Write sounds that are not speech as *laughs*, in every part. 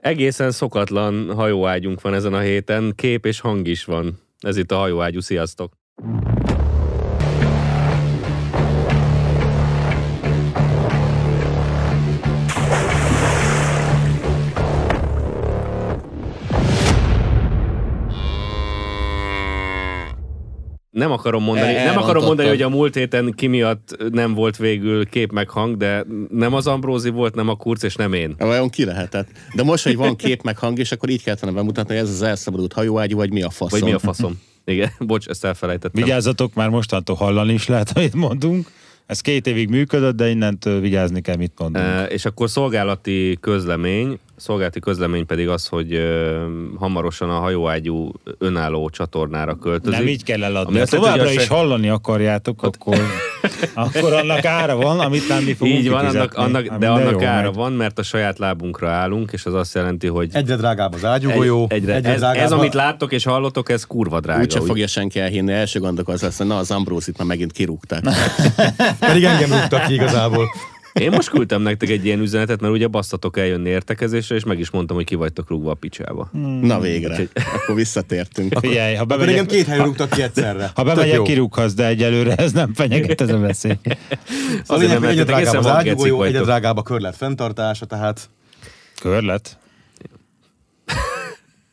Egészen szokatlan hajóágyunk van ezen a héten, kép és hang is van. Ez itt a hajóágyú, sziasztok! Nem akarom mondani, El- nem akarom mondani, hogy a múlt héten ki miatt nem volt végül kép meg hang, de nem az Ambrózi volt, nem a Kurc, és nem én. Vajon ki lehetett? De most, hogy van kép meg hang, és akkor így kellett volna bemutatni, hogy ez az elszabadult hajóágyú, vagy mi a faszom. Vagy mi a faszom. Igen, *laughs* bocs, ezt elfelejtettem. Vigyázzatok, már mostantól hallani is lehet, amit mondunk. Ez két évig működött, de innentől vigyázni kell, mit mondunk. E, és akkor szolgálati közlemény, szolgálati közlemény pedig az, hogy ö, hamarosan a hajóágyú önálló csatornára költözik. Nem így kell eladni. Ha továbbra is se- hallani akarjátok, akkor, akkor annak ára van, amit nem mi fogunk Így van, annak, annak, Hát de annak jó ára megy. van, mert a saját lábunkra állunk, és az azt jelenti, hogy Egyre drágább az ágyúgolyó. egy, egyre, egyre ez, drágább ez, amit láttok és hallotok, ez kurva drága. Úgyse úgy. fogja senki elhinni, első gondok az lesz, hogy na az Ambrózit már megint kirúgták. *laughs* Pedig engem rúgtak ki igazából. Én most küldtem nektek egy ilyen üzenetet, mert ugye basztatok eljönni értekezésre, és meg is mondtam, hogy ki vagytok rúgva a picsába. Na végre, akkor visszatértünk. Figyelj, ha Akkor bemegyek, két helyen rúgtak ki egyszerre. ha bemegyek, kirúghatsz, de egyelőre ez nem fenyeget ez a veszély. *laughs* A lényeg, hogy egyre drágább az gecik egyre drágább a körlet fenntartása, tehát Körlet?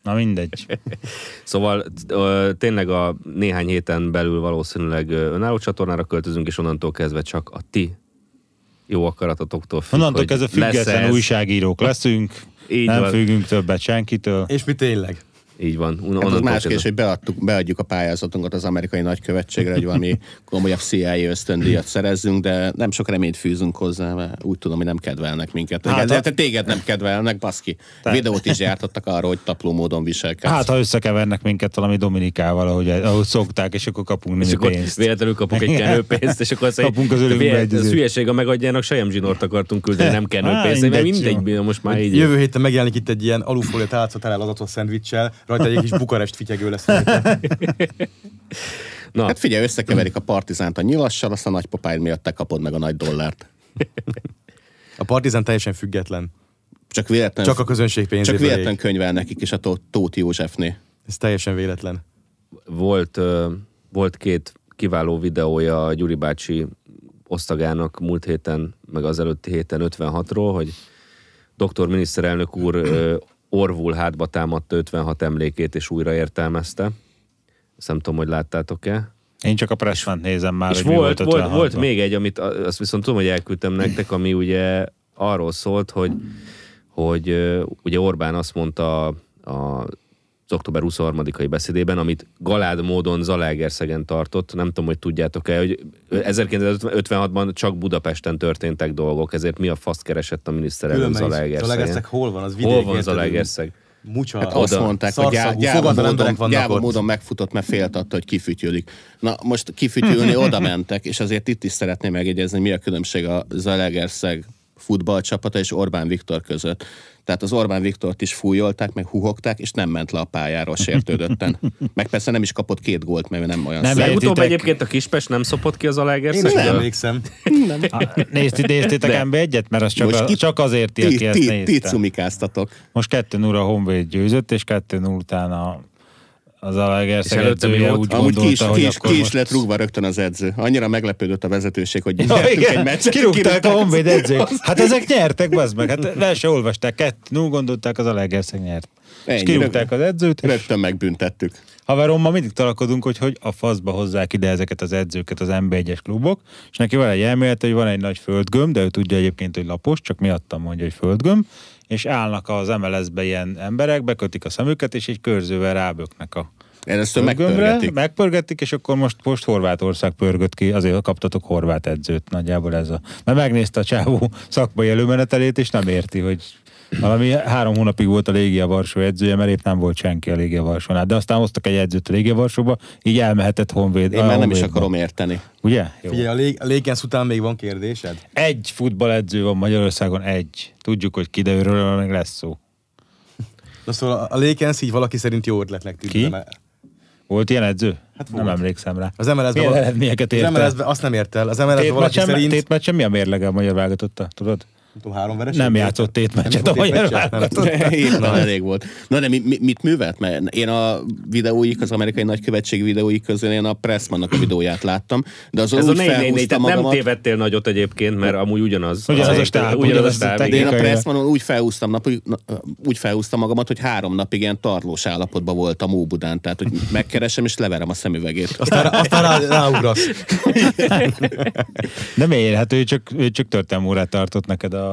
Na mindegy. Szóval ö, tényleg a néhány héten belül valószínűleg önálló csatornára költözünk, és onnantól kezdve csak a ti jó akaratotoktól függ, Onnantól kezdve független ez. újságírók leszünk, Így nem van. függünk többet senkitől. és mi tényleg? Így van. Un- Hát az más kérdés, hogy beadtuk, beadjuk a pályázatunkat az amerikai nagykövetségre, hogy valami *laughs* komolyabb CIA ösztöndíjat szerezzünk, de nem sok reményt fűzünk hozzá, mert úgy tudom, hogy nem kedvelnek minket. Hát, Hát, de téged nem kedvelnek, baszki. Videót is gyártottak arról, hogy tapló módon viselkedsz. Hát, ha összekevernek minket valami Dominikával, ahogy, ahogy szokták, és akkor kapunk és némi akkor pénzt. véletlenül kapunk egy kenőpénzt, és akkor azt Kapunk az egy izét. hülyeség, a megadjának sejem zsinort akartunk küldeni, nem kenőpénzt, mert mindegy, most már így. Jövő héten megjelenik itt egy ilyen alufólia tele lazatos szendvicssel, rajta egy kis Bukarest fityegő lesz. *laughs* Na, Hát figyelj, összekeverik a partizánt a nyilassal, aztán a nagypapáid miatt te kapod meg a nagy dollárt. A partizán teljesen független. Csak véletlen, Csak a közönség pénzéből csak véletlen ég. könyvel nekik is a Tó- Tóth Józsefné. Ez teljesen véletlen. volt, volt két kiváló videója a Gyuri bácsi osztagának múlt héten, meg az előtti héten 56-ról, hogy doktor miniszterelnök úr orvul hátba támadta 56 emlékét, és újra értelmezte. Ezt nem tudom, hogy láttátok-e. Én csak a Pressman nézem már, és hogy volt, volt, 56-ban. volt még egy, amit azt viszont tudom, hogy elküldtem nektek, ami ugye arról szólt, hogy, hogy ugye Orbán azt mondta a, a az október 23-ai beszédében, amit galád módon Zalaegerszegen tartott, nem tudom, hogy tudjátok-e, hogy 1956-ban csak Budapesten történtek dolgok, ezért mi a faszt keresett a miniszterelnök. Zalaegerszegen? Zalaegerszeg hol van? Az vidék, Hol van? Zalaegerszeg? Mucsa. Hát azt Oda. mondták, hogy gyá, gyáva, módon, gyáva módon megfutott, mert féltatta, hogy kifütyülik. Na most kifütyülni oda mentek, és azért itt is szeretném megjegyezni, mi a különbség a Zalaegerszeg futballcsapata és Orbán Viktor között. Tehát az Orbán Viktort is fújolták, meg huhogták, és nem ment le a pályáról sértődötten. *laughs* Meg persze nem is kapott két gólt, mert nem olyan Nem. Legutóbb egyébként a Kispest nem szopott ki az Én is Zalaegerszegről? emlékszem. Á, Nézti, néztétek De. MB egyet? Mert az csak, Most a, ki- csak azért ti, Ti, aki ezt ti, ti nézte. cumikáztatok. Most 2 0 a Honvéd győzött, és 2 0 után a, az Alegerszeg És edzője úgy Amúgy ki is, gondolta, ki hogy is, ki is lett rúgva rögtön az edző. Annyira meglepődött a vezetőség, hogy Ja, nyertünk egy igen, meccset. kirúgták a Honvéd edzőt. *laughs* Hát ezek nyertek, bazd meg. Hát le se olvasták. Kettő, gondolták, az Alegerszeg nyert. És Ennyi, kirúgták az edzőt, és Rögtön megbüntettük. haverommal mindig talakodunk, hogy hogy a faszba hozzák ide ezeket az edzőket az NB1-es klubok, és neki van egy elmélete, hogy van egy nagy földgömb, de ő tudja egyébként, hogy lapos, csak miattam mondja, hogy földgömb, és állnak az MLS-be ilyen emberek, bekötik a szemüket, és egy körzővel ráböknek a Először megpörgetik. megpörgetik, és akkor most, most Horvátország pörgött ki, azért kaptatok horvát edzőt, nagyjából ez a... Mert megnézte a csávó szakmai előmenetelét, és nem érti, hogy valami három hónapig volt a Légia Varsó edzője, mert épp nem volt senki a Légia Varsónál. De aztán hoztak egy edzőt a Légia Varsóba, így elmehetett Honvéd. Én már nem is akarom érteni. Ugye? Jó. Figyelj, a, lég, a Lékensz után még van kérdésed? Egy futballedző van Magyarországon, egy. Tudjuk, hogy ki, de őről meg lesz szó. De szóval a Lékensz így valaki szerint jó ötletnek tűnt. Ki? Volt ilyen edző? Hát nem emlékszem rá. Az MLS-ben Milyen val- eredményeket Az ért el? MLS-ben azt nem ért el. Az MLS-ben valaki szerint... tétmeccsen mi a mérlege a magyar válogatotta, tudod? Tudom, három vereség. Nem játszott tétmeccset a játszott magyar nem. válogatott. *laughs* Éppen elég volt. Na de mi, mi, mit művelt? Mert én a videóik, az amerikai nagykövetség videóik közül én a Pressmannak a videóját láttam, de azon Ez a úgy 4 4 felhúztam tehát nem magamat, tévedtél nagyot egyébként, mert amúgy ugyanaz. Ugyanaz a stáb, ugyanaz a a stáb, de én a Pressmanon úgy felhúztam, nap, úgy, na- felhúztam magamat, hogy három napig ilyen tarlós állapotban voltam Óbudán, tehát hogy megkeresem és leverem a szemüvegét. Aztán, aztán rá, ráugrasz. *laughs* De miért? Hát ő csak, ő csak történelmi órát tartott neked a,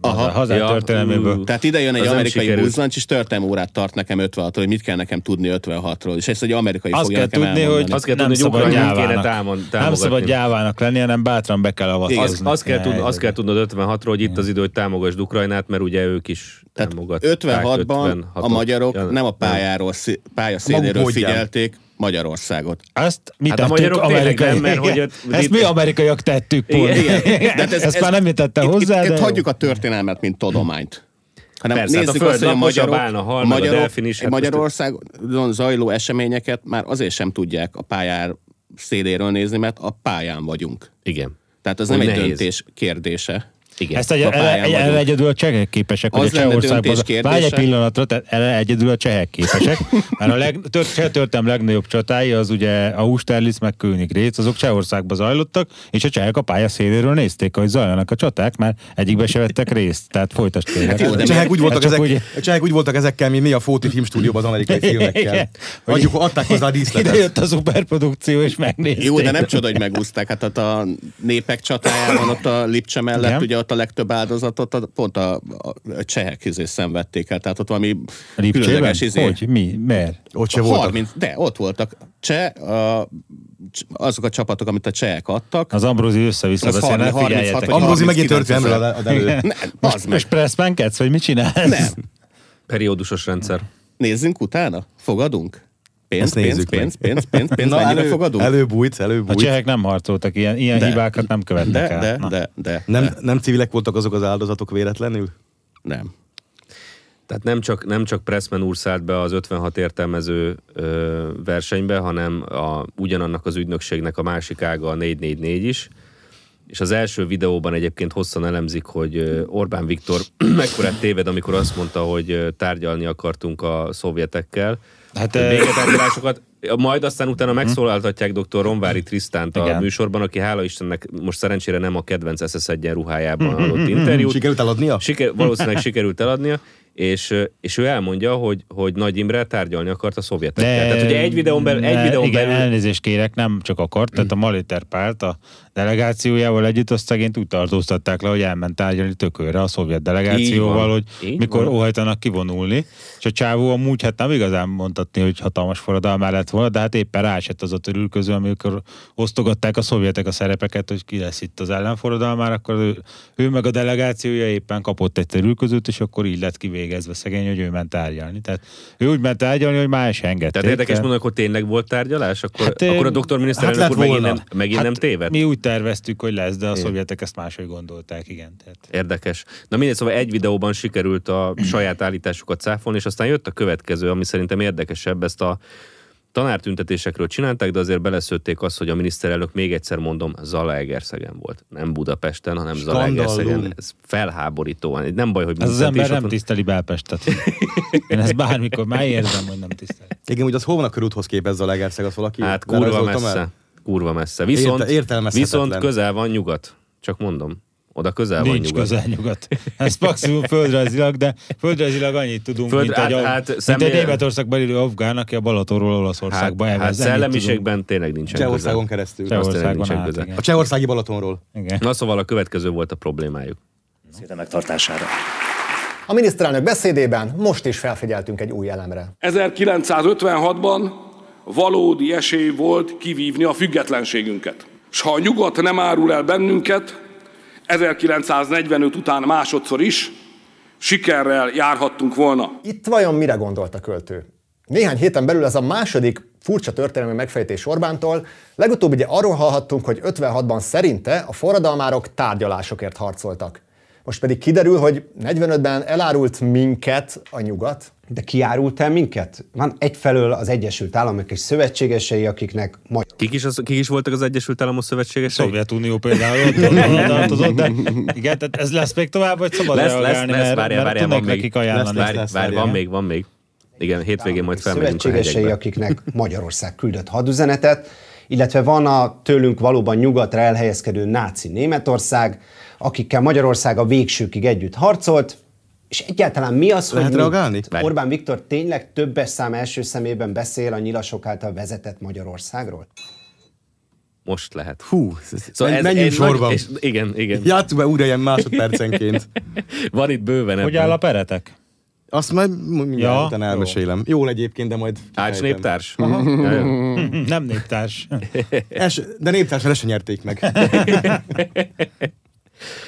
Aha. a hazán Ja, történelméből. Tehát ide jön egy Az nem amerikai buzzancs, és történelmi órát tart nekem 56-ról, hogy mit kell nekem tudni 56-ról. És ezt egy amerikai Azt fogja kell nekem tudni, elmondani. hogy Azt kell nem tudni, hogy szabad Ukrajnát kéne gyávának. támad- Nem támogatni. szabad gyávának lenni, hanem bátran be kell avatkozni. Az, azt, kell tud, azt kell tudni. tudnod 56-ról, hogy itt az idő, hogy támogasd Ukrajnát, mert ugye ők is Tehát támogatták 56-ban a 56-ot. magyarok Ja, nem a pályáról, pályaszéléről módján. figyelték Magyarországot. Azt mi Hát a tettük magyarok tényleg amerikai... nem, mert hogy ott- Ezt mi amerikaiak tettük. Igen, igen. De hát ez- Ezt ez- már nem tette Itt, hozzá, itt, de itt jó. hagyjuk a történelmet, mint tudományt. Hanem Persze, hát a nézzük azt, hogy a földlapos, a magyarok, a delfin is, hát Magyarországon zajló eseményeket már azért sem tudják a pályár széléről nézni, mert a pályán vagyunk. Igen. Tehát ez Hogy nem egy nehéz. döntés kérdése. Igen. Ezt egy, a vagyunk. egyedül a csehek képesek, hogy Az a lenne Csehországban... Várj egy pillanatra, tehát erre egyedül a csehek képesek. Mert a leg, tört, cseh történelem legnagyobb csatái az ugye a Austerlitz meg Königrét, azok Csehországban zajlottak, és a csehek a pálya széléről nézték, hogy zajlanak a csaták, mert egyikbe se vettek részt, tehát folytasd. Hát jó, de A csehek úgy, voltak ezek, úgy- a csehek úgy voltak ezekkel, mint mi a Fóti Filmstúdióban az amerikai filmekkel. Adjuk, adták hozzá a Ide díszletet. jött a szuperprodukció, és megnézték. Jó, de nem csoda, hogy megúzták. Hát ott a népek csatájában, ott a Lipcse mellett, ugye ott a legtöbb áldozatot a, pont a, a, csehek izé szenvedték el. Tehát ott valami Lipcsében? különleges izé. Hogy? Mi? Miért? Ott se voltak. 30, de ott voltak. Cseh, a, azok a csapatok, amit a csehek adtak. Az Ambrózi össze-vissza Az beszélne, 30, figyeljetek. 36 vagy Ambrózi megint 39 történelmről ad elő. Ne, Most, most pressmankedsz, vagy mit csinálsz? Nem. Periódusos rendszer. Nézzünk utána? Fogadunk? Pénz, pénz, pénz, meg. pénz, pénz, pénz, Na, mennyibe elő, fogadunk? előbújt, A előbújt. csehek nem harcoltak, ilyen, ilyen De. hibákat nem követnek De, el. de, Na. de, de, Nem, de, nem civilek voltak azok az áldozatok véletlenül? nem. Tehát nem csak, nem csak Pressman úr szállt be az 56 értelmező ö, versenybe, hanem a, ugyanannak az ügynökségnek a másik ága a 444 is. És az első videóban egyébként hosszan elemzik, hogy Orbán Viktor *clears throat* mekkorát téved, amikor azt mondta, hogy tárgyalni akartunk a szovjetekkel. Hát, hogy ö, béketárgyalásokat, majd aztán utána megszólaltatják dr. Ronvári Trisztánt a Igen. műsorban, aki hála Istennek most szerencsére nem a kedvenc SS egyen ruhájában adott interjút. Sikerült eladnia? Siker, valószínűleg sikerült eladnia, és, és ő elmondja, hogy, hogy Nagy Imre tárgyalni akart a szovjetekkel. Tehát ugye egy videón belül, egy de videón igen, belül elnézést kérek, nem csak akart, tehát a Maliter párt a delegációjával együtt azt szegényt úgy tartóztatták le, hogy elment tárgyalni tökőre a szovjet delegációval, van. hogy Így mikor van. óhajtanak kivonulni, és a csávó amúgy hát nem igazán mondhatni, hogy hatalmas forradalmá lett volna, de hát éppen rásett az a törülköző, amikor osztogatták a szovjetek a szerepeket, hogy ki lesz itt az ellenforradalmár, akkor ő, ő meg a delegációja éppen kapott egy törülközőt, és akkor így lett kivégezve szegény, hogy ő ment tárgyalni. Tehát ő úgy ment tárgyalni, hogy már se engedték. Tehát érdekes mondanak, hogy tényleg volt tárgyalás, akkor, Hát, hát, akkor a ö, doktor miniszterelnök hát megint, nem, megint nem téved? Mi úgy terveztük, hogy lesz, de a szovjetek ezt máshogy gondolták, igen. Tehát. Érdekes. Na mindegy, szóval egy videóban sikerült a saját állításukat cáfolni, és aztán jött a következő, ami szerintem érdekesebb, ezt a tanártüntetésekről csinálták, de azért beleszőtték azt, hogy a miniszterelnök még egyszer mondom, Zalaegerszegen volt. Nem Budapesten, hanem Skandalum. Zalaegerszegen. Ez felháborítóan. Nem baj, hogy Ez az ember nem van. tiszteli Belpestet. *laughs* Én ezt bármikor már érzem, hogy nem tiszteli. Igen, úgy az hol van a körúthoz képezve a Legerszeg, az valaki? Hát kurva messze. már? Kurva messze. Viszont, Érte- viszont közel van nyugat. Csak mondom. Oda közel van Nincs nyugat. közel nyugat. Ez maximum földrajzilag, de földrajzilag annyit tudunk, Föld- mint, hát- egy, hát mint személy- egy Németországban élő afgán, aki a Balatonról Olaszországba Hát, hát ennyit tudunk. szellemiségben tényleg nincsen Csehországon közel. keresztül. Cseh- Csehországon nincsen át, közel. igen. A csehországi Balatonról. igen. Na szóval a következő volt a problémájuk. beszéde megtartására. A miniszterelnök beszédében most is felfigyeltünk egy új elemre. 1956-ban valódi esély volt kivívni a függetlenségünket. S ha a nyugat nem árul el bennünket, 1945 után másodszor is sikerrel járhattunk volna. Itt vajon mire gondolt a költő? Néhány héten belül ez a második furcsa történelmi megfejtés Orbántól. Legutóbb ugye arról hallhattunk, hogy 56-ban szerinte a forradalmárok tárgyalásokért harcoltak. Most pedig kiderül, hogy 45-ben elárult minket a nyugat, De kiárult el minket? Van egyfelől az Egyesült Államok és szövetségesei, akiknek majd Kik is, az, kik is voltak az Egyesült Államok szövetségesei? Szovjetunió például ott, ott tartozott, de igen, tehát ez lesz még tovább, vagy szabad Lesz, lesz, reagálni, lesz, mert, várjál, mert várjál, van tudnék még. nekik ajánlani. Várj, lesz, várj, van még, van még. Igen, hétvégén majd felmegyünk szövetségesei, akiknek Magyarország küldött hadüzenetet, illetve van a tőlünk valóban nyugatra elhelyezkedő náci Németország, akikkel Magyarország a végsőkig együtt harcolt, és egyáltalán mi az, Lehet hogy reagálni? Orbán Viktor tényleg többes szám első szemében beszél a nyilasok által vezetett Magyarországról? Most lehet. Hú, Szóval ez, menjünk ez sorban. Nagy, és, igen, igen. Játsszuk be újra ilyen másodpercenként. *laughs* Van itt bőven Hogy ebben. áll a peretek? Azt majd mindjárt Ja, elmesélem. Jól egyébként, de majd... Ács néptárs? Ja, ja. *laughs* Nem néptárs. *laughs* Es, de néptársan le se nyerték meg.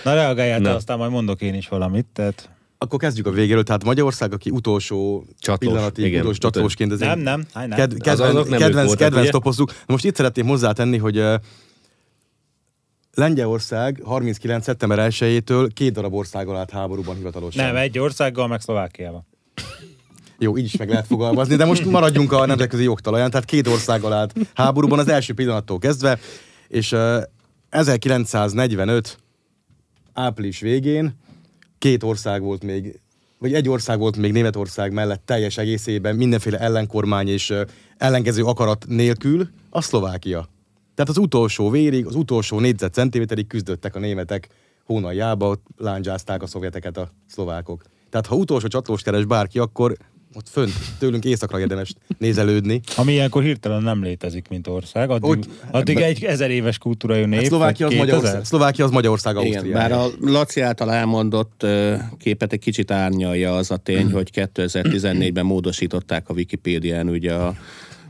Na reagáljál aztán majd mondok én is valamit. Tehát... Akkor kezdjük a végéről. Tehát Magyarország, aki utolsó Csatlós, pillanatig, igen. utolsó csatlósként. Ez Nem, nem, nem. Ked, Az- kedvenc, azok nem kedvenc, voltak, kedvenc ugye? topozzuk. Most itt szeretném hozzátenni, hogy uh, Lengyelország 39. szeptember 1-től két darab országgal állt háborúban hivatalosan. Nem, egy országgal, meg Szlovákiával. Jó, így is meg lehet fogalmazni, de most maradjunk a nemzetközi jogtalaján, tehát két országgal állt háborúban az első pillanattól kezdve, és uh, 1945 április végén két ország volt még, vagy egy ország volt még Németország mellett teljes egészében, mindenféle ellenkormány és ellenkező akarat nélkül, a Szlovákia. Tehát az utolsó vérig, az utolsó négyzetcentiméterig küzdöttek a németek hónaljába, lándzsázták a szovjeteket a szlovákok. Tehát ha utolsó csatlós keres bárki, akkor ott fönt, tőlünk északra érdemes nézelődni. Ami ilyenkor hirtelen nem létezik, mint ország. Addig, Úgy- addig egy ezer éves kultúra nép. Hát Szlovákia az, vagy 2000? Magyarország, Szlovákia az Magyarország Igen, Ausztriája. bár a Laci által elmondott képet egy kicsit árnyalja az a tény, hogy 2014-ben módosították a Wikipédián ugye a,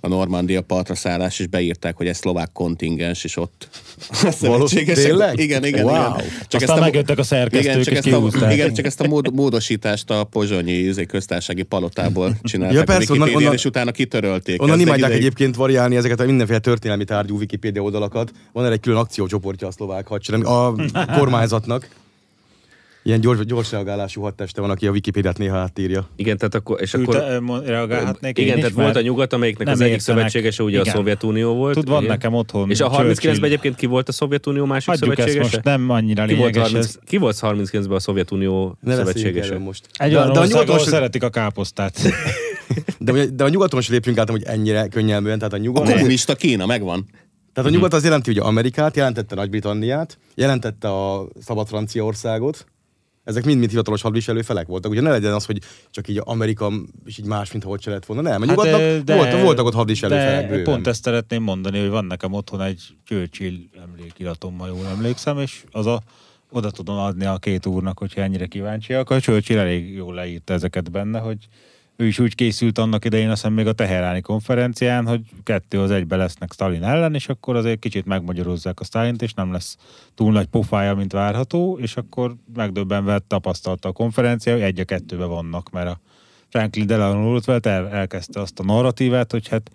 a Normandia partra szállás, és beírták, hogy ez szlovák kontingens, és ott *laughs* a szövetségesek- Tényleg? Igen, igen, Wow. igen. Aztán megjöttek a szerkesztők, igen, csak és ezt a, igen, csak ezt a mód, módosítást a pozsonyi izé, köztársasági palotából *laughs* csinálták Ja, a persze, onnan- Wikipédián, onnan- és utána kitörölték. Onnan Ezt imádják ideig- egyébként variálni ezeket a mindenféle történelmi tárgyú Wikipédia oldalakat. Van erre egy külön akciócsoportja a szlovák hadsereg, a *laughs* kormányzatnak. Ilyen gyors, gyors reagálású hadteste van, aki a Wikipédiát néha átírja. Igen, tehát akkor... És akkor mo- reagálhatnék igen, tehát is, volt a nyugat, amelyiknek az egyik szövetségese ugye Igen. a Szovjetunió volt. Tud, van ugye? nekem otthon És a Churchill. 39-ben egyébként ki volt a Szovjetunió másik Hagyjuk ezt szövetségese? most, nem annyira ki volt, lényeges 30, ez. ki volt 39-ben a Szovjetunió Ne szövetségese? most. Egy de, olyan de, a nyugaton szeretik a káposztát. *laughs* de, de, a nyugaton se lépjünk át, hogy ennyire könnyelműen. Tehát a A nyugat, kommunista Kína megvan. tehát a nyugat az jelenti ugye Amerikát, jelentette Nagy-Britanniát, jelentette a szabad Franciaországot, ezek mind-mind hivatalos hadviselő felek voltak. Ugye ne legyen az, hogy csak így Amerika és így más, mint hogy se lett volna. Nem, a nyugatnak ö, voltak, voltak ott hadviselő de felek bőven. pont ezt szeretném mondani, hogy van nekem otthon egy Churchill emlékiratom, ha jól emlékszem, és az a oda tudom adni a két úrnak, hogyha ennyire kíváncsiak. A Churchill elég jól leírta ezeket benne, hogy ő is úgy készült annak idején, azt hiszem még a Teheráni konferencián, hogy kettő az egybe lesznek Stalin ellen, és akkor azért kicsit megmagyarozzák a Stalint, és nem lesz túl nagy pofája, mint várható, és akkor megdöbbenve tapasztalta a konferencia, hogy egy a kettőbe vannak, mert a Franklin Delano Roosevelt el, elkezdte azt a narratívát, hogy hát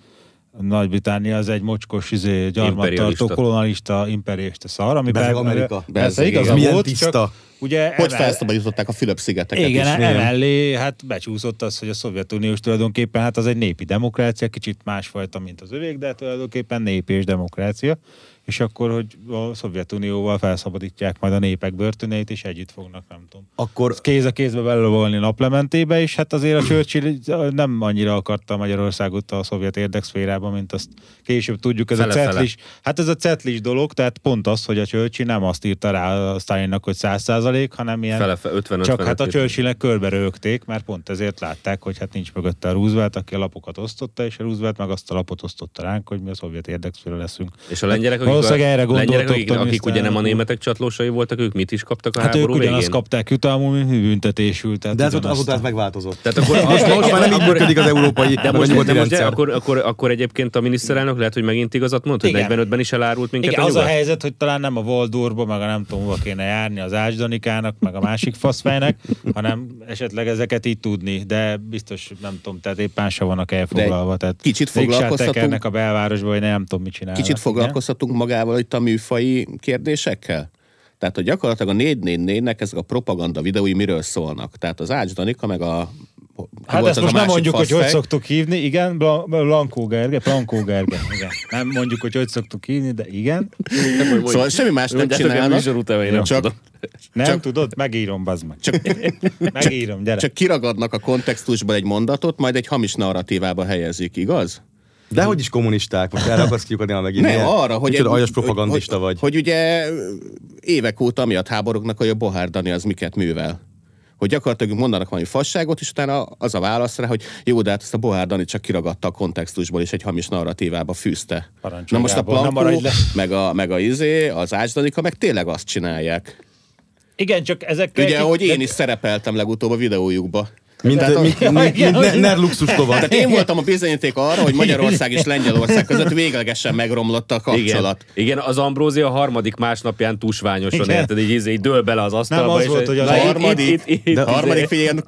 nagy-Britannia az egy mocskos, izé, gyarmattartó, kolonialista, imperialista szar, ami Bezzeg per- Amerika. persze igaza igen. Milyen volt, tiszta. csak ugye Hogy emel- felszabadították a Fülöp-szigeteket igen, is. emellé hát becsúszott az, hogy a Szovjetuniós tulajdonképpen hát az egy népi demokrácia, kicsit másfajta, mint az övék, de tulajdonképpen népi és demokrácia, és akkor, hogy a Szovjetunióval felszabadítják majd a népek börtöneit, és együtt fognak, nem Akkor kéz a kézbe belevolni naplementébe, és hát azért a Churchill nem annyira akarta Magyarországot a szovjet érdekszférában, mint azt később tudjuk. Ez a Fele-fele. cetlis, hát ez a cetlis dolog, tehát pont az, hogy a Churchill nem azt írta rá a Stalinnak, hogy 100 százalék, hanem ilyen Fele, fele, 50 csak hát a 55. Churchillnek körbe rögték, mert pont ezért látták, hogy hát nincs mögötte a Roosevelt, aki a lapokat osztotta, és a Roosevelt meg azt a lapot osztotta ránk, hogy mi a szovjet érdekszféle leszünk. És a lengyerek, akik, Valószínűleg erre a, lengyerek, gondoltok, akik, akik ugye nem a németek csatlósai voltak, ők mit is kaptak a Hát ők ugyanazt kapták mint büntetésül. Tehát de ez ott ugyanazt azóta ez megváltozott. Tehát akkor, *laughs* Most, most már nem így működik az európai, de most, nyugati de most de akkor, akkor, akkor, egyébként a miniszterelnök lehet, hogy megint igazat mond, hogy Igen. 45-ben is elárult minket Igen, a az a helyzet, hogy talán nem a Waldorfba, meg a nem tudom, hova kéne járni az Ásdanikának, meg a másik faszfejnek, hanem esetleg ezeket így tudni, de biztos nem tudom, tehát éppen se vannak elfoglalva. Tehát kicsit foglalkoztatunk- a belvárosba, vagy nem tudom, mit csinálnak. Kicsit foglalkoztatunk magával itt a műfai kérdésekkel? Tehát, hogy gyakorlatilag a 444-nek ezek a propaganda videói miről szólnak? Tehát az Ács Danika, meg a Hát ezt most a nem mondjuk, hogy hogy faszfej. szoktuk hívni, igen, Bla- Blankó Gerge, Blankó Gerge, igen. Nem mondjuk, hogy hogy szoktuk hívni, de igen. Szóval semmi más nem csinálnak, nem csak, tudom. Nem Csak- tudod? Megírom, bazd meg. csak, *laughs* Megírom, gyere. csak kiragadnak a kontextusból egy mondatot, majd egy hamis narratívába helyezik, igaz? De hogy is kommunisták, most erre akarsz kiukadni a megint. Nem, Milyen- arra, hogy... Micsoda aljas propagandista hogy, vagy. Hogy, hogy ugye évek óta miatt háborognak, hogy a Bohár Dani az miket művel. Hogy gyakorlatilag mondanak valami fasságot, és utána az a válasz rá, hogy jó, de hát ezt a Bohár Dani csak kiragadta a kontextusból, és egy hamis narratívába fűzte. Na most a Plankó, meg a, meg a izé, az Ácsdanika, meg tényleg azt csinálják. Igen, csak ezek... Ugye, ahogy én is szerepeltem legutóbb a videójukba. Mint, Tehát a- mint, mint, mint, mint hogy- ner luxus lovag. Tehát én voltam a bizonyíték arra, hogy Magyarország és Lengyelország között véglegesen megromlott a kapcsolat. Igen, igen, az Ambrózia a harmadik másnapján tusványosan, Igen. érted, így, így, így dől bele az asztalba. Nem az és volt, hogy harmadik- itt- itt- De a harmadik figyelj, ilyen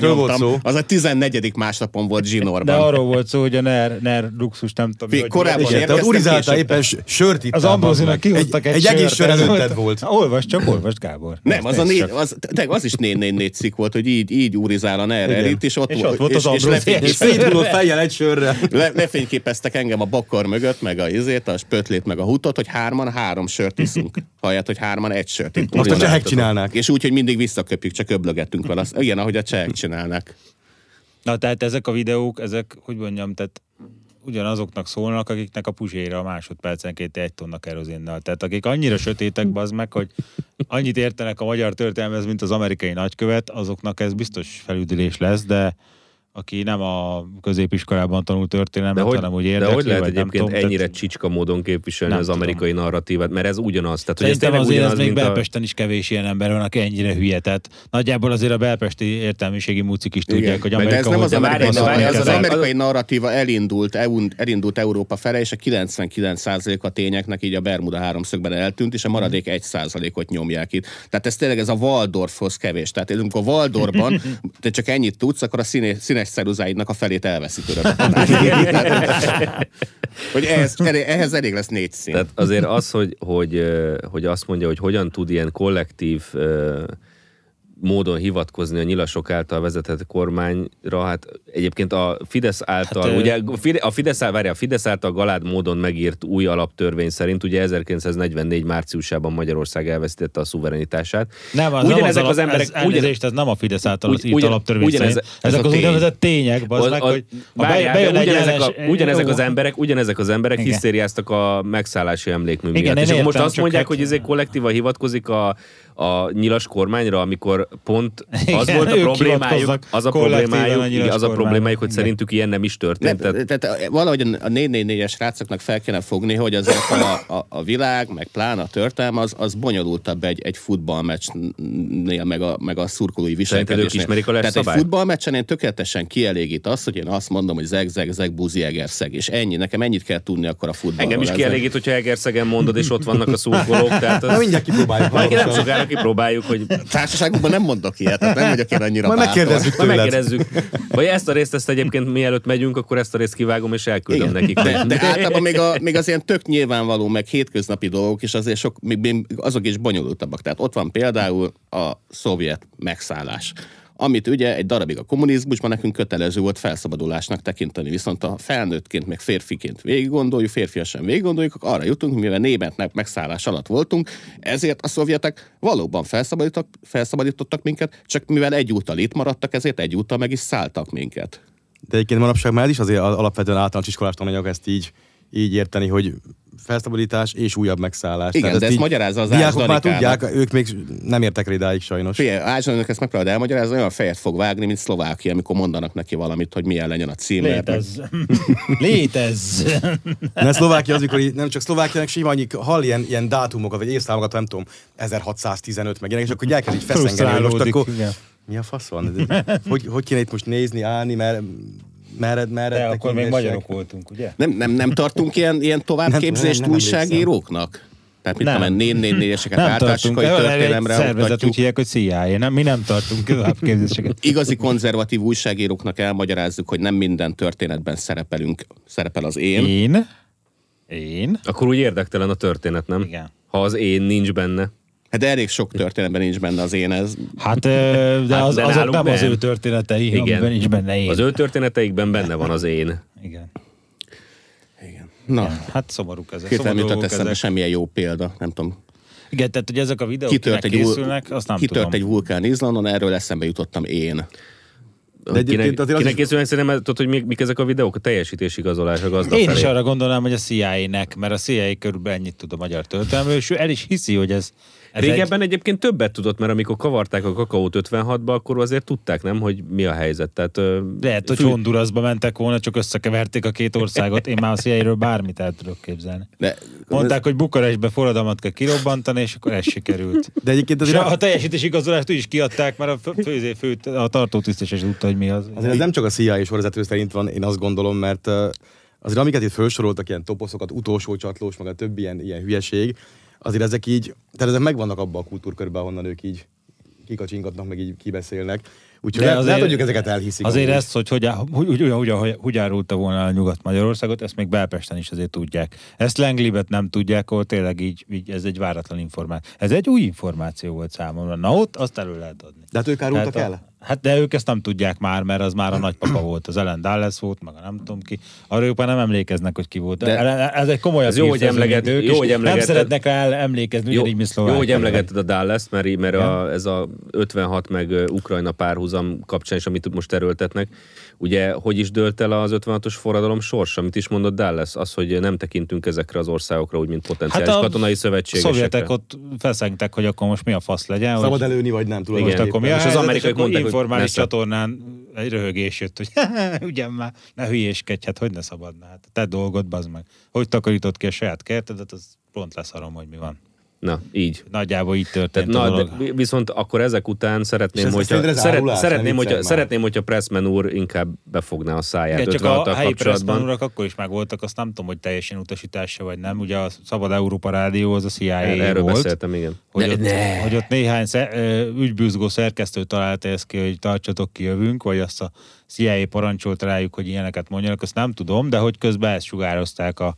volt nyomtam. szó. Az a 14. másnapon volt De zsinórban. arról volt szó, hogy a NER, NER luxus, nem tudom. Hogy- korábban Igen, érkeztem tehát később. éppen sört itt. Az Ambrózinak kihoztak egy, egy, egész sör előtted volt. Olvasd csak, olvasd, Gábor. Nem, az, a négy, az, de az is 444 cikk volt, hogy így, így úrizál a NER Igen. elit, és ott, És ott volt az és, és, Ambrózia. lefény, És széthullott fejjel egy sörre. le, lefényképeztek engem a bakar mögött, meg a izét, a spötlét, meg a hutot, hogy hárman három sört iszunk. Hallják, hogy hárman egy sört iszunk. Azt a csehek csinálnák. És úgy, hogy mindig visszaköpjük, csak öblögetünk vele. Igen, ahogy a csehek csinálnak. Na, tehát ezek a videók, ezek, hogy mondjam, tehát ugyanazoknak szólnak, akiknek a puzsére a másodpercenként egy tonna kerozinnal. Tehát akik annyira sötétek, bazd meg, hogy annyit értenek a magyar történelmez, mint az amerikai nagykövet, azoknak ez biztos felüdülés lesz, de aki nem a középiskolában tanult De történelmet, hogy, hanem úgy de érdekli, hogy lehet egyébként tudom, ennyire tehát csicska módon képviselni Nem az tudom. amerikai narratívát? Mert ez ugyanaz. Tehát, hogy ez Szerintem azért ez ugyanaz, még mint a... Belpesten is kevés ilyen ember van, aki ennyire hülye. Tehát nagyjából azért a belpesti értelmiségi mucik is tudják, hogy Meg de ez Amerika nem az amerikai, az, az az az- amerikai narratíva elindult, elindult Európa fele, és a 99% a tényeknek így a Bermuda háromszögben eltűnt, és a maradék 1%-ot nyomják itt. Tehát ez tényleg ez a Waldorfhoz kevés. Tehát amikor Waldorfban *laughs* te csak ennyit tudsz, akkor a színe, színes ceruzáidnak a felét elveszi *laughs* hogy ehhez, ehhez elég lesz négy szín. Tehát azért az, hogy, hogy, hogy azt mondja, hogy hogyan tud ilyen kollektív módon hivatkozni a nyilasok által vezetett kormányra, hát egyébként a Fidesz által, Hát, ugye a Fide- a Fidesz, várja, a Fidesz által galád módon megírt új alaptörvény szerint, ugye 1944 márciusában Magyarország elvesztette a szuverenitását. Nem, az ugyanezek nem az, az emberek, ez, elnézést, ez nem a Fidesz által Ugy- írt alaptörvény ugyanez- szerint. ez Ezek a az úgynevezett tények, bazd meg, hogy de bejön ugyanezek, a, ellenes- ugyanezek az emberek, ugyanezek az emberek Igen. hisztériáztak a megszállási emlékmű Igen, miatt. én És most azt mondják, hát- hogy ezért kollektíva hivatkozik a, a nyilas kormányra, amikor pont az Igen, volt a problémájuk, az a a problémájuk, nyilas igen, az a problémájuk, hogy Igen. szerintük ilyen nem is történt. Nem, Tehát, tehát valahogy a 444-es srácoknak fel kéne fogni, hogy azért a, a, a világ, meg pláne a történelm, az, az bonyolultabb egy, egy futballmeccsnél, meg a, meg a szurkolói viselkedésnél. ők ismerik a Tehát egy szabályt? futballmeccsen én tökéletesen kielégít az, hogy én azt mondom, hogy zeg, zeg, zeg, buzi, egerszeg, és ennyi. Nekem ennyit kell tudni akkor a futballról. engem is kielégít, hogyha Egerszegen mondod, és ott vannak a *laughs* szurkolók. Tehát Na az, mindjárt kipróbáljuk. nem hamarosan. Sokára kipróbáljuk, hogy Társaságukban nem mondok ilyet, tehát nem vagyok én annyira Majd bátor. megkérdezzük majd megkérdezzük. Vagy ezt a részt, ezt egyébként mielőtt megyünk, akkor ezt a részt kivágom, és elküldöm Igen. nekik. De, de általában még, a, még az ilyen tök nyilvánvaló, meg hétköznapi dolgok is azért sok, még, még azok is bonyolultabbak. Tehát ott van például a szovjet megszállás amit ugye egy darabig a kommunizmusban nekünk kötelező volt felszabadulásnak tekinteni, viszont a felnőttként, meg férfiként végig gondoljuk, férfiasan végig gondoljuk, arra jutunk, mivel németnek megszállás alatt voltunk, ezért a szovjetek valóban felszabadítottak, felszabadítottak minket, csak mivel egyúttal itt maradtak, ezért egyúttal meg is szálltak minket. De egyébként manapság már is azért alapvetően általános iskolás tananyag ezt így, így érteni, hogy felszabadítás és újabb megszállás. Igen, Tehát de ezt így magyarázza az diákok már tudják, ők még nem értek rédáig sajnos. Ázsanak ezt megpróbálod elmagyarázni, olyan fejet fog vágni, mint Szlovákia, amikor mondanak neki valamit, hogy milyen legyen a cím. mert meg- Létez. *laughs* Létez. Ne Szlovákia az, mikor nem csak Szlovákiának sima, annyi hall ilyen, ilyen dátumokat, vagy évszámokat, nem tudom, 1615 meg ilyenek, és akkor elkezd így feszengeni, most akkor igen. mi a fasz van? Hogy, hogy kéne itt most nézni, állni, mert mered, mered. De akkor még magyarok voltunk, ugye? Nem, nem, nem tartunk ilyen, ilyen továbbképzést Nem, nem, nem újságíróknak? Tehát mit Nem. tudom, én, négy négyeseket egy történelemre szervezet úgy hívják, hogy CIA. Nem, mi nem tartunk továbbképzéseket. Igazi konzervatív újságíróknak elmagyarázzuk, hogy nem minden történetben szerepelünk, szerepel az én. Én? Én? Akkor úgy érdektelen a történet, nem? Igen. Ha az én nincs benne. Hát de elég sok történetben nincs benne az én ez. Hát, de Hát, az, de azok nem az nem. ő történetei, Igen. amiben nincs benne én. Az ő történeteikben benne van az én. Igen. Igen. Na, Hát szomorúk ezek. hirtelen szomorú jutott eszembe semmilyen jó példa, nem tudom. Igen, tehát hogy ezek a videók Kitört egy, készülnek, azt nem kitört tudom. egy vulkán Izlandon, erről eszembe jutottam én. De egyébként kinek, az kinek készülnek szerintem, tudod, hogy mik, mik ezek a videók? A teljesítésigazolás a gazda Én felé. is arra gondolnám, hogy a CIA-nek, mert a CIA körülbelül ennyit tud a magyar történelmről, és ő el is hiszi, hogy ez, ez Régebben egyébként többet tudott, mert amikor kavarták a kakaót 56-ba, akkor azért tudták, nem, hogy mi a helyzet. Tehát, egy, lehet, hogy fű- Hondurasba mentek volna, csak összekeverték a két országot. Én már a CIA-ről bármit el tudok képzelni. De Mondták, hogy Bukarestbe forradalmat kell kirobbantani, és akkor ez sikerült. De egyébként És azért, a teljesítési igazolást úgy is kiadták, mert a fő, fő, a tartótisztes is tudta, hogy mi az. azért ez nem csak a CIA sorvezető szerint van, én azt gondolom, mert azért amiket itt felsoroltak, ilyen toposzokat, utolsó csatlós, meg a többi ilyen, ilyen hülyeség, azért ezek így, tehát ezek megvannak abban a kultúrkörben, ahonnan ők így kikacsingatnak, meg így kibeszélnek. Úgyhogy lehet, azért- lehet, hogy ezeket elhiszik. Azért amúgy. ezt, hogy hogy, hogy, hogy, hogy, hogy, hogy árulta volna el Nyugat-Magyarországot, ezt még Belpesten is azért tudják. Ezt Lenglibet nem tudják, ahol tényleg így, így, ez egy váratlan információ. Ez egy új információ volt számomra. Na ott azt elő lehet adni. De hát ők árultak Tehát a- el? Hát de ők ezt nem tudják már, mert az már a nagypapa volt, az Ellen Dallas volt, meg a nem tudom ki. Arra ők már nem emlékeznek, hogy ki volt. De, ez egy komolyabb Ez jó, hogy hír, emleget- ők jó, hogy Nem emlegeted. szeretnek rá emlékezni, Jó, ugyanígy, mint jó, hogy emlegetted a Dallas, mert, mert a, ez a 56 meg Ukrajna párhuzam kapcsán is, amit most erőltetnek, ugye, hogy is dőlt el az 56-os forradalom sorsa, amit is mondott Dallas, az, hogy nem tekintünk ezekre az országokra úgy, mint potenciális Hát a katonai szövetségesekre. Szovjetek ott feszengtek, hogy akkor most mi a fasz legyen. Szabad hogy... előni, vagy nem, tudom. Most akkor mi a És az amerikaiak és mondták, hogy informális csatornán egy röhögés jött, hogy *laughs* ugyan már, ne hülyéskedj, hát hogy ne szabadna, hát te dolgod, bazd meg. Hogy takarítod ki a saját kertedet, az pont leszarom, hogy mi van. Na, így. Nagyjából így Tehát, történt a na, de viszont akkor ezek után szeretném, hogyha, szeret, szeretném, hogyha, szeretném, hogyha Pressman úr inkább befogná a száját Igen, csak 56 a helyi. Pressman urak akkor is megvoltak, azt nem tudom, hogy teljesen utasítása vagy nem. Ugye a Szabad Európa Rádió az a CIA Erről volt. beszéltem, igen. Hogy, Ne- ott, ne. hogy ott néhány sze- ö, ügybűzgó szerkesztő találta ezt ki, hogy tartsatok ki, jövünk, vagy azt a CIA parancsolt rájuk, hogy ilyeneket mondjanak, azt nem tudom, de hogy közben ezt sugározták a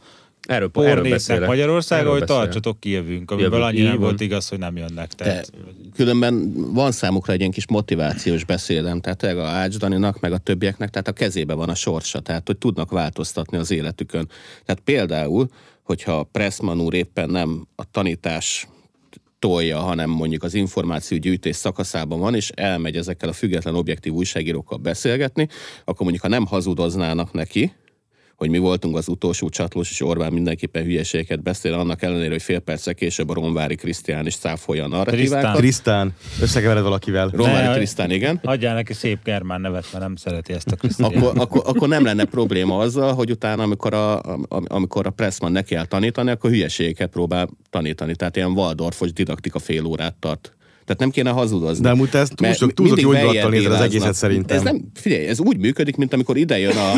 Erről, erről pornépnek beszélek. Magyarországon, Erről hogy beszélek. tartsatok ki, jövünk, amiből Jövünk, annyi nem van. volt igaz, hogy nem jönnek. De Tehát, különben van számukra egy ilyen kis motivációs beszédem, tehát a Ács Daninak, meg a többieknek, tehát a kezébe van a sorsa, tehát hogy tudnak változtatni az életükön. Tehát például, hogyha Pressman úr éppen nem a tanítás tolja, hanem mondjuk az információgyűjtés szakaszában van, és elmegy ezekkel a független objektív újságírókkal beszélgetni, akkor mondjuk, ha nem hazudoznának neki, hogy mi voltunk az utolsó csatlós, és Orbán mindenképpen hülyeségeket beszél, annak ellenére, hogy fél perccel később a Ronvári Krisztián is cáfolja a narratívákat. Krisztán, összekevered valakivel. Ronvári Ne, Krisztán, igen. adjál neki szép germán nevet, mert nem szereti ezt a Krisztián. Akkor, akkor, akkor, nem lenne probléma azzal, hogy utána, amikor a, am- amikor a Pressman neki kell tanítani, akkor hülyeségeket próbál tanítani. Tehát ilyen Waldorfos didaktika fél órát tart. Tehát nem kéne hazudozni. De amúgy te ezt Mert túlzott- túlzott mindig jó az egészet szerintem. Ez nem, figyelj, ez úgy működik, mint amikor ide jön a,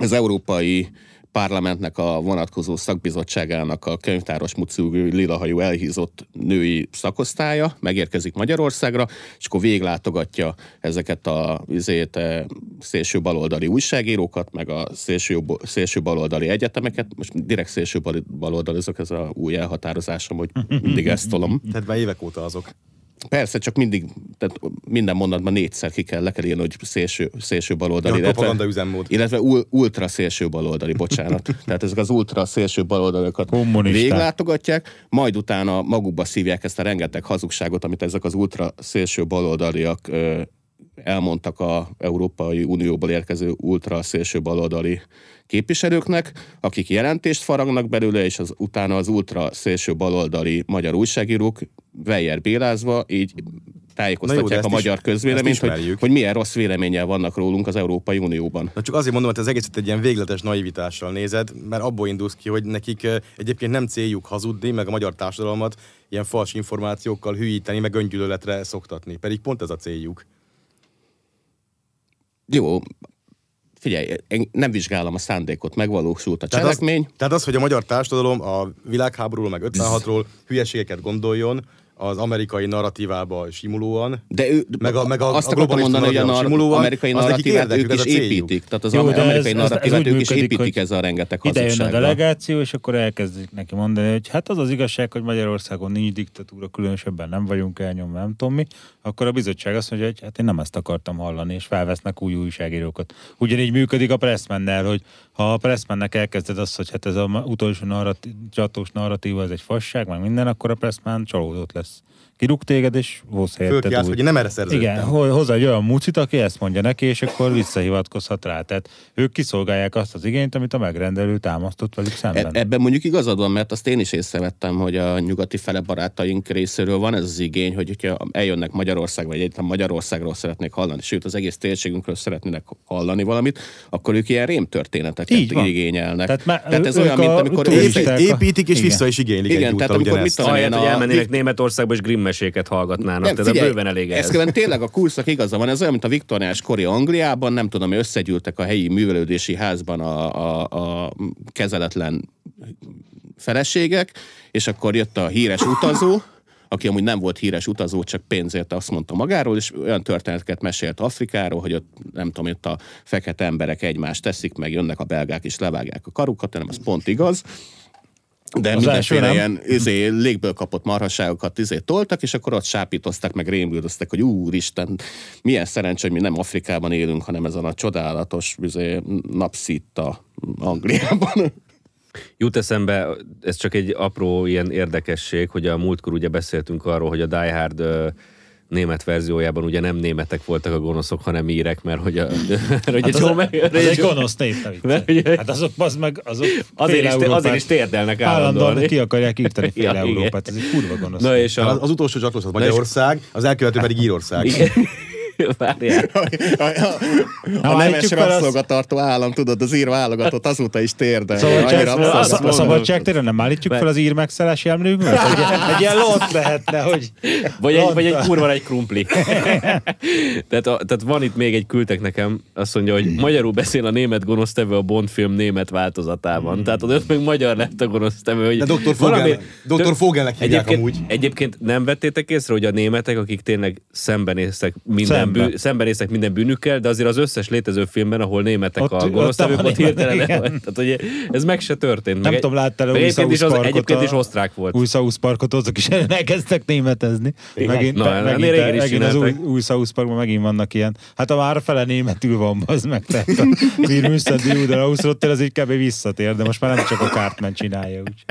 az európai parlamentnek a vonatkozó szakbizottságának a könyvtáros mucú lilahajú elhízott női szakosztálya, megérkezik Magyarországra, és akkor véglátogatja ezeket a izét, eh, szélső baloldali újságírókat, meg a szélső, szélső baloldali egyetemeket. Most direkt szélső bal- baloldalizok, ez a új elhatározásom, hogy mindig ezt tolom. Tehát már évek óta azok. Persze, csak mindig, tehát minden mondatban négyszer ki kell, le kell írni, hogy szélső, szélső baloldali. Ja, propaganda üzemmód. illetve ul- ultra szélső baloldali, bocsánat. *laughs* Tehát ezek az ultra szélső Kommunisták. véglátogatják, majd utána magukba szívják ezt a rengeteg hazugságot, amit ezek az ultra szélső baloldaliak ö, elmondtak a Európai Unióból érkező ultra szélső baloldali képviselőknek, akik jelentést faragnak belőle, és az, utána az ultra szélső baloldali magyar újságírók Weyer bélázva így tájékoztatják de a magyar is- közvéleményt, hogy, hogy milyen rossz véleménnyel vannak rólunk az Európai Unióban. Na csak azért mondom, hogy az egészet egy ilyen végletes naivitással nézed, mert abból indulsz ki, hogy nekik egyébként nem céljuk hazudni, meg a magyar társadalmat ilyen fals információkkal hülyíteni, meg öngyűlöletre szoktatni. Pedig pont ez a céljuk. Jó, figyelj, én nem vizsgálom a szándékot, megvalósult a Tehát az, cselekmény. tehát az, hogy a magyar társadalom a világháborúról, meg 56-ról hülyeségeket gondoljon, az amerikai narratívába simulóan, De ő, meg a, meg a, azt a akartam mondani, hogy a nar- simulóan, amerikai narratívát ők ez is építik. Tehát az Jó, amerikai ez- ez- ez narratívát úgy ők is építik ezzel a rengeteg Ide jön a delegáció, és akkor elkezdik neki mondani, hogy hát az az igazság, hogy Magyarországon nincs diktatúra, különösebben nem vagyunk elnyomva, nem tudom mi. Akkor a bizottság azt mondja, hogy hát én nem ezt akartam hallani, és felvesznek új újságírókat. Ugyanígy működik a Pressmannel, hogy ha a Pressmannek elkezded azt, hogy hát ez az utolsó narratív, csatós narratíva, ez egy fasság, meg minden, akkor a Pressman csalódott lesz. Kirúg téged, és hoz helyetted új. hogy nem erre szerződtem. Igen, ho- hozzá egy olyan mucit, aki ezt mondja neki, és akkor visszahivatkozhat rá. Tehát ők kiszolgálják azt az igényt, amit a megrendelő támasztott velük E- szemben. Ebben mondjuk igazad van, mert azt én is észrevettem, hogy a nyugati fele barátaink részéről van ez az igény, hogy hogyha eljönnek Magyarország, vagy egyáltalán Magyarországról szeretnék hallani, sőt az egész térségünkről szeretnének hallani valamit, akkor ők ilyen rémtörténeteket Így van. igényelnek. Tehát már tehát ez olyan, a mint amikor Épít, építik és Igen. vissza is igénylik Igen, tehát amikor mit tudom hogy a- elmennének Németországba, és grimmeséket hallgatnának. Nem, Tehát figyelj, bőven elég ez. Eszkeben tényleg a kurszak igaza van, ez olyan, mint a viktoriánus kori Angliában, nem tudom, összegyűltek a helyi művelődési házban a, a, a kezeletlen feleségek, és akkor jött a híres utazó, aki amúgy nem volt híres utazó, csak pénzért azt mondta magáról, és olyan történeteket mesélt Afrikáról, hogy ott nem tudom, ott a fekete emberek egymást teszik, meg jönnek a belgák és levágják a karukat, nem ez pont igaz. De Az mindenféle ilyen izé, légből kapott marhaságokat izé toltak, és akkor ott sápítoztak, meg rémüldöztek, hogy úristen, milyen szerencsé, hogy mi nem Afrikában élünk, hanem ezen a csodálatos izé, napszitta Angliában. Jut eszembe, ez csak egy apró ilyen érdekesség, hogy a múltkor ugye beszéltünk arról, hogy a Die Hard német verziójában ugye nem németek voltak a gonoszok, hanem írek, mert hogy a... mert *laughs* hogy Hát egy az, jó, az egy gonosz nép, Hát azok, az meg, azok Azért is, Európát azért is térdelnek állandóan állandóan. ki akarják írtani fél Ja. Európát. Ez egy kurva gonosz. Na és Az, a... az utolsó az Magyarország, az elkövető pedig Írország. Igen. *laughs* *laughs* Várjál. *laughs* A, a, a, a állítjuk nemes rabszolgatartó állam, tudod, az ír válogatott azóta is térdel. Szabadság, a, abszolút a, a szabadság tényleg nem állítjuk fel az ír megszállás jelművőt? Egy, egy ilyen *laughs* lott lehetne, hogy... Vagy egy, vagy egy kurva egy krumpli. tehát, a, tehát van itt még egy küldtek nekem, azt mondja, hogy magyarul beszél a német gonosztevő a Bond film német változatában. Tehát ott meg magyar lett a gonosztevő. Hogy De Dr. valami- Fogel. Fogelnek hívják Egyébként, amúgy. egyébként nem vettétek észre, hogy a németek, akik tényleg szembenéztek minden, Szembe. bű, szembenéztek minden bűnükkel, de azért az összes létező filmben, ahol németek Ott- a ott gonosztevők, a ott hirtelen németek, *laughs* tehát, hogy ez meg se történt. Nem meg tudom, láttál-e meg új egyébként is, az, egyébként is osztrák volt. Új South Parkot, azok is *laughs* elkezdtek németezni. Megint, Na, megint, régen is megint az új, új South Parkban megint vannak ilyen. Hát a már fele németül van, az meg. Tehát a *laughs* Wir müssen die Juden ausrotten, az így kb. visszatér, de most már nem csak a Cartman csinálja. Úgy.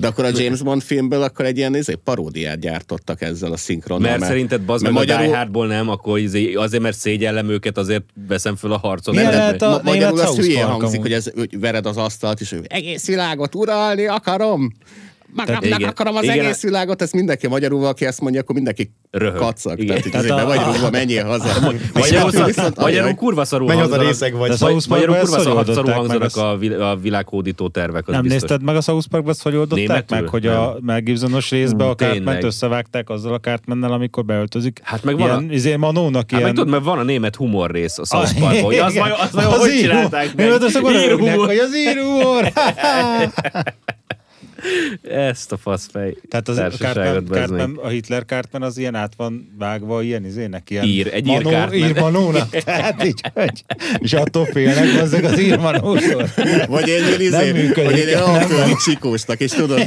De akkor a James Bond filmből akkor egy ilyen izé, paródiát gyártottak ezzel a szinkronnal. Mert szerinted bazd meg mert a Die Hardból nem, akkor izé- azért, mert szégyellem őket, azért veszem föl a harcot. Nem, lehet a- Ma- magyarul az hülyén hangzik, hogy, ez, hogy vered az asztalt, és hogy egész világot uralni akarom. Magamnak akarom az Igen, egész világot, ezt mindenki magyarul, aki ezt mondja, akkor mindenki Röhög. kacag. Igen. Tehát, így Tehát a- vagy rúgva, menjél haza. Magyarul, Viszont- magyarul kurva szarul Menj haza részeg vagy. Magyarul kurva szarul meg? hangzanak a, vil- a világhódító tervek. Az Nem nézted meg a South Parkban, hogy oldották meg, hogy a Mel Gibsonos részbe a tényleg. összevágták azzal a Cartman-nel, amikor beöltözik. Hát meg van ilyen, a- izé, Manónak Hát meg ilyen... tudod, mert van a német humor rész a South Ah, Parkban, hogy az vajon, az vajon hogy ír- csinálták meg? Német, azok oda rögnek, Írhumor. hogy az írhumor! *laughs* *laughs* Ezt a faszfej Tehát az a meg. Cartman, a Hitler Cartman az ilyen át van vágva ilyen izének, ilyen Ír, egy ír manó, Cartman. ír manónak, *laughs* tehát így, hogy, és attól félnek hozzák az ír manótól. Vagy egy ilyen izé, vagy egy alföldi csikósnak, és tudod,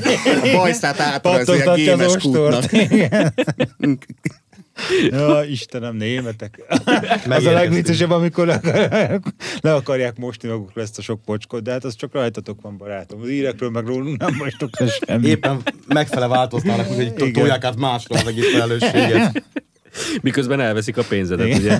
a bajszát átrajzolja a Pattogtatja az gémes ostort. kútnak. *laughs* *laughs* Ja, Istenem, németek. *laughs* Az a legviccesebb, amikor le, akarják, *laughs* le akarják mosni magukra ezt a sok pocskot, de hát az csak rajtatok van, barátom. Az írekről meg rólunk nem vagytok le semmi. Éppen megfele változnának, hogy tolják át másra az egész felelősséget. Miközben elveszik a pénzedet, Igen. ugye?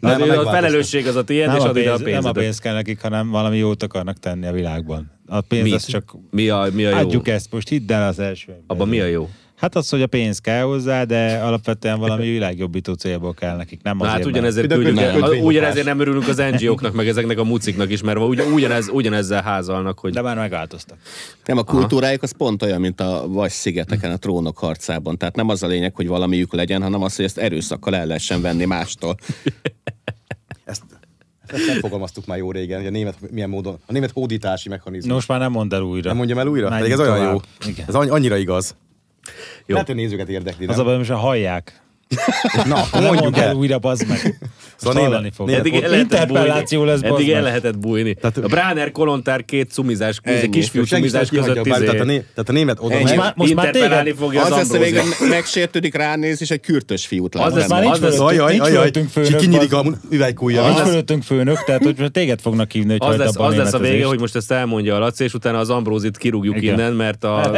Nem, a felelősség az a tiéd, Nem és a, ad ide a pénz, nem a pénzedet. pénz kell nekik, hanem valami jót akarnak tenni a világban. A pénz Mi? az csak... Mi a, mi a jó? Adjuk ezt most, hidd el az első. Abban mi a jó? Hát az, hogy a pénz kell hozzá, de alapvetően valami világjobbító célból kell nekik, nem azért, hát ugyanezért küldjük ugyanezért nem örülünk az NGO-knak, meg ezeknek a muciknak is, mert ugyan, ugyanez, ugyanezzel házalnak, hogy De már megváltoztak. Nem, a kultúrájuk az pont olyan, mint a Vas szigeteken a trónok harcában. Tehát nem az a lényeg, hogy valamiük legyen, hanem az, hogy ezt erőszakkal el lehessen venni mástól. *laughs* Ezt, ezt nem fogalmaztuk már jó régen, hogy a német, milyen módon, a német hódítási mechanizmus. Most már nem mondd el újra. Nem mondjam el újra? Menjünk Pedig ez olyan tovább. jó. Igen. Ez anny- annyira igaz. Jó. Lehet, hogy nézőket érdekli, Az a baj, a hallják. *laughs* Na, mondjuk el el. újra, bazd meg. Szóval hallani fog. Eddig el lehetett interpelláció bújni. lesz, bazd Eddig el lehetett bújni. Tehát- a Bráner Kolontár két cumizás, Ennyi. kisfiú cumizás között bár, tehát, a izé, né, tehát a német oda Ennyi. már- most már téged- fogja Az az lesz a hogy megsértődik, ránéz, és egy kürtös fiút lát. Az lesz-. Már nincs fölöttünk, főnök. kinyílik a üvelykújja. Nincs fölöttünk főnök, tehát hogy téged fognak hívni, hogy Az lesz, a az lesz a vége, hogy most ezt elmondja a Laci, és utána az Ambrózit kirúgjuk innen, mert a *laughs*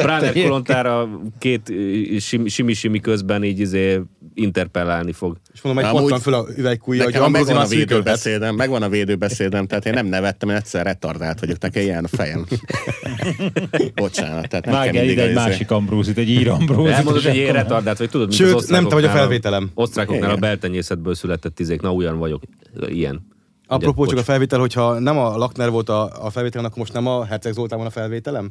a Bráner, egyébként. Kolontára két simi-simi közben így izé interpellálni fog. És mondom, Amúgy- pattan föl a üvelykújja, hogy megvan Ambrózi a védőbeszédem, megvan a védőbeszédem, tehát én nem nevettem, én egyszer retardált vagyok, nekem ilyen a fejem. *laughs* Bocsánat, tehát nem kell Vágj ide egy izé- másik Ambrózit, egy ír Ambrózit. Elmondod, hogy én retardált vagy, tudod, Sőt, az nem te vagy a felvételem. Osztrákoknál a beltenyészetből született tizék, na olyan vagyok, ilyen. Apropó csak a felvétel, hogyha nem a Lakner volt a, a felvételen, akkor most nem a Herceg Zoltán van a felvételem?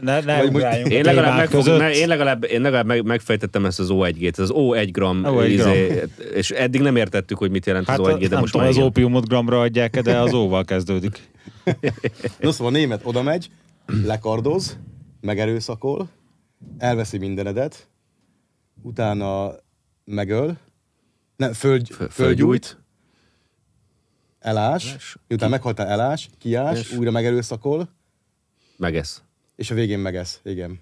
Ne, ne Vagy most- Én legalább, megfog, ne, én legalább, én legalább meg, megfejtettem ezt az O1G-t, ez az O1 gram, O1 izé, és eddig nem értettük, hogy mit jelent Hát az a, O1G, de nem most tudom, az igen. ópiumot gramra adják de az *laughs* óval kezdődik. No, szóval a német oda megy, lekardoz, megerőszakol, elveszi mindenedet, utána megöl, nem, föl, Föl- fölgyújt, elás, miután meghaltál elás, kiás, újra megerőszakol, Megesz. És a végén megesz, igen.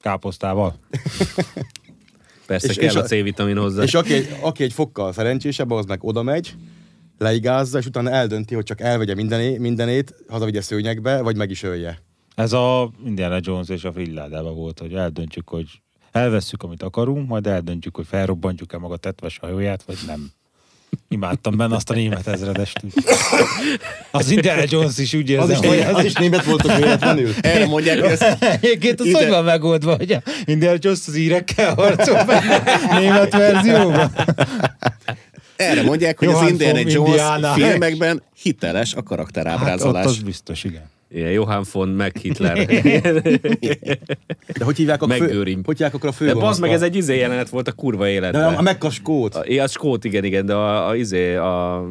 Káposztával. *laughs* Persze És- kell és a a- C-vitamin hozzá. És aki egy, aki egy fokkal szerencsésebb, az meg oda megy, leigázza, és utána eldönti, hogy csak elvegye mindené, mindenét, hazavigye szőnyegbe, vagy meg is ölje. Ez a Indiana Jones és a Frilládában volt, hogy eldöntjük, hogy elvesszük, amit akarunk, majd eldöntjük, hogy felrobbantjuk-e maga tetves hajóját, vagy nem. Imádtam benne azt a német ezredest. Az Indiana Jones is úgy Az érzem, is, hogy az is német volt a véletlenül. Erre mondják, hogy ez Egyébként az hogy van megoldva, hogy a Indiana Jones az írekkel harcol benne német verzióban? Erre mondják, hogy az Johann Indiana von Jones Indiana. filmekben hiteles a Hát ott karakterábrázolás. az biztos, igen. Igen, Johann von meg Hitler. De hogy hívják a fő, hogy hívják akkor a fő De bazd meg, ez egy izé jelenet volt a kurva De életben. a megkaskót. A, a skót, igen, igen, de a, a, izé, a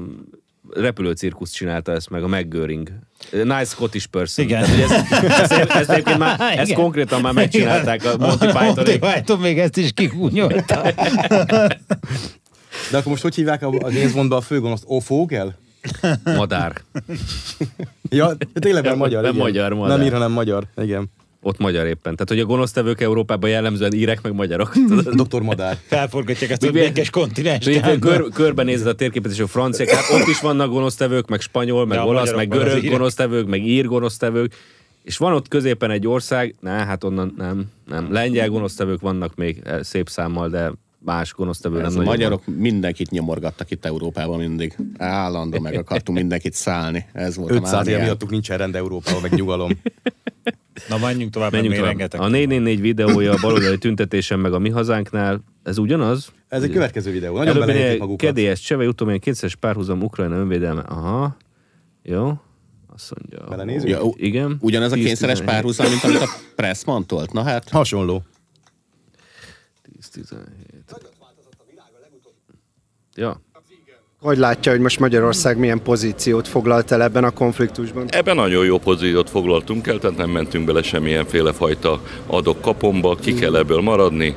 repülőcirkusz csinálta ezt meg, a McGöring. Nice Scottish person. Igen. Tehát, ezt, ezt, ezt, egyébként már, ezt Igen. konkrétan már megcsinálták a Monty Monty Python. Python még ezt is kigúnyolta. De akkor most hogy hívják a, a James Bondban a főgonoszt? Ofogel? Madár. *laughs* Ja, de tényleg már magyar. Nem igen. magyar, madár. Nem ír, hanem magyar. Igen. Ott magyar éppen. Tehát, hogy a gonosztevők Európában jellemzően írek meg magyarok. *laughs* Doktor Madár. Felforgatják ezt a És kontinens. kör, körbenézed a térképet, és a franciák, hát ott is vannak gonosztevők, meg spanyol, meg De olasz, meg görög gonosztevők, meg ír gonosztevők, és van ott középen egy ország, ne, hát onnan nem, nem. Lengyel gonosztevők vannak még eh, szép számmal, de más gonosztevő nem a magyarok mindenkit nyomorgattak itt Európában mindig. Állandó meg akartunk mindenkit szállni. Ez volt a 500 év miattuk nincsen rend Európában, meg nyugalom. *laughs* Na menjünk tovább, Menjünk tovább. rengeteg. A 444 videója a baloldali tüntetésen meg a mi hazánknál, ez ugyanaz? Ez egy következő videó. Nagyon Előbb magukat. kedélyes cseve, utóbb kétszeres párhuzam Ukrajna önvédelme. Aha. Jó. Azt mondja. Belenézünk? Ja, Igen. Ugyanez a 10, kényszeres 17. párhuzam, mint amit a Press mondolt. Na hát, Hasonló. 10-17. Ja. Hogy látja, hogy most Magyarország milyen pozíciót foglalt el ebben a konfliktusban? Ebben nagyon jó pozíciót foglaltunk el, tehát nem mentünk bele semmilyenféle fajta adok-kapomba, ki kell ebből maradni,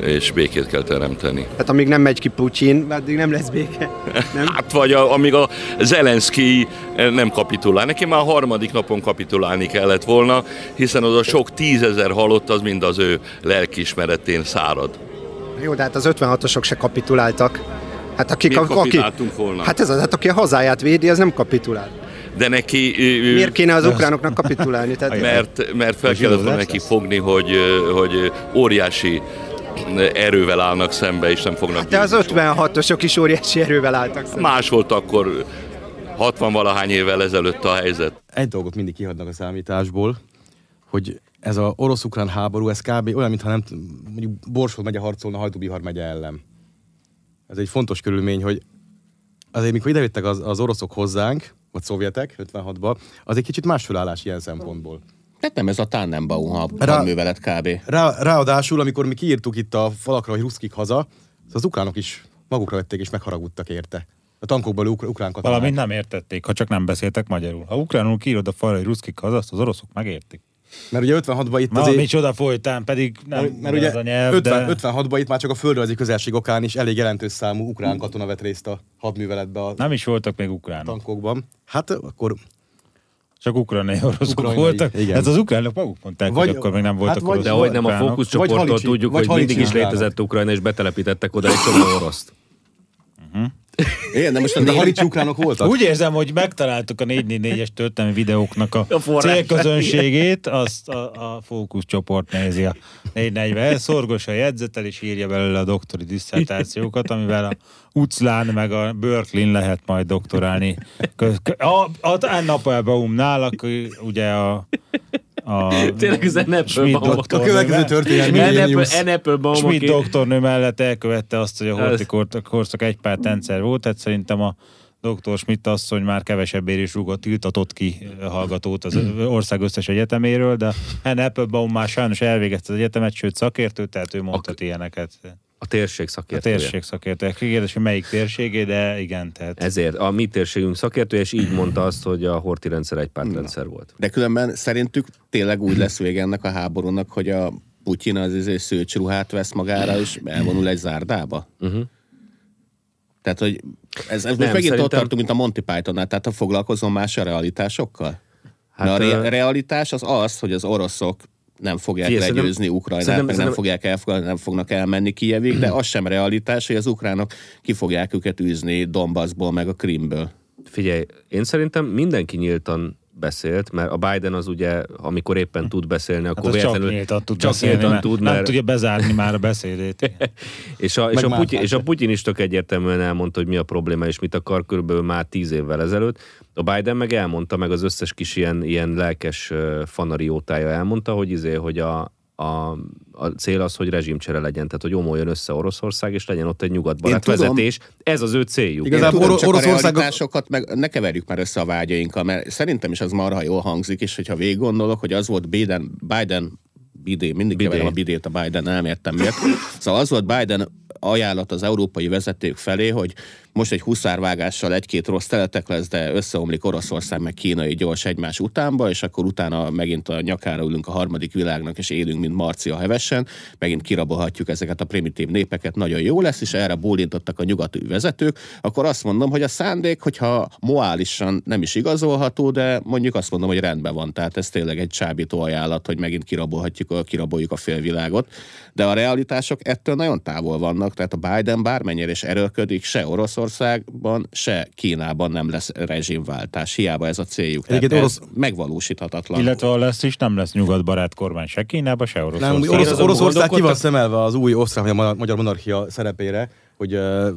és békét kell teremteni. Hát amíg nem megy ki Putyin, addig nem lesz béke. Nem? *laughs* Hát vagy a, amíg a Zelenszky nem kapitulál. Neki már a harmadik napon kapitulálni kellett volna, hiszen az a sok tízezer halott, az mind az ő lelkiismeretén szárad. Jó, de hát az 56-osok se kapituláltak. Hát akik Miért a, aki, volna? Hát ez az, hát aki a hazáját védi, az nem kapitulál. De neki... Miért kéne az ukránoknak kapitulálni? Tehát, Mert, mert fel kellett volna neki lesz? fogni, hogy, hogy óriási erővel állnak szembe, és nem fognak de az győzni soha. 56-osok is óriási erővel álltak szemben. Más volt akkor 60 valahány évvel ezelőtt a helyzet. Egy dolgot mindig kihagynak a számításból, hogy ez a orosz-ukrán háború, ez kb. olyan, mintha nem, mondjuk Borsod megye harcolna Hajdubihar megye ellen. Ez egy fontos körülmény, hogy azért mikor idejöttek az, az oroszok hozzánk, vagy szovjetek 56-ban, az egy kicsit más felállás ilyen szempontból. hát nem ez a Tannenbaum Rá- hadművelet kb. Rá, ráadásul, amikor mi kiírtuk itt a falakra, hogy ruszkik haza, az ukránok is magukra vették és megharagudtak érte. A tankokból ukr- ukrán katonák. Valamint nem értették, ha csak nem beszéltek magyarul. Ha ukránul kiírod a falra, hogy ruszkik haza, azt az oroszok megértik. Mert ugye 56-ban itt Ma azért... micsoda folytán, pedig nem mert, mert ugye az a nyelv, 50, de 56-ban itt már csak a földrajzi közelség okán is elég jelentős számú ukrán katona vett részt a hadműveletbe a nem is voltak még ukránok. tankokban. Hát akkor Csak ukrajnai oroszok Ukrajnai, voltak. igen. Ez az ukránok maguk mondták, Vagy- hogy akkor még nem voltak hát vagy-. De hogy nem a fókuszcsoporttól tudjuk, vagy hogy mindig is létezett Ukrajna, és betelepítettek oda egy csomó oroszt. Igen, de most a halicsi ukránok voltak. Úgy érzem, hogy megtaláltuk a 444-es történelmi videóknak a, A célközönségét, azt a, a fókuszcsoport nézi a 440 szorgos a jegyzetel, és írja belőle a doktori diszertációkat, amivel a Uclán meg a Berkeley lehet majd doktorálni. Kö- kö- A, a Anna Applebaumnál, aki ugye a, a *laughs* Tényleg az A következő Applebaum, Schmidt doktornő mellett elkövette azt, hogy a Ez- horti kor- korszak egy pár rendszer volt, tehát szerintem a Dr. Schmidt asszony már kevesebbért is rúgott, tiltatott ki hallgatót az *clears throat* ország összes egyeteméről, de Anne Applebaum már sajnos elvégezte az egyetemet, sőt szakértő, tehát ő mondhat ilyeneket. A térség A szakértője. térség szakértő. Kérdés, hogy melyik térségé, de igen, tehát. Ezért a mi térségünk szakértője, és így mondta azt, hogy a horti rendszer egy pártrendszer volt. de különben szerintük tényleg úgy lesz vége ennek a háborúnak, hogy a Putyin az izé szőcsruhát vesz magára, és elvonul egy zárdába? Uh-huh. Tehát, hogy ez, ez Nem, most megint szerintem- ott tartunk, mint a Monty Pythonnál, tehát ha foglalkozom más a realitásokkal? Hát, Hát, a re- realitás az az, hogy az oroszok nem fogják szerintem- legyőzni Ukrajnát, szerintem- meg nem szerintem- fogják elfogadni, nem fognak elmenni Kijevig, de az sem realitás, hogy az ukránok ki fogják őket űzni Donbassból, meg a Krimből. Figyelj, én szerintem mindenki nyíltan beszélt, mert a Biden az ugye, amikor éppen tud beszélni, akkor Hát az csak véletlenül nyíltan tud csak beszélni, nyíltan mert tud, nem mert tudja bezárni már a beszédét. *laughs* És a, és, a Putyin, és a. Putyin is tök egyértelműen elmondta, hogy mi a probléma, és mit akar körülbelül már tíz évvel ezelőtt. A Biden meg elmondta, meg az összes kis ilyen, ilyen lelkes fanariótája elmondta, hogy izé, hogy a, a, a cél az, hogy rezsimcsere legyen, tehát hogy omoljon össze Oroszország, és legyen ott egy nyugatbarát vezetés. Ez az ő céljuk. Igazából Én tudom, csak Oroszország- a meg ne keverjük már össze a vágyainkkal, mert szerintem is az marha jól hangzik, és hogyha végig gondolok, hogy az volt Biden, Biden Bidé, mindig Bidé. keverem a Bidét a Biden, nem értem miért. Szóval az volt Biden ajánlat az európai vezetők felé, hogy most egy huszárvágással egy-két rossz teletek lesz, de összeomlik Oroszország meg kínai gyors egymás utánba, és akkor utána megint a nyakára ülünk a harmadik világnak, és élünk, mint Marcia hevesen, megint kirabolhatjuk ezeket a primitív népeket, nagyon jó lesz, és erre bólintottak a nyugati vezetők, akkor azt mondom, hogy a szándék, hogyha moálisan nem is igazolható, de mondjuk azt mondom, hogy rendben van, tehát ez tényleg egy csábító ajánlat, hogy megint kirabolhatjuk, kiraboljuk a félvilágot, de a realitások ettől nagyon távol vannak, tehát a Biden bármennyire is erőlködik, se Oroszországban, se Kínában nem lesz rezsimváltás, hiába ez a céljuk. Tehát Egyébként ez megvalósíthatatlan. Illetve ha lesz is, nem lesz nyugatbarát kormány se Kínába, se Nem, Oroszországban. Orosz, azon Oroszország ki van szemelve az új osztrák vagy a ma- magyar monarchia szerepére, hogy uh,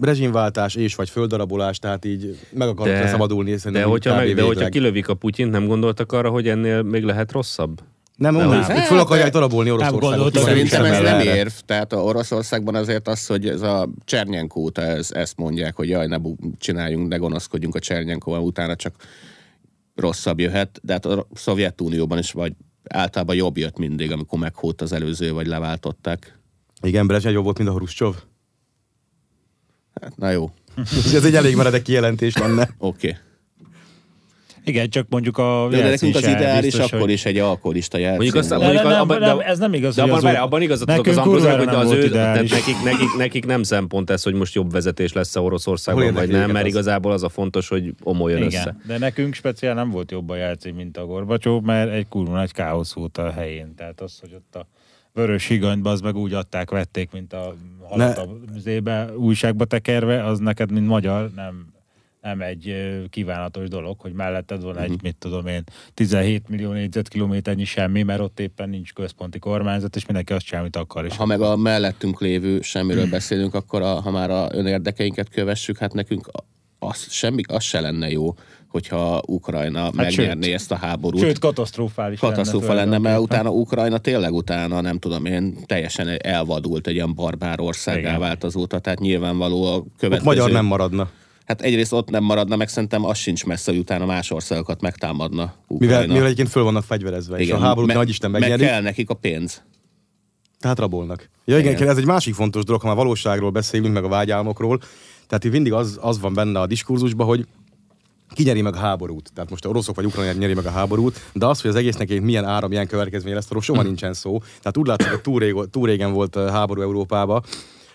rezsimváltás és vagy földarabolás, tehát így meg akarnak szabadulni. De hogyha, meg, de hogyha kilövik a Putyint, nem gondoltak arra, hogy ennél még lehet rosszabb? Nem, Nem. hogy föl akarják darabolni Oroszországot. Szerintem ez nem érv. Tehát a Oroszországban azért az, hogy ez a Csernyenko óta ez, ezt mondják, hogy jaj, ne bu- csináljunk, ne gonoszkodjunk a Csernyenkóval, utána csak rosszabb jöhet. De hát a Szovjetunióban is vagy általában jobb jött mindig, amikor meghódt az előző, vagy leváltották. Igen, Brezsnyev jobb volt, mint a Hruscsov. Hát, na jó, Ez egy elég meredek kijelentés lenne. oké. Okay. Igen, csak mondjuk a De, de nekünk az ideális biztos, akkor hogy- is egy alkoholista jelzés. Mondjuk azt, mondjuk nem, abban, nem, ez nem igaz, De abban, az várj, abban igazat az Ambróznak, hogy az ő, nekik, nekik, nekik, nem szempont ez, hogy most jobb vezetés lesz-e Oroszországban, Hol vagy nem, mert igazából az a fontos, hogy omoljon Igen, össze. de nekünk speciál nem volt jobb a jelcé, mint a Gorbacsov, mert egy kurva nagy káosz volt a helyén. Tehát az, hogy ott a vörös higanyba az meg úgy adták, vették, mint a halott a zébe, újságba tekerve, az neked, mint magyar, nem, nem egy kívánatos dolog, hogy melletted van egy, mit tudom én, 17 millió négyzetkilométernyi semmi, mert ott éppen nincs központi kormányzat, és mindenki azt csinál, amit akar. És Ha meg a mellettünk lévő semmiről beszélünk, akkor a, ha már a önérdekeinket kövessük, hát nekünk az, semmi, az se lenne jó, hogyha Ukrajna hát megnyerné sőt. ezt a háborút. Sőt, katasztrofális katasztrófa lenne, lenne, mert utána Ukrajna tényleg utána, nem tudom én, teljesen elvadult egy ilyen barbár országá vált azóta, tehát nyilvánvaló a Ott következő... magyar nem maradna. Hát egyrészt ott nem maradna, meg szerintem az sincs messze, hogy utána más országokat megtámadna Mivel, Ukrajna. mivel egyébként föl vannak fegyverezve, és a háborút me- nagy Isten meg megnyerik, kell nekik a pénz. tehát rabolnak. Ja igen, Igen. ez egy másik fontos dolog, ha már valóságról beszélünk, meg a vágyálmokról. Tehát itt mindig az, az van benne a diskurzusban, hogy ki nyeri meg a háborút. Tehát most a oroszok vagy ukránok nyeri meg a háborút, de az, hogy az egésznek egy milyen áram, milyen következmény lesz, arról soha nincsen szó. Tehát úgy látszik, hogy túl, rég, túl régen volt háború Európába,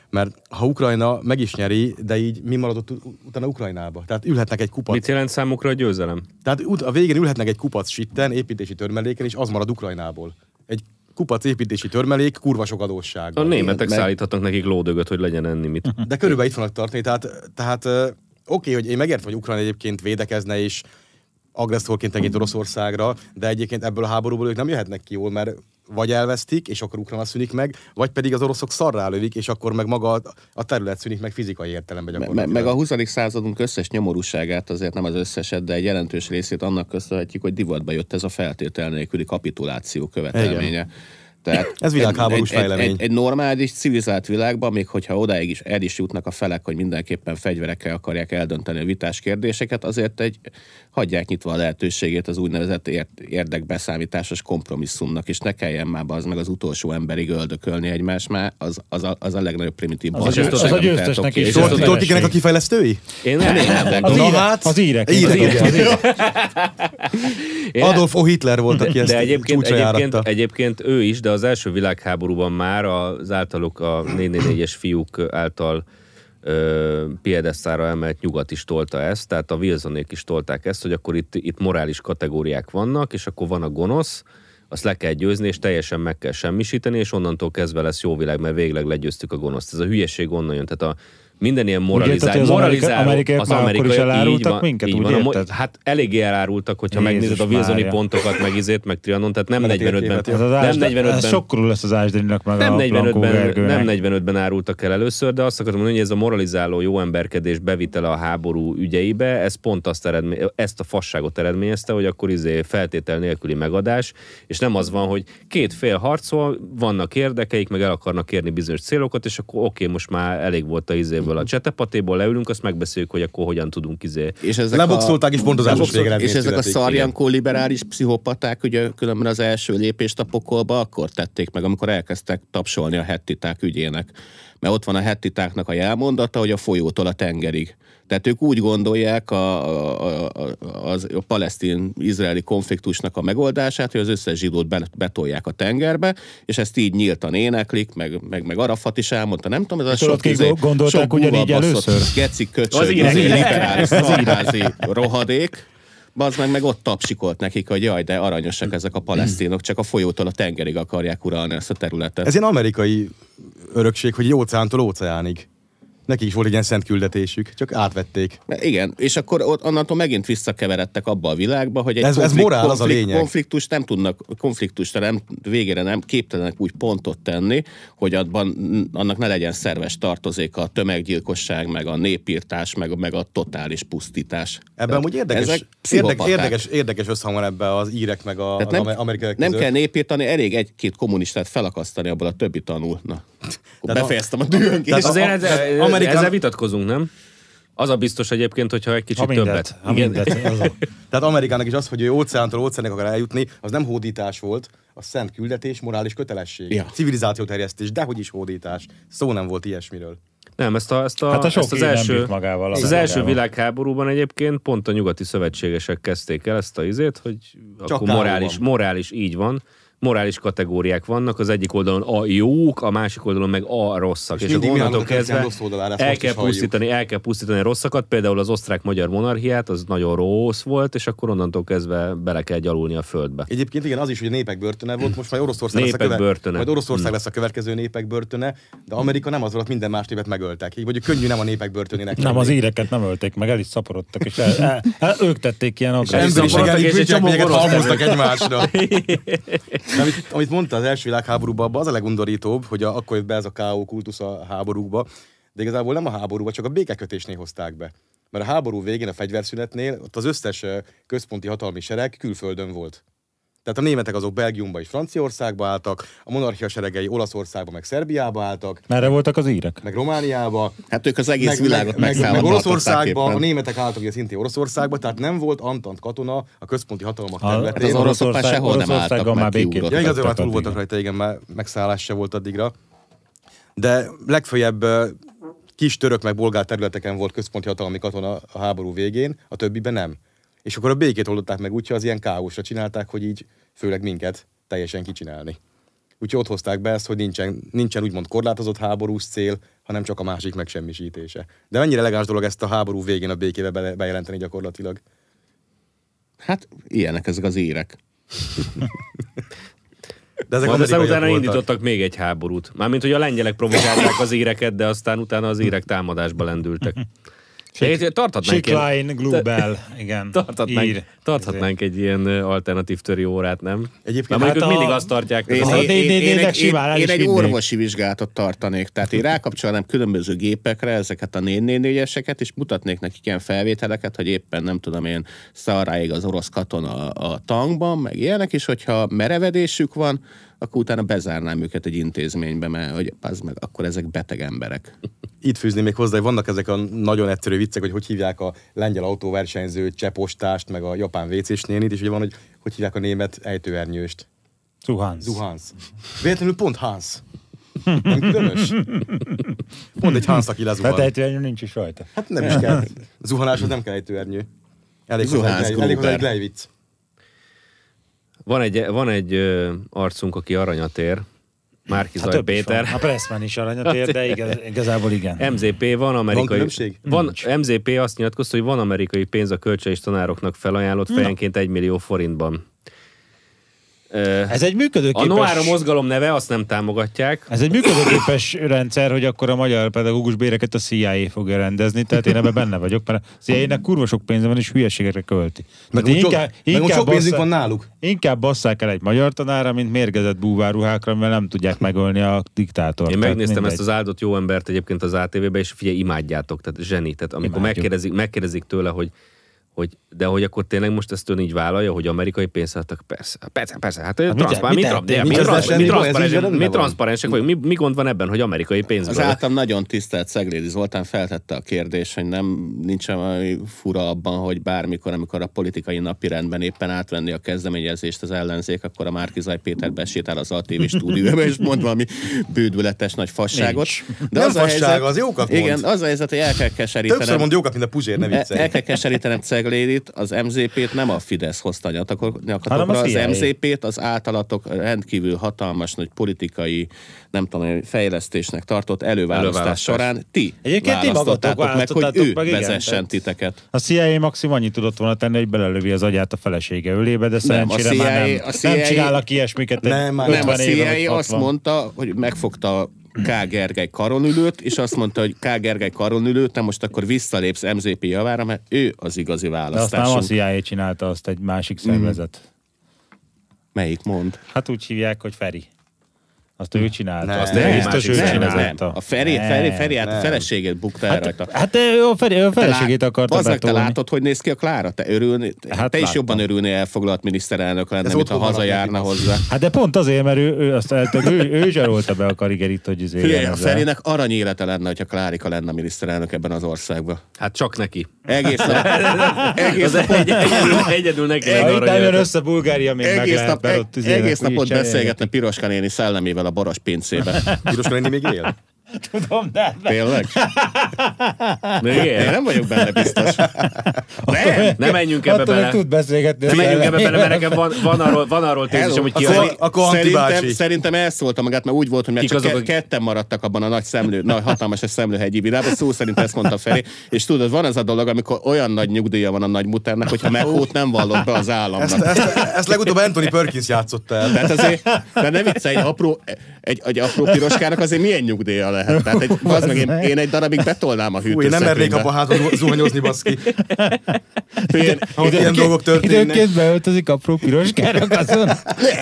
mert ha Ukrajna meg is nyeri, de így mi maradott utána Ukrajnába? Tehát ülhetnek egy kupac. Mit jelent számukra a győzelem? Tehát a végén ülhetnek egy kupac sitten, építési törmeléken, és az marad Ukrajnából. Egy kupac építési törmelék, kurva sok adósság. A németek meg- szállíthatnak nekik lódögöt, hogy legyen enni mit. De körülbelül itt fognak tartani, tehát, tehát oké, hogy én megértem, hogy Ukrajna egyébként védekezne és agresszorként tekint Oroszországra, de egyébként ebből a háborúból ők nem jöhetnek ki jól, mert vagy elvesztik, és akkor Ukrajna szűnik meg, vagy pedig az oroszok szarrá lövik, és akkor meg maga a- terület szűnik meg fizikai értelemben Me- gyakorlatilag. meg a 20. századunk összes nyomorúságát, azért nem az összeset, de egy jelentős részét annak köszönhetjük, hogy divatba jött ez a feltétel nélküli kapituláció követelménye. Tehát *laughs* Ez világháborús egy, egy, fejlemény. egy, egy normális, civilizált világban, még hogyha odáig is el is jutnak a felek, hogy mindenképpen fegyverekkel akarják eldönteni a vitás kérdéseket, azért egy hagyják nyitva a lehetőségét az úgynevezett ér, érdekbeszámításos kompromisszumnak, és ne kelljen már az meg az utolsó emberig öldökölni egymást, már az, az, a, az a legnagyobb primitív Az a barátság, győztes- az a győztesnek is kinek a kifejlesztői? Én nem, nem, Az, írek, hát, az írek. az írek, igen. az írek. én Adolf O. Hitler volt, aki ezt de egyébként, egyébként, egyébként ő is, de az első világháborúban már az általuk a 444-es fiúk által piedesztára emelt nyugat is tolta ezt, tehát a Wilsonék is tolták ezt, hogy akkor itt, itt morális kategóriák vannak, és akkor van a gonosz, azt le kell győzni, és teljesen meg kell semmisíteni, és onnantól kezdve lesz jó világ, mert végleg legyőztük a gonoszt. Ez a hülyeség onnan jön. Tehát a minden ilyen érted, moralizál, hogy az amerikai- akkor is elárultak van, minket, így úgy van. A érted? Hát eléggé elárultak, hogyha Jézus megnézed a Wilsoni Mária. pontokat, meg izét, meg Trianon, tehát nem Meg a 45-ben, térképet, Ez az nem ásd, 45-ben, ez sokkorú lesz az ásdaninak meg nem a Blankó 45-ben, Gergőnek. nem 45-ben árultak el először, de azt akartam mondani, hogy ez a moralizáló jó emberkedés bevitele a háború ügyeibe, ez pont azt eredmény, ezt a fasságot eredményezte, hogy akkor izé feltétel nélküli megadás, és nem az van, hogy két fél harcol, vannak érdekeik, meg el akarnak érni bizonyos célokat, és akkor oké, most már elég volt a izéből a csetepatéból, leülünk, azt megbeszéljük, hogy akkor hogyan tudunk izé. És ezek Leboxolták, és pontozásos végeredmény És ezek a szarjankó liberális pszichopaták, ugye különben az első lépést a pokolba akkor tették meg, amikor elkezdtek tapsolni a hettiták ügyének. Mert ott van a hettitáknak a jelmondata, hogy a folyótól a tengerig. Tehát ők úgy gondolják a, a, a, az, a palesztin-izraeli konfliktusnak a megoldását, hogy az összes zsidót be- betolják a tengerbe, és ezt így nyíltan éneklik, meg, meg, meg Arafat is elmondta, nem tudom, ez a tudod, sok, izé, gondolták sok ugyanígy először? Geci köcsög, Az izé, liberális szarházi rohadék, az meg, meg ott tapsikolt nekik, hogy jaj, de aranyosak ezek a palesztinok, csak a folyótól a tengerig akarják uralni ezt a területet. Ez ilyen amerikai örökség, hogy óceántól óceánig. Neki is volt egy ilyen szent küldetésük, csak átvették. Igen, és akkor ott onnantól megint visszakeveredtek abba a világba, hogy egy Ez- ez morál, az a lényeg. konfliktus nem tudnak, konfliktusra nem, végére nem képtelenek úgy pontot tenni, hogy abban, annak ne legyen szerves tartozéka a tömeggyilkosság, meg a népírtás, meg, meg a totális pusztítás. Ebben amúgy érdekes, érdekes, érdekes, érdekes összhang van ebbe az írek meg a, Tehát az nem, nem, amerikai nem között. kell népírtani, elég egy-két kommunistát felakasztani, abból a többi tanul. Na, akkor Tehát a- befejeztem a dühöngést. Azért a- ezzel, tehát Amerikán- ezzel vitatkozunk, nem? Az a biztos egyébként, hogyha egy kicsit Ha mindet, többet. ha mindet. Az a- Tehát Amerikának is az, hogy ő óceántól óceánig akar eljutni, az nem hódítás volt, az szent küldetés, morális kötelesség. Ja. Civilizációterjesztés, dehogy is hódítás. Szó nem volt ilyesmiről. Nem, ezt, a, ezt, a, Hát a ezt az első, magával, ezt az első világháborúban egyébként pont a nyugati szövetségesek kezdték el ezt a izét, hogy Csak akkor morális, morális, így van, morális kategóriák vannak, az egyik oldalon a jók, a másik oldalon meg a rosszak. És És, mindig onnantól kezdve rossz oldalára, el kell, pusztítani, el kell pusztítani a rosszakat, például az osztrák-magyar monarchiát, az nagyon rossz volt, és akkor onnantól kezdve bele kell gyalulni a földbe. Egyébként igen, az is, hogy a népek börtöne volt, most majd Oroszország lesz a Népek köve... börtöne. Majd Oroszország Hmm. lesz a következő népek börtöne, de Amerika nem az volt, minden más népet megöltek. Így mondjuk könnyű nem a népek börtönének. Nem, az íreket nem ölték meg, el is szaporodtak, és el, el, el, ők tették ilyen Szaporodtak, és orosz halmoztak egymásra. De amit, amit mondta az első világháborúban, abban az a legundorítóbb, hogy a, akkor jött be ez a K.O. kultusz a háborúkba, de igazából nem a háborúba, csak a békekötésnél hozták be. Mert a háború végén, a fegyverszünetnél ott az összes központi hatalmi sereg külföldön volt. Tehát a németek azok Belgiumba és Franciaországba álltak, a monarchia seregei Olaszországba meg Szerbiába álltak, Merre voltak az írek? meg Romániába, Hát ők az egész meg, világot meg, meg, meg Oroszországba, a németek álltak ugye szintén Oroszországba, tehát nem volt Antant katona a központi hatalmak A- területén. az oroszok már sehol nem álltak, már kiugrottak. Ja, igaz, már túl voltak rajta, igen, már megszállás se volt addigra. De legfeljebb kis török meg bolgár területeken volt központi hatalmi katona a háború végén, a többiben nem. És akkor a békét oldották meg úgy, hogy az ilyen káoszra csinálták, hogy így főleg minket teljesen kicsinálni. Úgyhogy ott hozták be ezt, hogy nincsen, nincsen úgymond korlátozott háborús cél, hanem csak a másik megsemmisítése. De mennyire elegáns dolog ezt a háború végén a békébe bejelenteni gyakorlatilag. Hát ilyenek ezek az írek. De ezek Majd aztán utána voltak. indítottak még egy háborút. Mármint, hogy a lengyelek provokálták az íreket, de aztán utána az írek támadásba lendültek. Tarthatnánk, ilyen, Sickline, Global, igen. tarthatnánk, Ír. tarthatnánk egy ilyen alternatív töri órát, nem? Egyébként mondjuk hát ők a- mindig azt tartják, Én, én, én, én, egy, én, is egy orvosi vizsgálatot tartanék. Tehát én rákapcsolnám különböző gépekre ezeket a 444-eseket, és mutatnék nekik ilyen felvételeket, hogy éppen nem tudom én szaráig az orosz katona a, a tankban, meg ilyenek, és hogyha merevedésük van, akkor utána bezárnám őket egy intézménybe, mert hogy az meg, akkor ezek beteg emberek. itt fűzni még hozzá, hogy vannak ezek a nagyon egyszerű viccek, hogy hogy hívják a lengyel autóversenyző csepostást, meg a japán WC-s nénit, és ugye van, hogy hogy hívják a német ejtőernyőst. Zuhans. Zuhans. Véletlenül pont Hans. Nem különös? Pont egy Hans, aki lezuhan. Hát ejtőernyő nincs is rajta. Hát nem is kell. Zuhanáshoz nem kell ejtőernyő. Elég hozzá Zuhánsz egy, elég hozzá egy. Van egy, van egy ö, arcunk, aki aranyat ér, Márki Hát Zaj Péter. van. A Pressman is aranyat ér, de igaz, *laughs* igazából igen. MZP van amerikai... különbség? Van, MZP azt nyilatkozta, hogy van amerikai pénz a kölcsön és tanároknak felajánlott fejenként egy millió forintban. Ez egy a működőképes... Noára mozgalom neve, azt nem támogatják. Ez egy működőképes rendszer, hogy akkor a magyar pedagógus béreket a CIA fogja rendezni, tehát én ebben benne vagyok, mert a CIA-nek kurva sok pénze van, és hülyeségekre költi. Meg úgy inkább, meg inkább, sok pénzük basszák, van náluk. inkább basszák el egy magyar tanára, mint mérgezett búváruhákra, mert nem tudják megölni a diktátort. Én megnéztem mindegy. ezt az áldott jó embert egyébként az ATV-be, és figyelj, imádjátok, tehát zseni. Tehát amikor megkérdezik, megkérdezik tőle, hogy hogy, de hogy akkor tényleg most ezt ön így vállalja, hogy amerikai pénzt adtak? Persze, persze, persze. Hát, hát mi, Nincs transzparensek, rendben mi transzparensek vagyunk, mi, mi gond van ebben, hogy amerikai Az pénzből? általam nagyon tisztelt Szeglédi Zoltán feltette a kérdést, hogy nem nincsen valami fura abban, hogy bármikor, amikor a politikai napirendben éppen átvenni a kezdeményezést az ellenzék, akkor a Márkizaj Péter besétál az ATV stúdióba, és mond valami bődületes nagy fasságot. De Nem fasság, az jókat mond. Igen, az a helyzet, hogy el kell keserítenem. Többször mond jókat, mint a Puzsér, ne El, viccelj. el kell keserítenem Ceglédit, az MZP-t nem a Fidesz hozta Hanem nyakatokra, a az CIA. MZP-t az általatok rendkívül hatalmas nagy politikai, nem tudom, fejlesztésnek tartott előválasztás, Előválasztás. során ti Egyébként választottátok meg, hogy ő meg, igen, vezessen tehát- titeket. A CIA maximum annyit tudott volna tenni, hogy belelövi az agyát a felesége ölébe, de szerencsére CIA már nem, a CIA nem csinálnak ilyesmiket. Nem, már 50 Nem, a CIA azt 60. mondta, hogy megfogta K. Gergely karonülőt, és azt mondta, hogy K. Gergely karonülőt, te most akkor visszalépsz MZP javára, mert ő az igazi De azt nem a. CIA csinálta, azt egy másik szervezet. Melyik mond? Hát úgy hívják, hogy Feri. Azt ő csinálta. Nem. azt Nem, biztos ő csinálta. A Feri, Nem. Feri, Feri hát a feleségét bukta el rajta. Hát ő a, Feri, a feleségét akarta Bazd meg, te betolni. látod, hogy néz ki a Klára? Te, örülni, Hát hát te is láttam. jobban örülnél elfoglalt miniszterelnök lenne, mint ha hazajárna a hozzá. Hát de pont azért, mert ő, ő, azt, tehát ő, ő zsarolta be a karigerit, hogy izé ilyen a. Ferinek arany élete lenne, hogyha Klárika lenne miniszterelnök ebben az országban. Hát csak neki. Egész nap, *laughs* egész Az nap, egy, egyedül, egyedül neki jöhet. össze Bulgária, még egész nap, egész napot beszélgetne Piroska néni szellemével a Baros pincébe. Piroska néni még él? Tudom, de... Tényleg? *laughs* Még Én él? nem vagyok benne biztos. Nem, Ne menjünk ebbe Attól bele. tud beszélgetni. Ne a menjünk ebbe bele, mert nekem van, van arról, van arról tézisem, hogy ki Akkor- az, akkor szerintem, szerintem elszólta magát, mert úgy volt, hogy mert Kik csak azok, ke- ketten maradtak abban a nagy szemlő, nagy hatalmas szemlőhegyi világban, szó szerint ezt mondta Feri, és tudod, van ez a dolog, amikor olyan nagy nyugdíja van a nagy muternek, hogyha meghót nem vallott be az államnak. Ezt, ezt, ezt legutóbb Anthony Perkins játszotta el. Tehát azért, de nem viccelj, egy apró, egy, egy apró piroskának azért milyen nyugdíja lehet? Tehát egy, *laughs* az meg én, én, egy darabig betolnám a Fú, én nem mernék hűtőszekrénybe. abban hátul zuhanyozni, baszki. Én, Ahol ilyen dolgok történnek. Időnként beöltözik apró piroskának azon.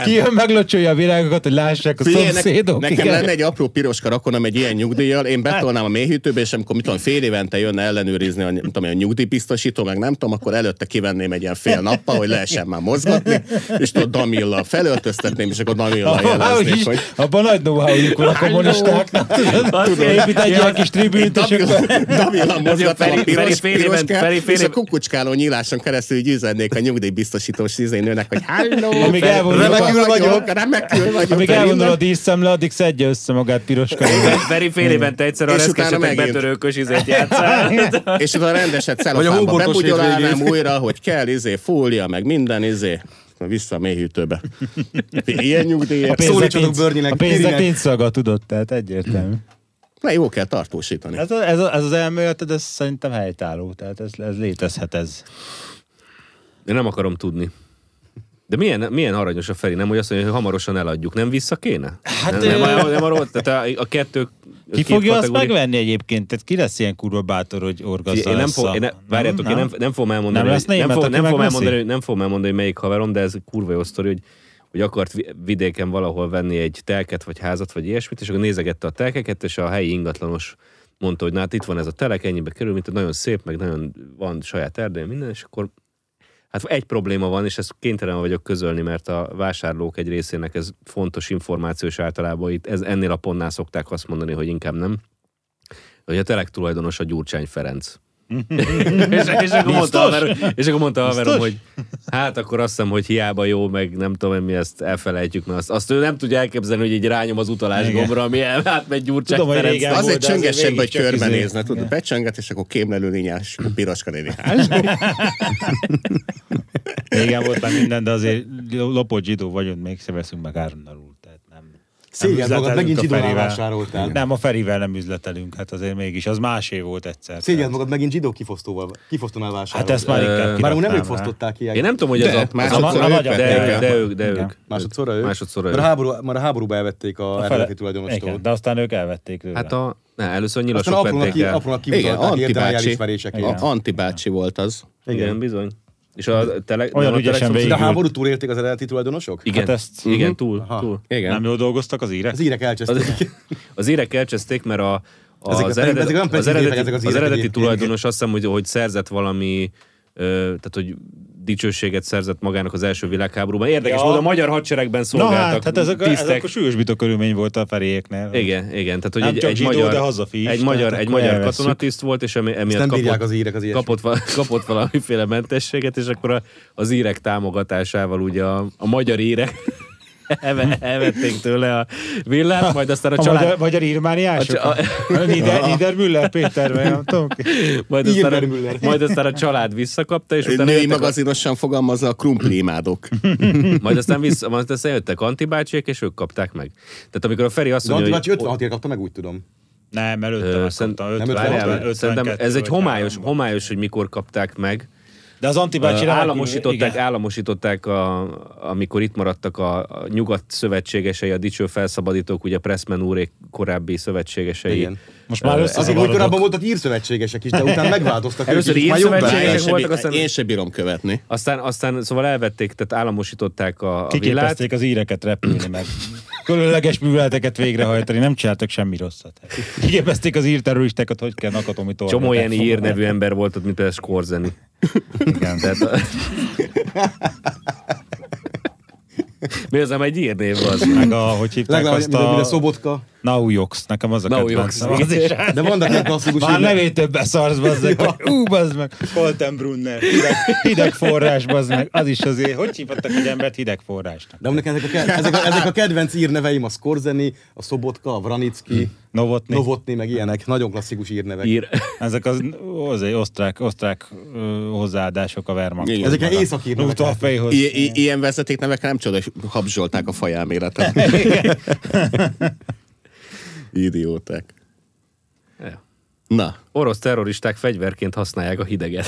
Kijön, meglocsolja a virágokat, hogy lássák a szomszédok. nekem igen. lenne egy apró piroska rakonom egy ilyen nyugdíjjal, én betolnám a mélyhűtőbe, és amikor mit tudom, fél évente jönne ellenőrizni a, nem tudom, a nyugdíjbiztosító, meg nem tudom, akkor előtte kivenném egy ilyen fél nappal, hogy lehessen már mozgatni, és tudod, Damilla felöltöztetném, és akkor Damilla is, hogy abban nagy know van a kommunistáknak. Épít egy ilyen kis tribűnt, és akkor... Davilan mozgattam a piros, piroskát, és a kukucskáló nyíláson keresztül így üzennék a nyugdíjbiztosítós izénőnek, hogy halló, Amíg remekül vagyok, remekül vagyok. Amíg elvonul a díszszemle, addig szedje össze magát piroska. Feri fél évente egyszer a reszkesetek betörőkös izét játszál. És utána rendeset Vagy a celofánba hóbortos bebugyolálnám újra, hogy kell, izé, fólia, meg minden, izé. Vissza a mélyhűtőbe. Ilyen Bernie-nek, a Tirinek. nincs szaga, tudod, tehát egyértelmű. Na jó, kell tartósítani. Ez, a, ez, a, ez az elméleted, ez szerintem helytálló, tehát ez, ez létezhet ez. Én nem akarom tudni. De milyen, milyen aranyos a Feri, nem? Hogy azt mondja, hogy hamarosan eladjuk. Nem vissza kéne? Hát nem, nem, nem, nem arról, tehát a, a kettő... Ki fogja azt kategória- megvenni egyébként? Tehát ki lesz ilyen kurva bátor, hogy orgazza Én nem, fog, én ne, várjátok, én nem, nem fogom elmondani, Nem lesz hogy- nem, fog, nem, fogom elmondani, nem fogom elmondani, hogy melyik haverom, de ez kurva jó sztori, hogy, hogy akart vi- vidéken valahol venni egy telket, vagy házat, vagy ilyesmit, és akkor nézegette a telkeket, és a helyi ingatlanos mondta, hogy na hát itt van ez a telek, ennyibe kerül, mint nagyon szép, meg nagyon van saját erdő, minden, és akkor Hát egy probléma van, és ezt kénytelen vagyok közölni, mert a vásárlók egy részének ez fontos információ, és általában itt ez, ennél a pontnál szokták azt mondani, hogy inkább nem, hogy a telek tulajdonos a Gyurcsány Ferenc. *laughs* és, és, akkor mondta, a haverom, és akkor mondta haverom, hogy hát akkor azt hiszem, hogy hiába jó, meg nem tudom, mi ezt elfelejtjük, mert azt, azt ő nem tudja elképzelni, hogy így rányom az utalás Igen. gombra, ami el- átmegy Gyurcsány Tudom, Ferenc. Azért volt, csöngesebb, hogy körbenézne, izé- tudod, Igen. becsönget, és akkor kémlelő lényás, piroska néni. Régen volt már minden, de azért lopott zsidó vagyunk, még se veszünk meg árnalul. Szégyed magad, megint zsidónál vásároltál. Nem, a Ferivel nem üzletelünk, hát azért mégis, az másé volt egyszer. Szégyed Tehát- magad, megint zsidó kifosztóval, kifosztónál Hát vásároltál. ezt már inkább Már nem ők fosztották ki. Én nem tudom, hogy ez a... másodszor a ők De, ők, de ők. Másodszorra ők? Másodszorra ők. a, háború, már a háborúba elvették a, A eredeti tulajdonostól. De aztán ők elvették tőle. Hát a... Ne, először Aztán nyilasok vették el. aprónak Igen, kimutatták Anti érdemel bácsi. elismerésekért. A Anti bácsi volt az. Igen, bizony. És a tele... Olyan a ügyesen végig- De a háború túlélték az eredeti tulajdonosok? Igen, Hát ezt- igen, túl, Aha. túl. Igen. nem jól dolgoztak az írek? Az írek Az, elcseszték. az írek elcseszték, mert a, a, Ezek- az, eredet, ezek az, eredeti, ezek az az eredeti tulajdonos azt hiszem, hogy, hogy szerzett valami ö, tehát hogy dicsőséget szerzett magának az első világháborúban. Érdekes Ja. volt, a magyar hadseregben Na szolgáltak hát, hát ezek, a- tisztek. ezek a súlyosbító körülmény volt a feriéknél. Igen, igen, tehát hogy Nem egy, csak egy zsidó, magyar, de hazafi is, egy magyar, egy magyar elvesszük. katonatiszt volt, és emi- emiatt nem kapott, az írek az kapott, *laughs* kapott valamiféle mentességet, és akkor a, az írek támogatásával ugye a, a magyar írek elve- elvették tőle a villát, majd aztán a A család... magyar, magyar írmániások? A A Nieder, Niedermüller Péter, vagy nem tudom ki. Majd aztán, a, majd aztán a család visszakapta, és utána Női jöttek, a, magazinosan fogalmazza a krumpli imádok. *laughs* majd aztán, vissza, majd aztán jöttek antibácsiek, és ők kapták meg. Tehát amikor a Feri azt mondja, hogy... bácsi 56 ért kapta meg, úgy tudom. Nem, előtte Ö, megkapta. szerint- 50, nem Várjál, 50, szerintem 52 ez egy homályos, homályos, hogy mikor kapták meg. De az antibácsi államosították, igen. államosították a, amikor itt maradtak a, a nyugat szövetségesei, a dicső felszabadítók, ugye Pressman úrék korábbi szövetségesei. Igen. Most már Akik úgy korábban voltak írszövetségesek is, de *laughs* utána megváltoztak. Először írszövetségesek voltak, aztán- én se bírom követni. Aztán, aztán szóval elvették, tehát államosították a, a. Kiképezték az íreket repülni meg. Különleges műveleteket végrehajtani, nem csináltak semmi rosszat. Kiképezték az írterroristákat, hogy kell nakatomi tornát. Csomó ilyen ír nevű ember volt ott, mint például Skorzeni. Igen. Tehát a... Mi az, egy írnév az? Meg a, hogy hívták Legalább, azt a, a a... Szobotka. Naujox, nekem az a Naujox. Az is De vannak ilyen klasszikus Már nevét több beszarsz, bazzeg, ú, bazd meg, Foltenbrunner, hideg, hideg forrás, bazd meg, az is azért, hogy hívhattak egy embert hideg forrásnak? De ezek a, ezek, a, ezek a kedvenc írneveim, a Skorzeni, a Szobotka, a Vranicki, Novotny. Novotny, meg ilyenek. Nagyon klasszikus írnevek. Ír. Ezek az azért osztrák, osztrák ö, hozzáadások a Wehrmacht. Igen. Ezek északír nevek. a fejhoz. I- i- ilyen vezetéknevek nem csoda, hogy habzsolták a fajelméletet. *laughs* Idióták. Ja. Na, Orosz terroristák fegyverként használják a hideget.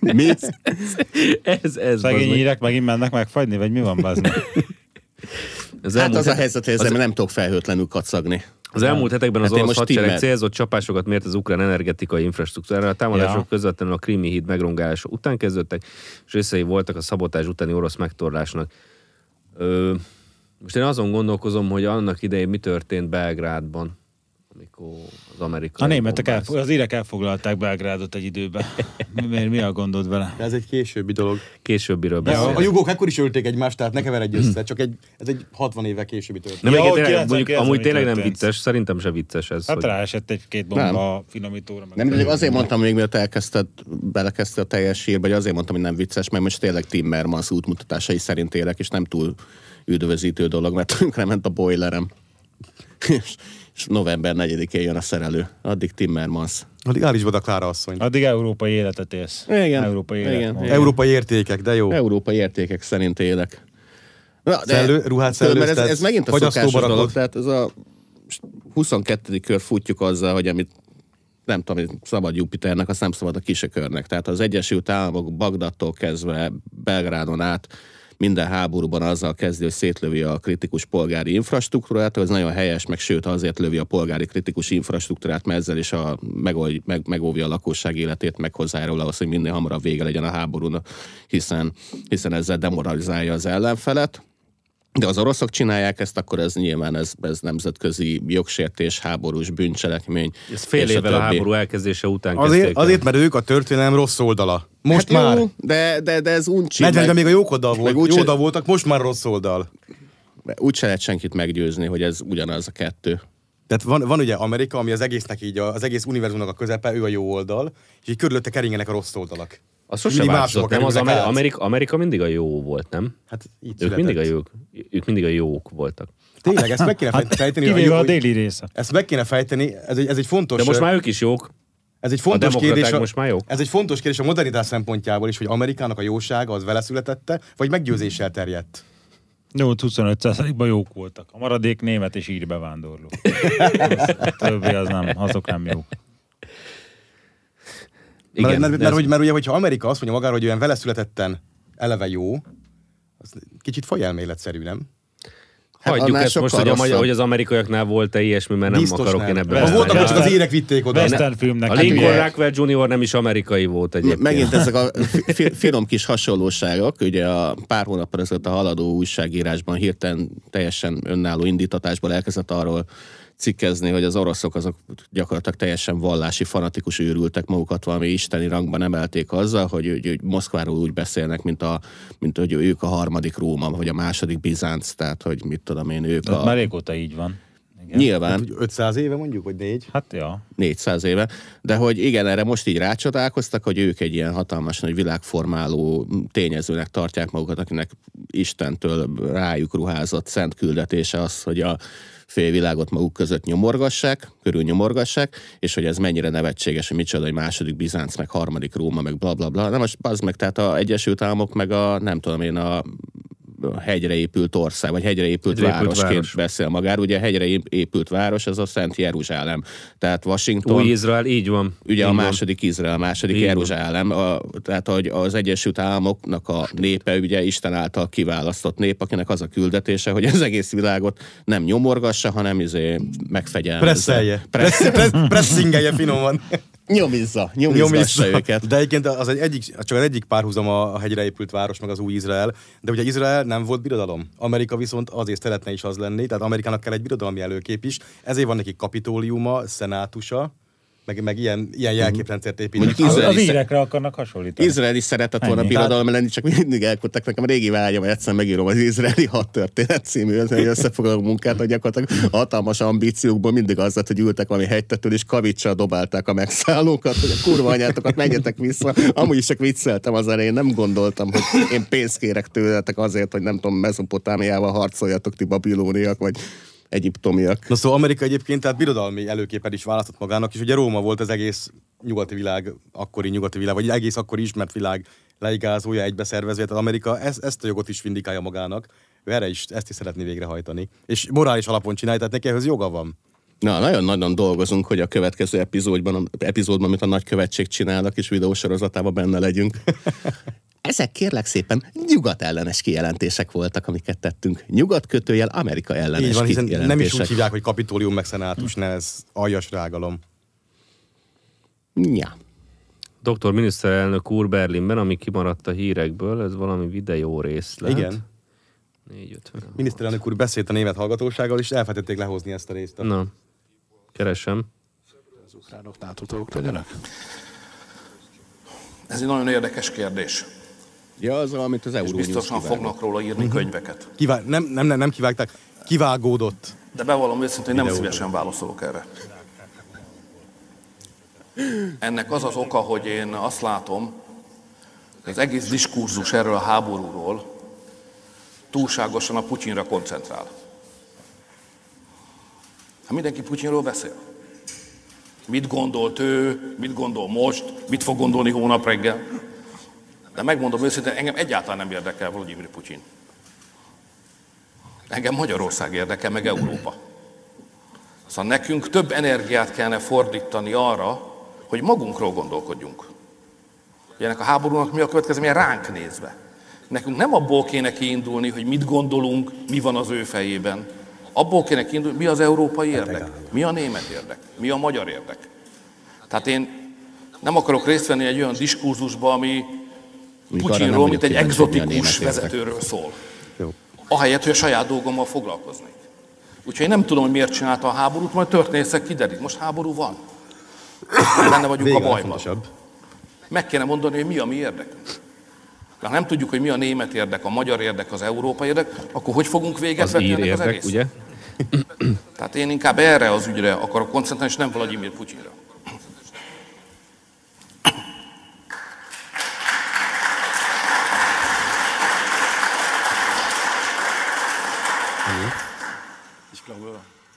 mi? *laughs* ez, ez Szegény bazd meg. írek megint mennek megfagyni, vagy mi van, bazd? Az Hát az a helyzet, hogy ezzel nem tudok felhőtlenül kacagni. Az elmúlt hetekben az Hát orosz hadsereg timmel. célzott csapásokat mért az ukrán energetikai infrastruktúrára. A támadások Ja. közvetlenül a krimi híd megrongálása után kezdődtek, és részei voltak a szabotás utáni orosz megtorlásnak. Ö, most én azon gondolkozom, hogy annak idején mi történt Belgrádban, amikor az amerikai... A németek, elfog, az írek elfoglalták Belgrádot egy időben. *laughs* Miért, mi a gondod vele? De ez egy későbbi dolog. Későbbiről De a, jugók ekkor is ölték egymást, tehát ne keveredj össze, csak egy, ez egy 60 éve későbbi történet. Nem, Ja, tényleg, 99 mondjuk, amúgy mi tényleg nem történt? vicces, szerintem se vicces ez. Hát hogy- ráesett egy-két bomba a finomítóra. Meg Nem, de azért mondtam még, mielőtt elkezdted, belekezdte a teljes hírbe, hogy azért mondtam, hogy nem vicces, mert most tényleg Timmermans útmutatásai szerint élek, és nem túl üdvözítő dolog, mert tönkre ment a boilerem. és, és november 4-én jön a szerelő. Addig Timmermans. Addig állítsd oda Klára asszony. Addig európai életet élsz. Igen. Európai Igen. életmód. Igen. Európai értékek, de jó. Európai értékek szerint élek. Na, Szellő- ruhát mert ez, ez megint a szokásos dolog, tehát ez a 22. kör futjuk azzal, hogy amit nem tudom, hogy szabad Jupiternek, azt nem szabad a kisekörnek. Tehát az Egyesült Államok Bagdadtól kezdve Belgrádon át minden háborúban azzal kezdi, hogy szétlövi a kritikus polgári infrastruktúrát, ez nagyon helyes, meg sőt azért lövi a polgári kritikus infrastruktúrát, mert ezzel is a, megold, meg, megóvja a lakosság életét, meg hozzájárul ahhoz, hogy minél hamarabb vége legyen a háborúnak, hiszen, hiszen ezzel demoralizálja az ellenfelet. De az oroszok csinálják ezt, akkor ez nyilván ez, ez nemzetközi jogsértés, háborús bűncselekmény. Ez fél évvel a, többi. háború elkezdése után Azért, kezdték el. azért, mert ők a történelem rossz oldala. Most hát már. Jó, de, de, de ez uncsi. 40-ben még a jók oldal volt, úgyse- oldal voltak, most már rossz oldal. Úgy se lehet senkit meggyőzni, hogy ez ugyanaz a kettő. Tehát van, van ugye Amerika, ami az egésznek így, a- az egész univerzumnak a közepe, ő a jó oldal, és így körülötte keringenek a rossz oldalak. Az sose változott, nem? Az kerülnek Ameri- át. Amerika, Amerika mindig a jó volt, nem? Hát így Ők született. mindig a jók, ők mindig a jók voltak. Tényleg, ezt meg kéne fejt- fejteni. hogy Kivéve jó- a déli része. Ezt meg kéne fejteni, ez egy, ez egy fontos... De most már ők is jók. Ez egy fontos demokraták kérdés. A, most már jók? Ez egy fontos kérdés a modernitás szempontjából is, hogy Amerikának a jósága az vele születette, vagy meggyőzéssel terjedt. 8-25%-ban jók voltak. A maradék német és ír bevándorló. *laughs* A többi az nem, azok nem jók. Igen, mert, mert, mert, ez- hogy, mert ugye, hogyha Amerika azt mondja magára, hogy olyan vele születetten eleve jó, az kicsit fajelméletszerű, nem? Hagyjuk annál ezt most, hogy, a magyar, hogy az amerikaiaknál volt-e ilyesmi, mert nem Biztos akarok nem. én ebben. Az voltak, csak az érek vitték oda. Western filmnek. A hát Lincoln ugye- Rockwell Jr. nem is amerikai volt egyébként. Megint *laughs* ezek a fi- fi- finom kis hasonlóságok, ugye a pár hónap ezelőtt a haladó újságírásban hirtelen teljesen önálló indítatásból elkezdett arról cikkezni, hogy az oroszok azok gyakorlatilag teljesen vallási, fanatikus őrültek magukat, valami isteni rangban emelték azzal, hogy, hogy, hogy Moszkváról úgy beszélnek, mint, a, mint hogy ők a harmadik Róma, vagy a második Bizánc, tehát hogy mit tudom én, ők Ez a... már régóta így van. Igen. Nyilván, Úgy 500 éve mondjuk, vagy négy? Hát ja. 400 éve, de hogy igen, erre most így rácsodálkoztak, hogy ők egy ilyen hatalmas nagy világformáló tényezőnek tartják magukat, akinek Istentől rájuk ruházott szent küldetése az, hogy a félvilágot maguk között nyomorgassák, körül nyomorgassák, és hogy ez mennyire nevetséges, hogy micsoda, hogy második Bizánc, meg harmadik Róma, meg bla bla bla. Na most az meg, tehát a Egyesült Államok, meg a nem tudom én, a hegyre épült ország, vagy hegyre épült Hegyre épült városként város. beszél magáról. Ugye a hegyre ép- épült város, az a Szent Jeruzsálem. Tehát Washington... Új Izrael, így van. Ugye így a van. második Izrael, a második Így van. Jeruzsálem, a, tehát hogy az Egyesült Államoknak a népe ugye Isten által kiválasztott nép, akinek az a küldetése, hogy az egész világot nem nyomorgassa, hanem izé megfegyelmezze. Presszelje. Pressz, pressz, pressingelje finoman. Nyomizza, nyomizgassa őket. De egyébként az egy, egyik, csak az egyik párhuzam a, a hegyre épült város, meg az új Izrael. De ugye Izrael nem volt birodalom. Amerika viszont azért szeretne is az lenni, tehát Amerikának kell egy birodalmi előkép is. Ezért van neki kapitóliuma, szenátusa, meg, meg ilyen, ilyen jelképrendszert építenek. Mondjuk Az, Izrael az írekre akarnak hasonlítani. Izrael is szeretett volna Ennyi. birodalom lenni, csak mindig elkuttak nekem. Régi vágyam, hogy egyszer megírom az izraeli hadtörténet című hogy összefoglaló munkát, hogy gyakorlatilag hatalmas ambíciókból mindig az lett, hogy ültek valami hegytetőn, és kavicsal dobálták a megszállókat, hogy a kurva anyátokat menjetek vissza. Amúgy is csak vicceltem az elején, nem gondoltam, hogy én pénzt kérek tőletek azért, hogy nem tudom, Mezopotámiával harcoljatok ti babilóniak, vagy egyiptomiak. Na szóval Amerika egyébként tehát birodalmi előképen is választott magának, és ugye Róma volt az egész nyugati világ, akkori nyugati világ, vagy egész akkori ismert világ leigázója, egybeszervezve, tehát Amerika ezt, ezt a jogot is vindikálja magának, ő erre is, ezt is szeretné végrehajtani. És morális alapon csinálja, tehát neki ehhez joga van. Na, nagyon-nagyon dolgozunk, hogy a következő epizódban, epizódban amit a nagykövetség csinálnak, és videósorozatában benne legyünk. *laughs* Ezek kérlek szépen nyugat ellenes kijelentések voltak, amiket tettünk. Nyugat kötőjel Amerika ellenes Így van, hiszen nem is úgy hívják, hogy kapitólium meg szenátus, ne, ez aljas rágalom. Ja. Doktor miniszterelnök úr Berlinben, ami kimaradt a hírekből, ez valami videó részlet. Igen. 450. Miniszterelnök úr beszélt a német hallgatósággal, és elfelejtették lehozni ezt a részt. Na. Keresem. Az ukránok NATO legyenek? Ez egy nagyon érdekes kérdés. Ja, az, amit az Euronews biztosan kivágott. fognak róla írni könyveket. Kivá- nem, nem, nem, nem kivágták, kivágódott. De bevallom őszintén, hogy nem Videóra. szívesen válaszolok erre. Ennek az az oka, hogy én azt látom, hogy az egész diskurzus erről a háborúról túlságosan a Putyinra koncentrál. Hát mindenki Putyinról beszél. Mit gondolt ő, mit gondol most, mit fog gondolni hónap reggel. De megmondom őszintén, engem egyáltalán nem érdekel Vladimir Putyin. Engem Magyarország érdekel, meg Európa. Szóval nekünk több energiát kellene fordítani arra, hogy magunkról gondolkodjunk. Hogy ennek a háborúnak mi a következménye ránk nézve. Nekünk nem abból kéne kiindulni, hogy mit gondolunk, mi van az ő fejében. Abból kéne kiindulni, mi az európai érdek, mi a német érdek, mi a magyar érdek. Tehát én nem akarok részt venni egy olyan diskurzusba, ami Putyinról, mint egy érdek. vezetőről szól. Jó. Ahelyett, hogy a saját dolgommal foglalkoznék. Úgyhogy én nem tudom, hogy miért csinálta a háborút, majd történészek kiderik. Most háború van. Benne vagyunk Vége a bajban. Meg kéne mondani, hogy mi a mi érdekünk. De ha nem tudjuk, hogy mi a német érdek, a magyar érdek, az európai érdek, akkor hogy fogunk véget Az vetni ennek az érdek, egész? ugye? Tehát én inkább erre az ügyre akarok koncentrálni, és nem Vladimir Putyinra.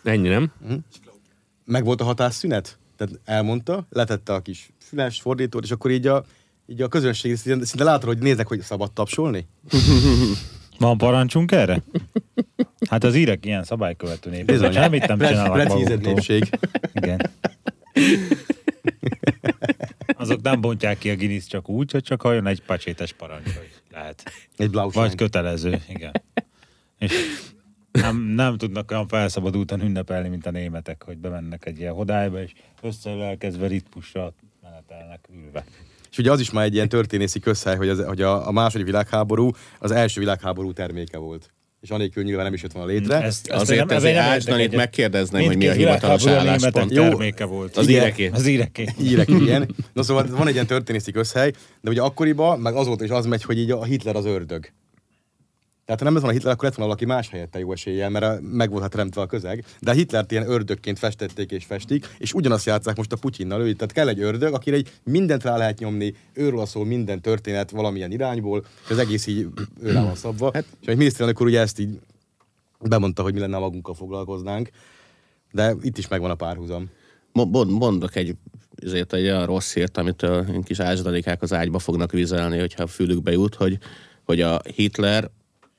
Ennyi, nem? Meg volt a hatásszünet? Tehát elmondta, letette a kis füles fordítót, és akkor így a, így a közönség szinte, szinte látod, hogy néznek, hogy szabad tapsolni? *laughs* Van parancsunk erre? Hát az írek ilyen szabálykövető nép. Bizony. Semmit nem csinálnak maguktól. Igen. Azok nem bontják ki a Guinness csak úgy, hogy csak halljon egy pacsétes parancs, hogy lehet. Egy. Vagy kötelező, igen. És nem, nem tudnak olyan felszabadultan ünnepelni, mint a németek, hogy bemennek egy ilyen hodályba, és összeülelkezve ritmusra menetelnek ülve. És ugye az is már egy ilyen történészi közhely, hogy, az, hogy a, a második világháború az első világháború terméke volt. És anélkül nyilván nem is jött volna létre. Ezt- ezt Azért nem- ezért értek itt megkérdezném, hogy mi a hivatalos álláspont. terméke volt. Az íreké. Az íreké. *laughs* Írek, igen. Na szóval van egy ilyen történészi közhely, de ugye akkoriban, meg azóta is az megy, hogy így a Hitler az ördög. Tehát ha nem lett volna Hitler, akkor lett volna valaki más helyette jó eséllyel, mert a- meg volt hát teremtve a közeg. De a Hitlert ilyen ördögként festették és festik, és ugyanazt játszák most a Putyinnal. Ő, tehát kell egy ördög, akire egy mindent rá lehet nyomni, őről szól minden történet valamilyen irányból, és az egész így őrá van szabva. Hát, és egy miniszterelnök úr ugye ezt így bemondta, hogy mi lenne, magunkkal foglalkoznánk. De itt is megvan a párhuzam. Mo- mond- Mondok egy, ezért egy olyan rossz hírt, amit a ilyen kis ásdalikák az ágyba fognak vizelni, hogyha a fülükbe jut, hogy, hogy a Hitler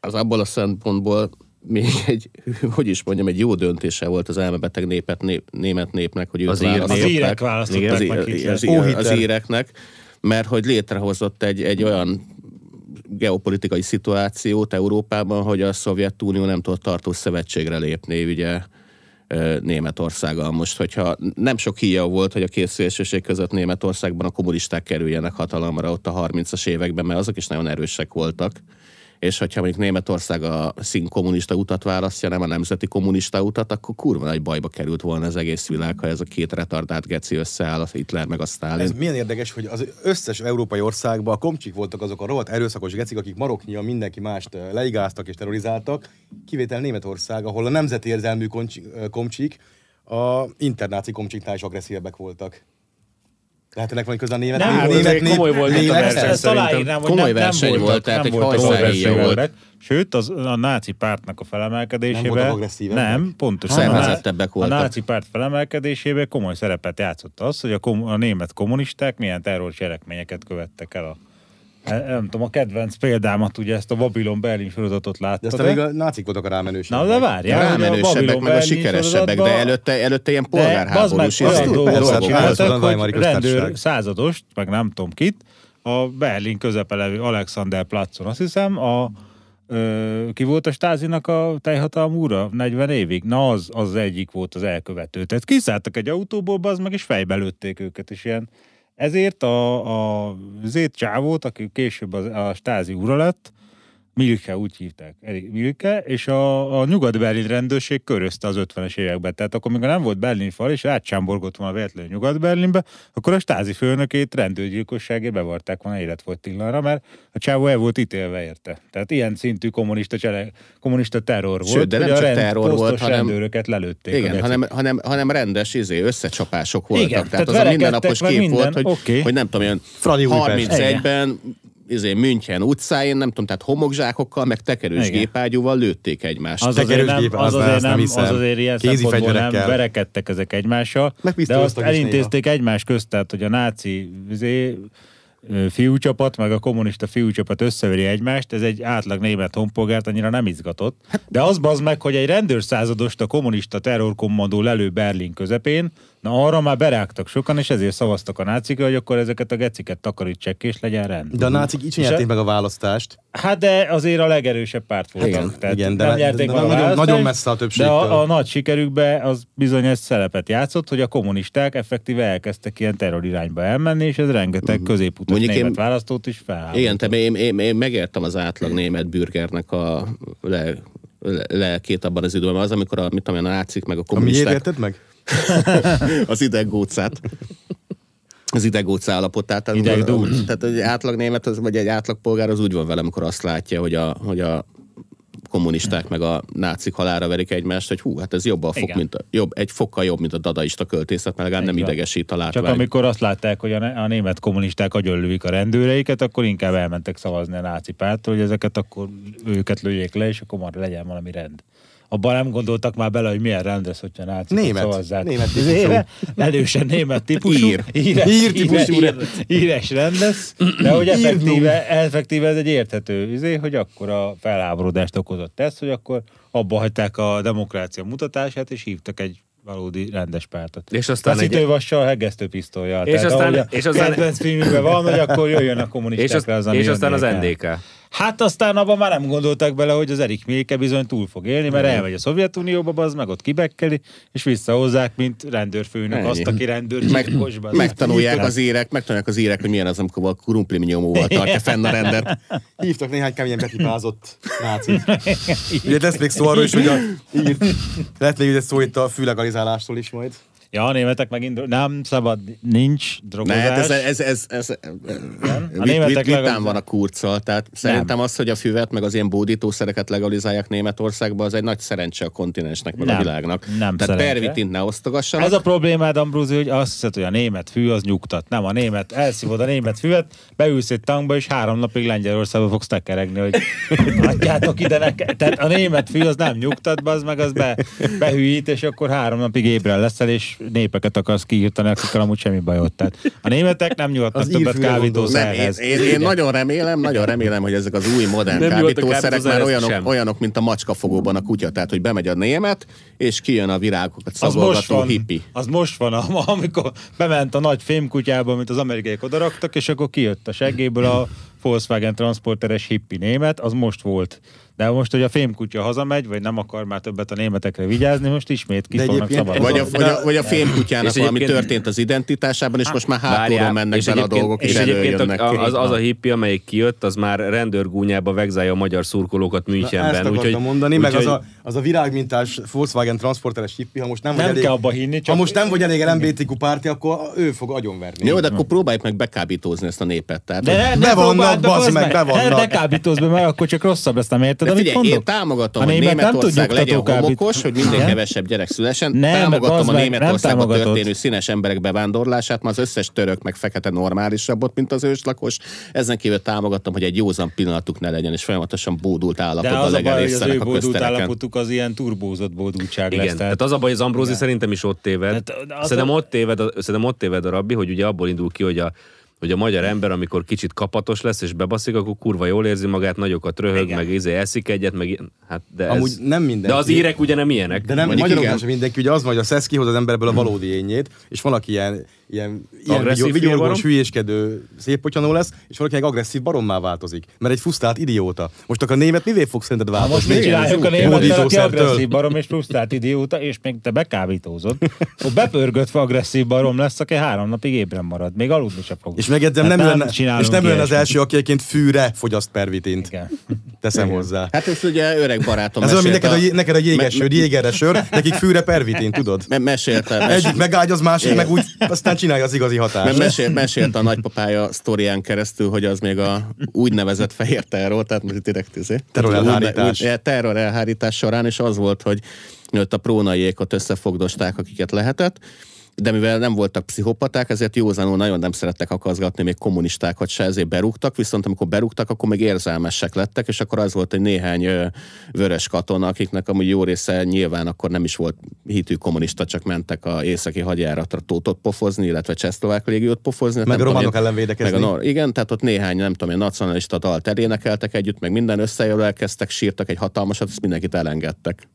az abból a szempontból még egy, *laughs* hogy is mondjam, egy jó döntése volt az elmebeteg népet, nép, német népnek, hogy őt Az ír. Az írek választották az, meg az, az, íreknek, mert hogy létrehozott egy, egy olyan geopolitikai szituációt Európában, hogy a Szovjetunió nem tudott tartós szövetségre lépni, ugye Németországgal. Most, hogyha nem sok híja volt, hogy a két szélsőség között Németországban a kommunisták kerüljenek hatalomra ott a 30-as években, mert azok is nagyon erősek voltak. És hogyha mondjuk Németország a szín kommunista utat választja, nem a nemzeti kommunista utat, akkor kurva nagy bajba került volna az egész világ, ha ez a két retardált geci összeáll, a Hitler meg a Stalin. Ez milyen érdekes, hogy az összes európai országban a komcsik voltak azok a rohadt erőszakos gecik, akik maroknyian mindenki mást ö, leigáztak és terrorizáltak, kivétel Németország, ahol a nemzeti érzelmű ö, komcsik a internáci komcsiknál is agresszívebbek voltak. Lehet ennek van köze a német Nem, német, azért német, komoly volt német, a verseny. Aláírnám, hogy Komoly nem, nem verseny voltak, volt, tehát nem egy hajszáríja agresszívek. volt. Sőt, az, a náci pártnak a felemelkedésében... Nem? Nem, pontosan. Szervezettebbek a, voltak. A náci párt felemelkedésében komoly szerepet játszott az, hogy a, kom- a német kommunisták milyen terrorcselekményeket követtek el a Nem tudom, a kedvenc példámat, ugye ezt a Babylon Berlin sorozatot De láttad. aztán még a nácik voltak a rámenőség. Na, de várjál, a Rámenősebbek, meg a sikeresebbek, de előtte, előtte ilyen De polgárháborús olyan izé- dolgokat csináltak, hogy rendőr századost, meg nem tudom kit, a Berlin közepe levő Alexander Platzon, azt hiszem, a ö, ki volt a stázinak a teljhatalmú ura 40 évig? Na, az, az egyik volt az elkövető. Tehát kiszálltak egy autóból, az meg is fejbe lőtték őket, és ilyen ezért a, a zét csávót, aki később a, a stázi ura lett, Milke, úgy hívták, Erik Milke, és a, a nyugat-berlin rendőrség körözte az 50-es években. Tehát akkor, amikor nem volt Berlin fal, és átcsámborgott volna véletlenül Nyugat-Berlinbe, akkor a stázi főnökét rendőrgyilkosságért bevarták volna életfogytillanra, mert a csávó el volt ítélve érte. Tehát ilyen szintű kommunista, csele, kommunista terror volt, Sőt, de nem csak rend, terror volt, hanem- rendőröket lelőtték. Igen, hanem, hanem, hanem rendes izé, összecsapások voltak. Igen, tehát, tehát az a mindennapos kép meg volt, minden, hogy, oké. hogy nem tudom, olyan Fradi Újpest. 31-ben izé, München utcáin, nem tudom, tehát homokzsákokkal, meg tekerős Igen. gépágyúval lőtték egymást. Az azért, nem, az az azért nem nem, hiszem. az azért ilyen Kézi nem fegyverekkel. verekedtek ezek egymással, de azt elintézték egymás közt, tehát hogy a náci izé, fiúcsapat, meg a kommunista fiúcsapat összeveri egymást, ez egy átlag német honpolgárt annyira nem izgatott. De az bazd meg, hogy egy rendőrszázadost a kommunista terrorkommandó lelő Berlin közepén, na arra már berágtak sokan, és ezért szavaztak a nácikra, hogy akkor ezeket a geciket takarítsák, és legyen rend. De a nácik így nyerték meg a választást. Hát de azért a legerősebb párt voltak. Igen, Tehát igen, de nem nyerték de meg a nagyon- nagyon messze a De többségtől. a, a nagy sikerükbe az bizony ez szerepet játszott, hogy a kommunisták effektíve elkezdtek ilyen terrorirányba elmenni, és ez rengeteg középutas Mondjuk német én- választót is felháborított. Igen, te, én, én, én megértem az átlag német bürgernek a le, le, lelkét abban az időben, az, amikor a, mit tudom, a nácik meg a A miért kommunisták érted meg? *laughs* az ideggócát. Az ideggóc állapotát. Tehát, Idegdúc. tehát egy átlag német, az, vagy egy átlag polgár az úgy van vele, amikor azt látja, hogy a, hogy a kommunisták meg a nácik halára verik egymást, hogy hú, hát ez jobb a fok, Igen. mint a, jobb, egy fokkal jobb, mint a dadaista költészet, mert legalább nem van. idegesít a Csak látvány. amikor azt látták, hogy a, a német kommunisták agyonlövik a rendőreiket, akkor inkább elmentek szavazni a náci pártól, hogy ezeket akkor őket lőjék le, és akkor már legyen valami rend. Abban nem gondoltak már bele, hogy milyen rend lesz, hogyha nácikat Német. szavazzák. Német *laughs* típusú. éve Erősen német típusú. Ír. Íres, Ír típusú ír, íres rend lesz, de hogy effektíve, effektíve ez egy érthető izé, hogy akkor a felháborodást okozott ez, hogy akkor abba hagyták a demokrácia mutatását, és hívtak egy valódi rendes pártot. És aztán egy- Feszítővassal, hegesztő pisztolyjal. És aztán- ahogy a és aztán- kedvenc filmükben van, hogy akkor jöjjön a És, kommunistákra az, ami és aztán az. NDK. Hát aztán abban már nem gondoltak bele, hogy az Erik Milke bizony túl fog élni, mert elmegy a Szovjetunióba, az meg ott kibekkeli, és visszahozzák, mint rendőrfőnök Ennyi. azt, aki rendőr meg, megtanulják az írek, megtanulják az írek, hogy milyen az, amikor a krumpli nyomóval *laughs* tartja fenn a rendet. Hívtak néhány keményen betipázott nácit. *laughs* Ugye lesz még szó arról is, hogy a, írt, *laughs* lehet még szó itt a fűlegalizálástól is majd. Ja, a németek megint nem szabad, nincs Ne, drogozás. hát ez, ez, ez, ez, ez A vit, németek vitán legalább- van a kurccal, tehát szerintem az, hogy a füvet meg az ilyen bódítószereket legalizálják Németországba, az egy nagy szerencse a kontinensnek, meg Nem, a világnak. nem tehát pervitint ne osztogassanak. Ez a problémád, Ambrózi, hogy azt hiszed, hogy a német fű az nyugtat. Nem, a német, elszívod a német füvet, beülsz egy tankba, és három napig Lengyelországba fogsz tekeregni, hogy *laughs* adjátok ide nekem. Tehát a német fű az nem nyugtat, az meg az be, behűít, és akkor három napig ébren leszel, és népeket akarsz kiírtani, akikkel amúgy semmi bajod. Tehát a németek nem nyugodtak Az többet nem, én, kábítószerhez. én, én nagyon remélem, nagyon remélem, hogy ezek az új modern Nem kábítószerek már kábítószerhez olyanok, sem. olyanok, mint a macskafogóban a kutya. Tehát, hogy bemegy a német, és kijön a virágokat Az most, szagolgató van, hippi. az most van, am- amikor bement a nagy fémkutyába, amit az amerikaiak odaraktak, és akkor kijött a seggéből a Volkswagen transporteres hippi német, az most volt. De most, hogy a fémkutya hazamegy, vagy nem akar már többet a németekre vigyázni, most ismét ki fognak szabadulni. Vagy a, vagy, a, vagy a fémkutyának valami történt az identitásában, és most már hátulról mennek és bele a dolgok, és, és egyébként az, az a hippi, amelyik kijött, az már rendőrgúnyába vegzálja a magyar szurkolókat Na, ezt Münchenben. akartam Úgyhogy, mondani, meg az a, az a virágmintás Volkswagen transporteres hippi, ha most nem, Nem vagy elég, kell abba hinni, csak- ha most nem vagy elég LMBTQ párti, akkor ő fog agyonverni. Jó, de akkor próbáljuk meg bekábítózni ezt a népet. Tehát, De ne, Be ne vannak, bazd meg, meg, be vannak. Ne kábítózz be, mert akkor csak rosszabb lesz, nem érted, de amit figyelj, én mondok? támogatom, A hogy Németország legyen homokos, hogy minél Igen? kevesebb gyerek szülesen. Nem, támogatom a meg, támogatod. történő színes emberek bevándorlását, mert az összes török meg fekete normálisabbot, mint az őslakos. Ezen kívül támogatom, hogy egy józan pillanatuk ne legyen, és folyamatosan bódult De állapotban az a baj, hogy az ő legelészenek a bódult állapotuk az ilyen turbózott bódultság Igen, lesz. tehát az a baj, hogy az Ambrózi szerintem is ott téved. Tehát az Szerintem a- ott téved, a, szerintem ott téved a rabbi, hogy ugye abból indul ki, hogy a, hogy a magyar ember, amikor kicsit kapatos lesz és bebaszik, akkor kurva jól érzi magát, nagyokat röhög, Igen. meg izé eszik egyet, meg hát de Amúgy ez, nem mindenki. De az írek ugye nem ilyenek. De nem, igen. sem mindenki, ugye az van, hogy a szesz kihoz az emberből a valódi ényét, és van, aki ilyen, ilyen, ilyen Agresszív vigyorgós, hülyéskedő szép lesz, és valaki meg agresszív barommá változik, mert egy frusztrált idióta. Most akkor a német mivé fog szerinted változni? most mit csináljuk a aki Hódítószertől. agresszív barom és frusztrált idióta, és még te bekábítózod, akkor bepörgötve agresszív barom lesz, aki három napig ébren marad. Még aludni sem fog. És megjegyzem, Tehát nem, lenne, csinálunk és nem lenne az első, aki egyébként fűre fogyaszt pervitint. Igen. teszem hozzá. Hát ez ugye öreg barátom Ez olyan, mint neked a, neked a jéges sör, jégerre sör, nekik fűre pervitin, tudod? me- mesélte, mesélte, Egyik megágyaz, másik meg úgy, aztán csinálja az igazi Mert hatást. mesél, mesélte a nagypapája sztorián keresztül, hogy az még a úgynevezett fehér terror, tehát most direkt izé. Terrorelhárítás. Úgy- úgy- terrorelhárítás során, és az volt, hogy ott a prónaiékot összefogdosták, akiket lehetett, de mivel nem voltak pszichopaták, ezért józanul nagyon nem szerettek akazgatni még kommunistákat se, ezért berúgtak, viszont amikor berúgtak, akkor még érzelmesek lettek, és akkor az volt, hogy néhány vörös katona, akiknek amúgy jó része nyilván akkor nem is volt hitű kommunista, csak mentek a északi hadjáratra tótot pofozni, illetve csehszlovák légiót pofozni. Meg a románok ellen védekezni. Meg a nor- igen, tehát ott néhány, nem tudom, én, nacionalista dalt elénekeltek együtt, meg minden összejövő elkezdtek, sírtak egy hatalmasat, ezt mindenkit elengedtek.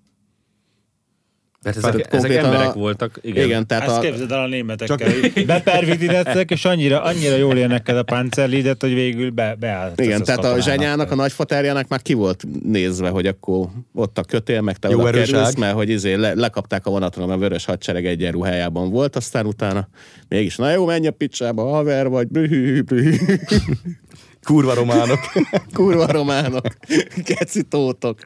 Mert ezek, ezek konkrétan emberek a- voltak, igen. Igen, tehát Ezt a, képzeld el a németekkel, hogy bepervidítettek, és annyira, annyira jól érnek a pancerlidet, hogy végül be, beállt. igen, ez tehát a zsenyának, a nagyfaterjának már ki volt nézve, hogy akkor ott a kötél, meg te Jó oda kerülsz, mert hogy izé le, lekapták a vonatról, mert a vörös hadsereg egyenruhájában volt, aztán utána mégis, na jó, menj a picsába, haver vagy, brühű, brühű. Kurva románok. *laughs* kurva románok, keci tótok.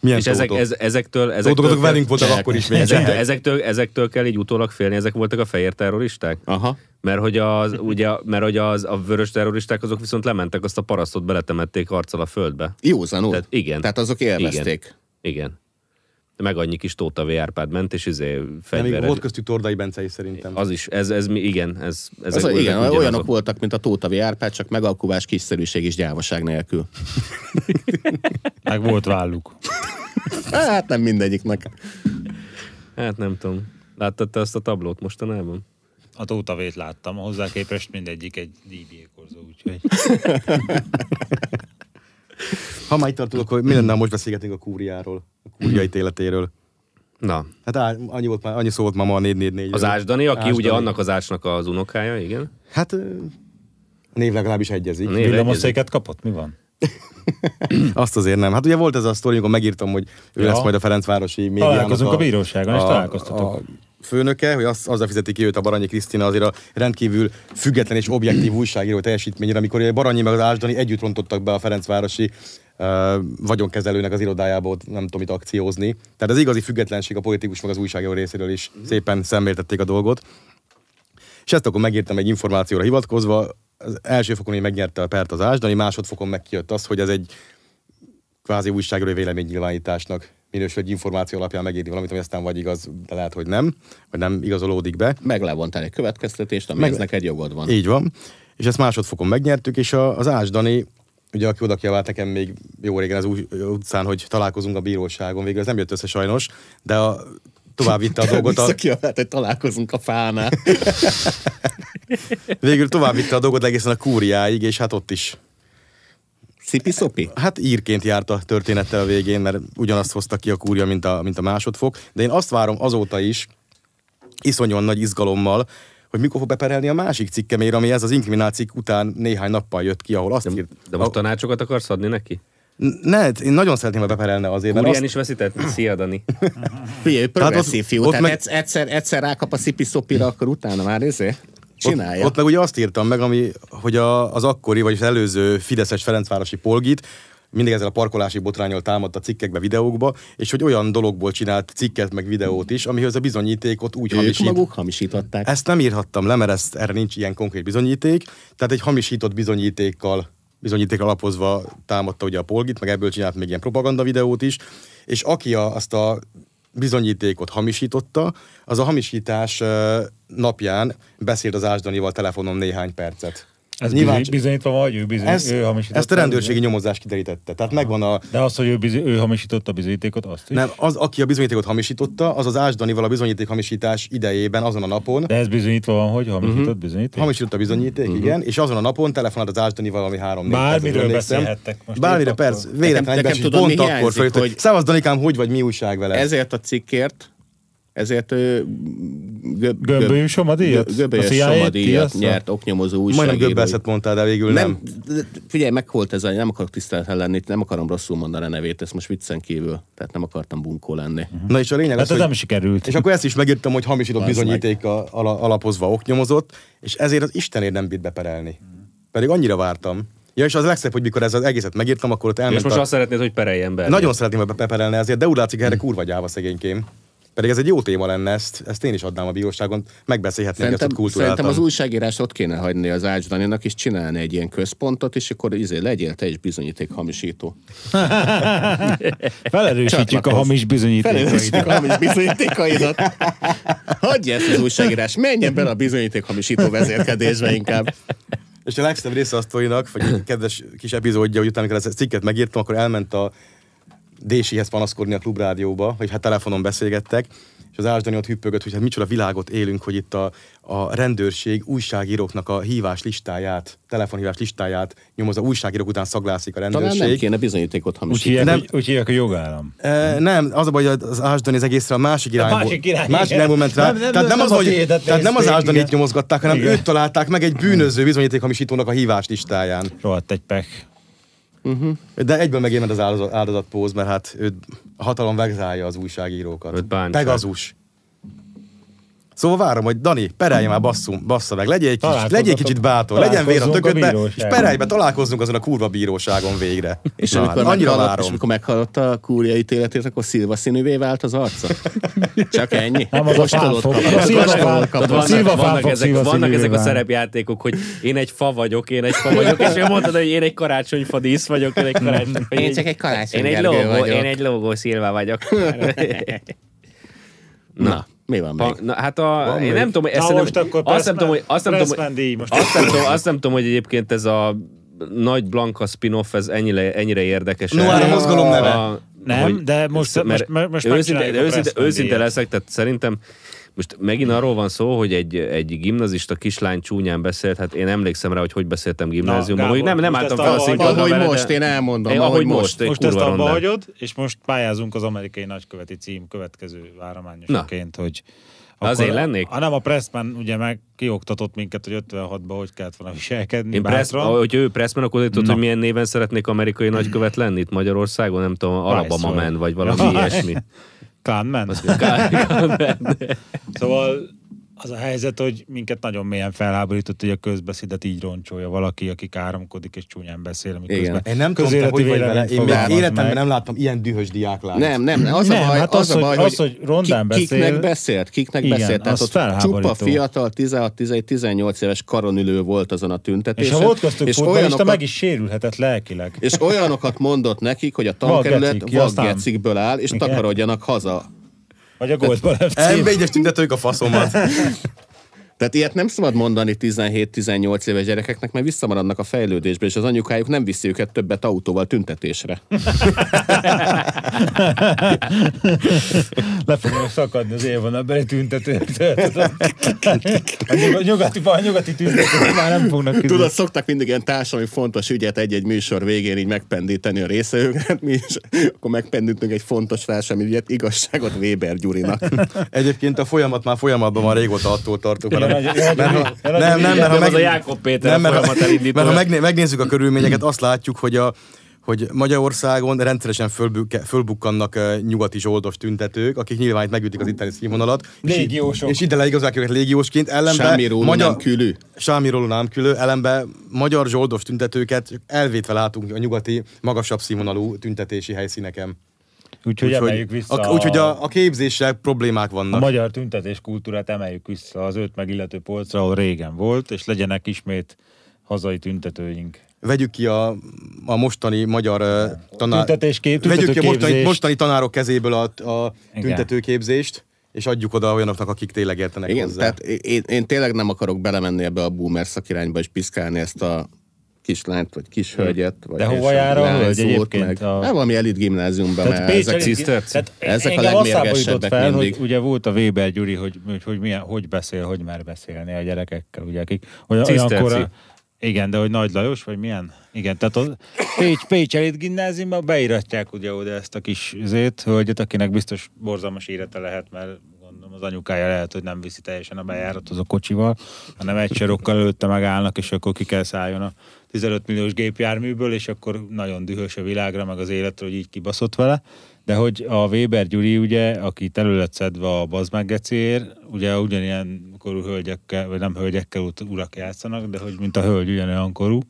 Milyen És ezek, tótok? ez, ezektől, ezektől, Tótok, azok kell- velünk voltak akkor is még. ezektől, Ezek, ezektől, ezektől kell így utólag félni, ezek voltak a fehér terroristák? Aha. Mert hogy, az, ugye, mert hogy az, a vörös terroristák azok viszont lementek, azt a parasztot beletemették arccal a földbe. Józanul. Tehát igen. Tehát azok élvezték. Igen. De meg annyi kis Tóta V. Árpád ment, és izé de még volt köztük Tordai Bence is szerintem. Az is, ez, ez mi, igen, ez, ezek, Az, igen, ugyanazok. olyanok voltak, mint a Tótavi Árpád, csak megalkuvás, kiszerűség és gyávaság nélkül. *laughs* Meg volt válluk. Hát nem mindegyiknek. Hát nem tudom. Láttad te azt a tablót mostanában? A tótavét láttam, hozzá képest mindegyik egy díjbékorzó, úgyhogy *laughs* Ha már itt tartunk, akkor mi lenne, ha most beszélgetünk a kúriáról, a kúria ítéletéről. Na, Hát á, annyi, volt már, annyi szó volt már ma a 444 az Ásdani, aki Ásdani. ugye annak az ácsnak az unokája, igen. Hát a név legalábbis egyezik. A név- villamosszéket kapott, mi van? *laughs* Azt azért nem. Hát ugye volt ez a sztori, amikor megírtam, hogy ő Ja. lesz majd a Ferencvárosi médiának Találkozunk a bíróságon, és találkoztatok. A főnöke, hogy az, azzal fizeti ki őt a Baranyi Krisztina azért a rendkívül független és objektív újságíró teljesítményére, amikor ugye Baranyi meg az Ásdani együtt rontottak be a Ferencvárosi uh, vagyonkezelőnek az irodájába ott nem tudom mit akciózni. Tehát az igazi függetlenség a politikus meg az újságíró részéről is szépen szemléltették a dolgot. És ezt akkor megírtam egy információra hivatkozva, az első fokon én megnyerte a pert az Ásdani, másodfokon meg kijött az, hogy ez egy kvázi újságírói véleménynyilvánításnak minősül egy információ alapján megírni valamit, ami aztán vagy igaz, de lehet, hogy nem, vagy nem igazolódik be. Meg levontál egy következtetést, Meg- amihez neked jogod van. Így van. És ezt másodfokon megnyertük, és a, az Ásdani, ugye aki oda kiabált nekem még jó régen az új, utcán, hogy találkozunk a bíróságon, végül ez nem jött össze sajnos, de a, tovább vitte a *laughs* dolgot. A, hogy találkozunk a fánál. *laughs* végül tovább vitte a dolgot egészen a kúriáig, és hát ott is Szipi-szopi? Hát írként járt a történettel a végén, mert ugyanazt hozta ki a kúria, mint a, mint a másodfok. De én azt várom azóta is, iszonyúan nagy izgalommal, hogy mikor fog beperelni a másik cikkemére, ami ez az inkriminál cikk után néhány nappal jött ki, ahol azt írt. De most tanácsokat akarsz adni neki? Ne, én nagyon szeretném, ha beperelne azért, mert azt, is veszített? Szia, Dani. Figyelj, ő progresszív fiú, ott tehát meg- egyszer, egyszer, rákap a szipi-szopira, akkor utána már izé csinálja. Ott, ott meg ugye azt írtam meg, ami, hogy a, az akkori, vagyis az előző Fideszes Ferencvárosi polgit mindig ezzel a parkolási botrányol támadta cikkekbe, videókba, és hogy olyan dologból csinált cikket, meg videót is, amihez a bizonyítékot úgy ők hamisít. maguk hamisították. Ezt nem írhattam le, mert ezt, erre nincs ilyen konkrét bizonyíték. Tehát egy hamisított bizonyítékkal, bizonyíték alapozva támadta ugye a polgit, meg ebből csinált még ilyen propaganda videót is. És aki a, azt a bizonyítékot hamisította, az a hamisítás napján beszélt az Ásdanival telefonon néhány percet. Ez Nyilván bizonyítva van, hogy ő, bizony, Ez, ő hamisította. ezt a rendőrségi nyomozás kiderítette. Tehát megvan a, De az, hogy ő, bizony, ő hamisította a bizonyítékot, azt is. nem, az, aki a bizonyítékot hamisította, az az Ásdanival a bizonyíték hamisítás idejében, azon a napon, De ez bizonyítva van, hogy hamisított bizonyíték? Hamisított a bizonyíték, uh-huh. igen, és azon a napon telefonált az Ásdani valami három Bármiről beszélhettek most Bármire, persze, véletlen pont akkor fölött, hogy hogy- Szevasz Danikám, hogy vagy, mi újság vele? Ezért a cikkért, ezért göb, Gömbölyű somadíjat? Gömbölyű A somadíjat nyert oknyomozó Majdnem újságíró. göbbelszet mondtál, de végül nem. nem. Figyelj, megholt ez a, nem akarok tiszteletlen lenni, nem akarom rosszul mondani a nevét, ezt most viccen kívül. Tehát nem akartam bunkó lenni. Na és a lényeg Hát az, ez hogy... nem sikerült. És akkor ezt is megírtam, hogy hamisított meg. bizonyíték alapozva oknyomozott, és ezért az Istenért nem bírt beperelni. Pedig annyira vártam. Ja, és az a legszebb, hogy mikor ez az egészet megírtam, akkor ott És elment most a... azt szeretnéd, hogy pereljen be. Nagyon szeretném be- beperelni ezért, de úgy látszik, erre kurva gyáva szegénykém. Pedig ez egy jó téma lenne, ezt, ezt én is adnám a bíróságon, megbeszélhetnénk ezt ott kultúráltan. szerintem az újságírás ott kéne hagyni az Ács Daninak, és csinálni egy ilyen központot, és akkor izé, legyél te is bizonyíték hamisító. *laughs* Felerősítjük a hamis. Felelősségük a hamis bizonyítékaidat. Hagyja ezt az újságírás, menjen bele a bizonyíték hamisító vezérkedésbe inkább. És a legszebb része a sztorinak, vagy egy kedves kis epizódja, hogy utána, amikor ezt a cikket megírtam, akkor elment a Désihez panaszkodni a klubrádióba, hogy hát telefonon beszélgettek, és az Ásdani ott hüppögött, hogy hát micsoda világot élünk, hogy itt a, a rendőrség újságíróknak a hívás listáját, telefonhívás listáját nyomozza, újságírók után szaglászik a Talán nem rendőrség. kéne bizonyítékot Úgy hamisítani. hívják, Nem. úgy hívják, hogy jogállam. E, nem, az a baj, hogy az Ásdani az egészre a másik irányból, másik irány, másik igen. irányból ment rá. Nem, nem, tehát nem, az, a hogy, tehát nem az Ásdanit nyomozgatták, hanem Igen. őt találták meg egy bűnöző bizonyítékhamisítónak a hívás listáján. Rohadt egy pek. De egyből megérmed az áldozat, áldozatpóz, mert hát ő a hatalom vegzálja az újságírókat. Őt. Pegazus. Szóval várom, hogy Dani, perelje már basszum, bassza meg, legyél egy kicsit, legyél egy kicsit bátor, legyen vér a töködbe, és perelj be, találkozzunk azon a kurva bíróságon végre. És Na, amikor, annyira meghallott, és várom. amikor meghallotta a kúria ítéletét, akkor szilva színűvé vált az arca. *laughs* Csak ennyi. Nem, az fáfog. kapott. Vannak, ezek, a szerepjátékok, hogy én egy fa vagyok, én egy fa vagyok, és ő mondtad, hogy én egy karácsonyfa dísz vagyok, én egy karácsonyfa. Én csak egy karácsony Én egy lógó, én egy lógó szilva vagyok. *laughs* Na, mi van még? Ha, na, hát a, én még? nem tudom, ezt Na, nem, most akkor azt nem tudom, hogy, azt nem tudom, hogy, azt nem tudom, azt nem tudom, hogy egyébként ez a nagy Blanka spin-off, ez ennyire, ennyire érdekes. Noir a mozgalom neve. A- Nem, hogy- de most- mert most- most őszinte, őszinte, őszinte leszek, tehát szerintem most megint arról van szó, hogy egy, egy gimnazista kislány csúnyán beszélt, hát én emlékszem rá, hogy hogy beszéltem gimnáziumban, hogy nem, nem álltam fel a színpadra Ahogy vele, de- most, én elmondom, Én, ahogy most. most, Most ezt abba rondán. hagyod, és most pályázunk az amerikai nagyköveti cím következő várományosaként, hogy Az én lennék? Ha nem a Pressman ugye meg kioktatott minket, hogy 56-ban hogy kellett volna viselkedni. Én press, hogy ő Pressman, akkor tudod, hogy milyen néven szeretnék amerikai nagykövet lenni itt Magyarországon, nem tudom, Alabama. Man, vagy valami *laughs* ilyesmi. Kan man. Kan, kan man. Az a helyzet, hogy minket nagyon mélyen felháborított, hogy a közbeszédet így roncsolja valaki, aki káromkodik és csúnyán beszél, miközben Én nem tudom, te hogy vagy vele. Én még életemben meg. nem láttam ilyen dühös diáklányt. Nem, nem, nem, az Nem, a baj, hát az, az, a baj, hogy- az, hogy rondán ki- beszél- Kiknek beszélt, kiknek Igen, beszélt. Tehát ott csupa fiatal, 16-18 éves karonülő volt azon a És tüntetésen. ha volt köztük és olyanokat, meg is sérülhetett lelkileg. és olyanokat mondott nekik, hogy a tankerület vaggecikből áll, és Igen. takarodjanak haza. Vagy a Goldball FC. M1-es tüntetők a faszomat. *laughs* Tehát ilyet nem szabad mondani 17-18 éves gyerekeknek, mert visszamaradnak a fejlődésbe, és az anyukájuk nem viszi őket többet autóval tüntetésre. *laughs* Le fognak szakadni az élvonalbeli tüntetőktől. tudod. A nyug- nyugati, a nyugati tüntetők már nem fognak küzdeni. Tudod, szoktak mindig ilyen társadalmi fontos ügyet egy-egy műsor végén így megpendíteni a részevőket, mi is akkor megpendítünk egy fontos társadalmi ügyet, igazságot Weber Gyurinak. Egyébként a folyamat már folyamatban van, régóta attól tartok. Mert, mert, ha- nem, nem, mert ha meg, a Jákob Péter nem, mert, ha, mert ha megné, megnézzük a körülményeket, azt látjuk, hogy a hogy Magyarországon rendszeresen fölbuk, fölbukkannak uh, nyugati zsoldos tüntetők, akik nyilván itt megütik az itteni színvonalat. és Légiósok. És ide leigazolják őket légiósként, ellenben... Semmi róla nem külű. Sámi róla nem külő, ellenben magyar zsoldos tüntetőket elvétve látunk a nyugati, magasabb színvonalú tüntetési helyszíneken. Úgyhogy emeljük vissza a, úgyhogy a, a képzéssel problémák a vannak. magyar tüntetés kultúrát emeljük vissza az őt megillető polcra, ahol régen volt, és legyenek ismét hazai tüntetőink. Vegyük ki a, a mostani magyar uh, tanár... Tüntetéskép- Vegyük ki a mostani, mostani tanárok kezéből a, a tüntetőképzést, és adjuk oda olyanoknak, akik tényleg értenek Igen, hozzá. tehát én, én tényleg nem akarok belemenni ebbe a boomer szakirányba és piszkálni ezt a kislányt, vagy kishölgyet. Vagy De hova jár a hölgy egyébként? Meg, A- a... valami elit gimnáziumban, mert Pécs ezek, ciszterci. tehát Ezek a legmérgesebbek fel, mindig. hogy ugye volt a Weber Gyuri, hogy, hogy, hogy, milyen, hogy beszél, hogy mer beszélni a gyerekekkel, ugye, akik olyan, olyankor, igen, de hogy Nagy Lajos, vagy milyen? Igen, tehát a Pécs, Pécs Elit gimnáziumban beíratják ugye oda ezt a kis zét, hölgyet, akinek biztos borzalmas érete lehet, mert az anyukája lehet, hogy nem viszi teljesen a bejárathoz a kocsival, hanem egy sarokkal előtte megállnak, és akkor ki kell szálljon a 15 milliós gépjárműből, és akkor nagyon dühös a világra, meg az életre, hogy így kibaszott vele. De hogy a Weber Gyuri, ugye, aki elő lett szedve a bazmággeciért, ugye ugyanilyen korú hölgyekkel, vagy nem hölgyekkel urak játszanak, de hogy mint a hölgy ugyanolyan korú,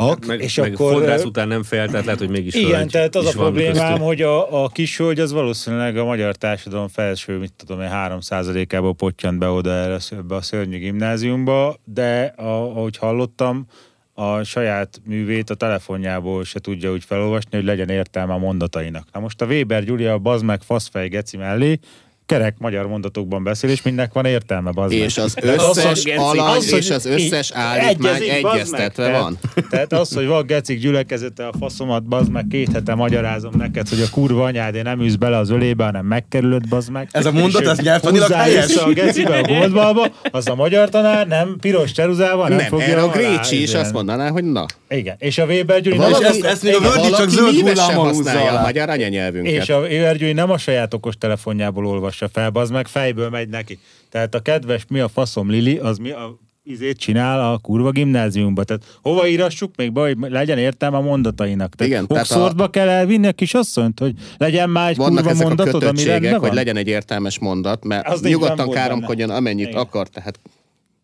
Ak, Meg, és meg akkor... fodrász után nem fel, tehát lehet, hogy mégis Igen, hölgy tehát az a problémám, hogy a, a kis hölgy az valószínűleg a magyar társadalom felső, mit tudom én, 3%-ából pottyant be oda erre ebbe a szörnyű gimnáziumba, de a, ahogy hallottam, a saját művét a telefonjából se tudja úgy felolvasni, hogy legyen értelme a mondatainak. Na most a Weber Gyulia a bazd meg faszfej geci mellé kerek magyar mondatokban beszél, és mindnek van értelme, bazd meg. És az az, összes alany az, és az összes állítmány bazd meg. egyeztetve Tehát- van. Tehát az, hogy van gecik gyülekezete a faszomat, bazd meg, két hete magyarázom neked, hogy a kurva anyád, én nem űz bele az ölébe, hanem megkerülöd, bazd meg. Ez a mondat, ez nyelvtanilag helyes? a gecibe a goldbalba, az a magyar tanár nem piros ceruzával, nem, Nem, fogja erre a Grécsi is azt mondaná, hogy na. Igen, és a Weber Gyuri Valaki- nem ezt- ezt még a Word-i csak zöld húzza alá. a magyar anyanyelvünket. és a Weber Gyuri nem a saját okos telefonjából olvassa fel, az meg fejből megy neki. Tehát a kedves mi a faszom Lili, az mi a izét csinál a kurva gimnáziumba. Tehát hova írassuk még be, hogy legyen értelme a mondatainak. Tehát Igen, Oxfordba kell elvinni a kis asszonyt, hogy legyen már egy Vannak kurva ezek a mondatod, ami rendben van. hogy legyen egy értelmes mondat, mert Az nyugodtan káromkodjon amennyit Igen. akar, tehát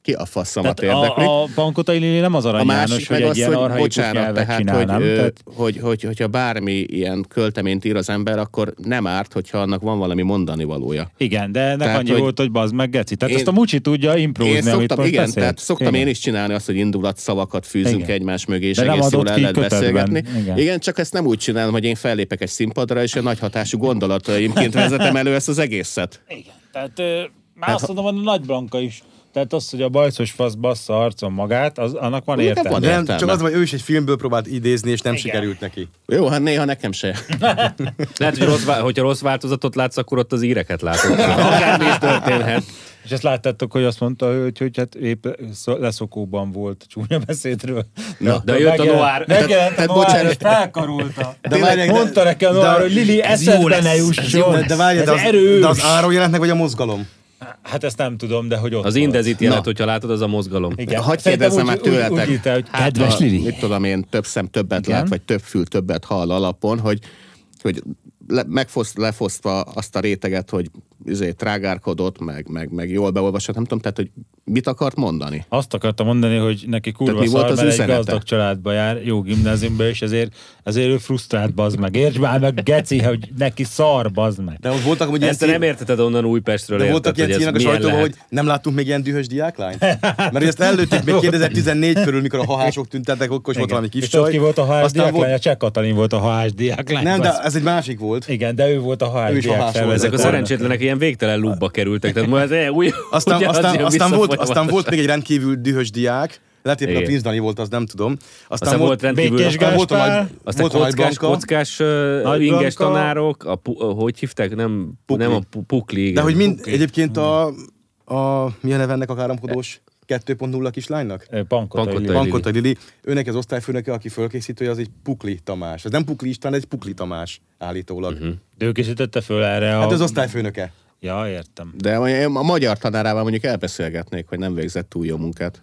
ki a faszomat Tehát érdekli. a, a Pankotai Lili nem az A Arany János, másik hogy meg egy az, ilyen hogy bocsánat, tehát, csinál, hogy, nem? Tehát, hogy, hogy, hogyha bármi ilyen költeményt ír az ember, akkor nem árt, hogyha annak van valami mondani valója. igen, de ennek Tehát, annyi hogy- volt, hogy bazd meg geci. Tehát Én- ezt a Mucsi tudja imprózni, Én amit szoktam, most igen, beszélt. tehát szoktam Igen. én is csinálni azt, hogy indulat szavakat fűzünk Igen. egymás mögé, és De egész jól el lehet beszélgetni. Igen. Igen, csak ezt nem úgy csinálom, hogy én fellépek egy színpadra, és a nagy hatású gondolataimként vezetem elő ezt az egészet. Igen. Tehát már azt mondom, hogy a Nagy Blanka is. Tehát az, hogy a bajszos fasz bassza arcon magát, az, annak van Nekem értelme. van De nem, értelme. csak az, hogy ő is egy filmből próbált idézni, és nem Igen. sikerült neki. Jó, hát néha nekem se. *laughs* Lehet, hogy rossz, hogyha rossz változatot látsz, akkor ott az íreket látod. *laughs* Akármi is történhet. És ezt láttátok, hogy azt mondta, hogy, hogy hát épp leszokóban volt csúnya beszédről. Na, de jött a Noir. Megjelent a bocsánat. és felkarolta. De várják, de- Mondta neki a de- Noir, hogy Lili, eszedbe ne jusson. De, de várj, Ez de az, erős. de az áron jelent meg, vagy a mozgalom? Hát ezt nem tudom, de hogy ott Az indezit jelet, hogyha látod, az a mozgalom. Igen. Hagy kérdezzem úgy- már úgy- tőletek. Úgy írta, hogy Hát, kedves Lili. Mit tudom én, több szem többet Igen. lát, vagy több fül többet hall alapon, hogy, hogy le, megfoszt, lefosztva azt a réteget, hogy izé, trágárkodott, meg, meg, meg jól beolvasott, nem tudom, tehát, hogy mit akart mondani? Azt akartam mondani, hogy neki kurva Tehát mi szar, volt az mert egy üzenete? gazdag családba jár, jó gimnáziumba, és ezért, ezért ő frusztrált, bazd meg. Értsd már meg, geci, hogy neki szar, bazd meg. De ott voltak, hogy ilyen Ezt te nem érteted onnan Újpestről, de érted, voltak ilyen címek a sajtóban, hogy nem láttunk még ilyen dühös diáklányt? *laughs* Mert ezt előtték még 2014 körül, mikor a hahások tüntettek, akkor is volt valami kis és ki volt a Aztán diáklány? A Cseh Katalin volt a HS diáklány. Nem, de ez egy másik volt. Igen, de ő volt a hahás szervezet. Ezek a szerencsétlenek ilyen végtelen lúbba kerültek, tehát ma ez e, új, Aztán, aztán, aztán, volt, aztán volt még egy rendkívül dühös diák, lehet, hogy a. Prince Dani volt, az nem tudom. Aztán, Aztán volt rendkívül... Békés aztán volt a nagy, Aztán volt a nagy kockás, Blanka. kockás uh, Nagy inges Blanka. tanárok, a, pu, uh, hogy hívták? Nem, Pukli. nem a pu, pukli, igen. De hogy mind, Pukli. egyébként a, a, mi a neve ennek a káromkodós 2.0 kislánynak? Pankotai Pankotai Lili. Pankota Lili. Őnek az osztályfőnöke, aki fölkészítője, az egy Pukli Tamás. Ez nem Pukli István, egy Pukli Tamás állítólag. Uh-huh. De ő készítette föl erre a... Hát az osztályfőnöke. Ja, értem. De a magyar tanárával mondjuk elbeszélgetnék, hogy nem végzett túl jó munkát.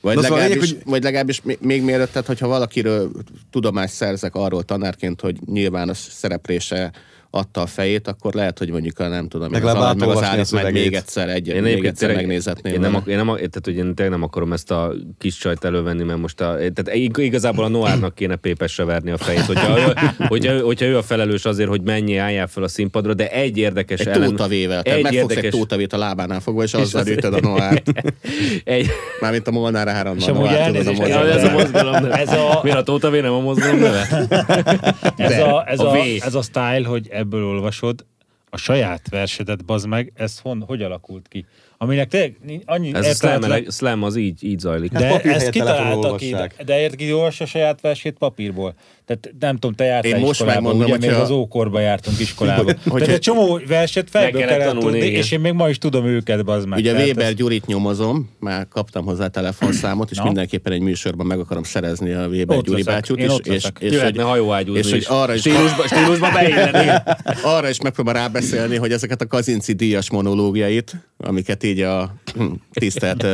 Vagy, Na szóval legalábbis, lényeg, hogy- vagy legalábbis még, még mielőtt, tehát hogyha valakiről tudomást szerzek arról tanárként, hogy nyilvános szereplése adta a fejét, akkor lehet, hogy mondjuk a nem tudom, én, az meg az állítmányt szövegét. még egyszer, egy, Én még egyszer tényleg- megnézetném. Én nem, én nem, tehát, hogy én tényleg nem akarom ezt a kis csajt elővenni, mert most a, tehát ig- igazából a Noárnak kéne pépesre verni a fejét, hogyha ő, *laughs* hogyha, hogyha ő a felelős azért, hogy mennyi álljál fel a színpadra, de egy érdekes Egy ellen... tótavével, tehát megfogsz egy tótavét a lábánál fogva, és azzal az- ütöd a Noárt. *laughs* egy, Mármint a Molnár áron És van, amúgy elnézést, ez a mozgalom. Ez a- Miért a Tótavé nem a mozgalom neve? *laughs* Ez a, ez, a ez a style, hogy ebből olvasod, a saját versedet, bazd meg, ez hon, hogy alakult ki? Aminek tényleg annyi Ez a slam, értelmetlen- slam az így, így zajlik. Hát de papír ezt helyett telefonon kitalálta ki, de, érted, ki olvassa a saját versét papírból. Tehát nem tudom, te jártál Én most iskolába, megmondom, ugye még hogyha- az ókorba jártunk iskolába. Tehát egy csomó verset felből kellett tanulni, tudni, és én még ma is tudom őket, bazd meg. Ugye Tehát Weber ez- Gyurit nyomozom, már kaptam hozzá telefonszámot, és Na. mindenképpen egy műsorban meg akarom szerezni a Weber Ott Gyuri leszek, bácsút, én és, ott és, és, Jöhetne hogy, hajóágyúzni és hogy is. arra is, Stílusba, stílusba beilleni. arra is megpróbál rábeszélni, hogy ezeket a Kazinci díjas monológiait, amiket így a hm, tisztelt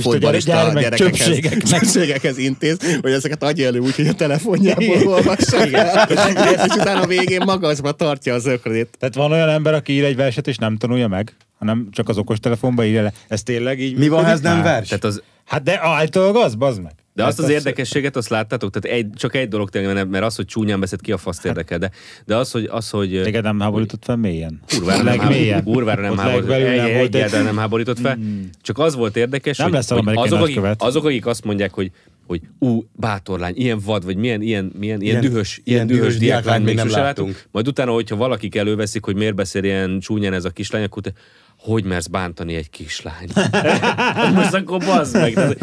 Futballista gyermek gyerekekhez, csöpségeknek. csöpségekhez intéz, hogy ezeket adja elő úgy, hogy a telefonjából olvassa *laughs* és utána a végén magasba tartja az ökrét. Tehát van olyan ember, aki ír egy verset, és nem tanulja meg, hanem csak az okostelefonba írja le. Ez tényleg így Mi van, ha ez nem vers? Tehát az, Hát de állítólag az, bazd meg. De azt az érdekességet, azt láttátok? Tehát egy, csak egy dolog tényleg, mert- mert az, hogy csúnyán beszélt, ki a faszt érdekel, de, de az, hogy, az, hogy Téged nem háborított fel mélyen? kurvára nem, kurvára nem Ott háborított, legbelül egy, nem egyáltalán háborított fel. Csak az volt érdekes, Nem hogy, lesz hogy azok, akik, azok, akik azt mondják, hogy hogy ú, bátorlány, ilyen vad, vagy milyen, ilyen, milyen, ilyen, dühös, ilyen ilyen dühös dühös diáklány még nem láttunk. Majd utána, hogyha valakik előveszik, hogy miért beszél ilyen csúnyán ez a kislány, akkor te, hogy mersz bántani egy kislányt? *laughs* Most akkor bazd meg. Az-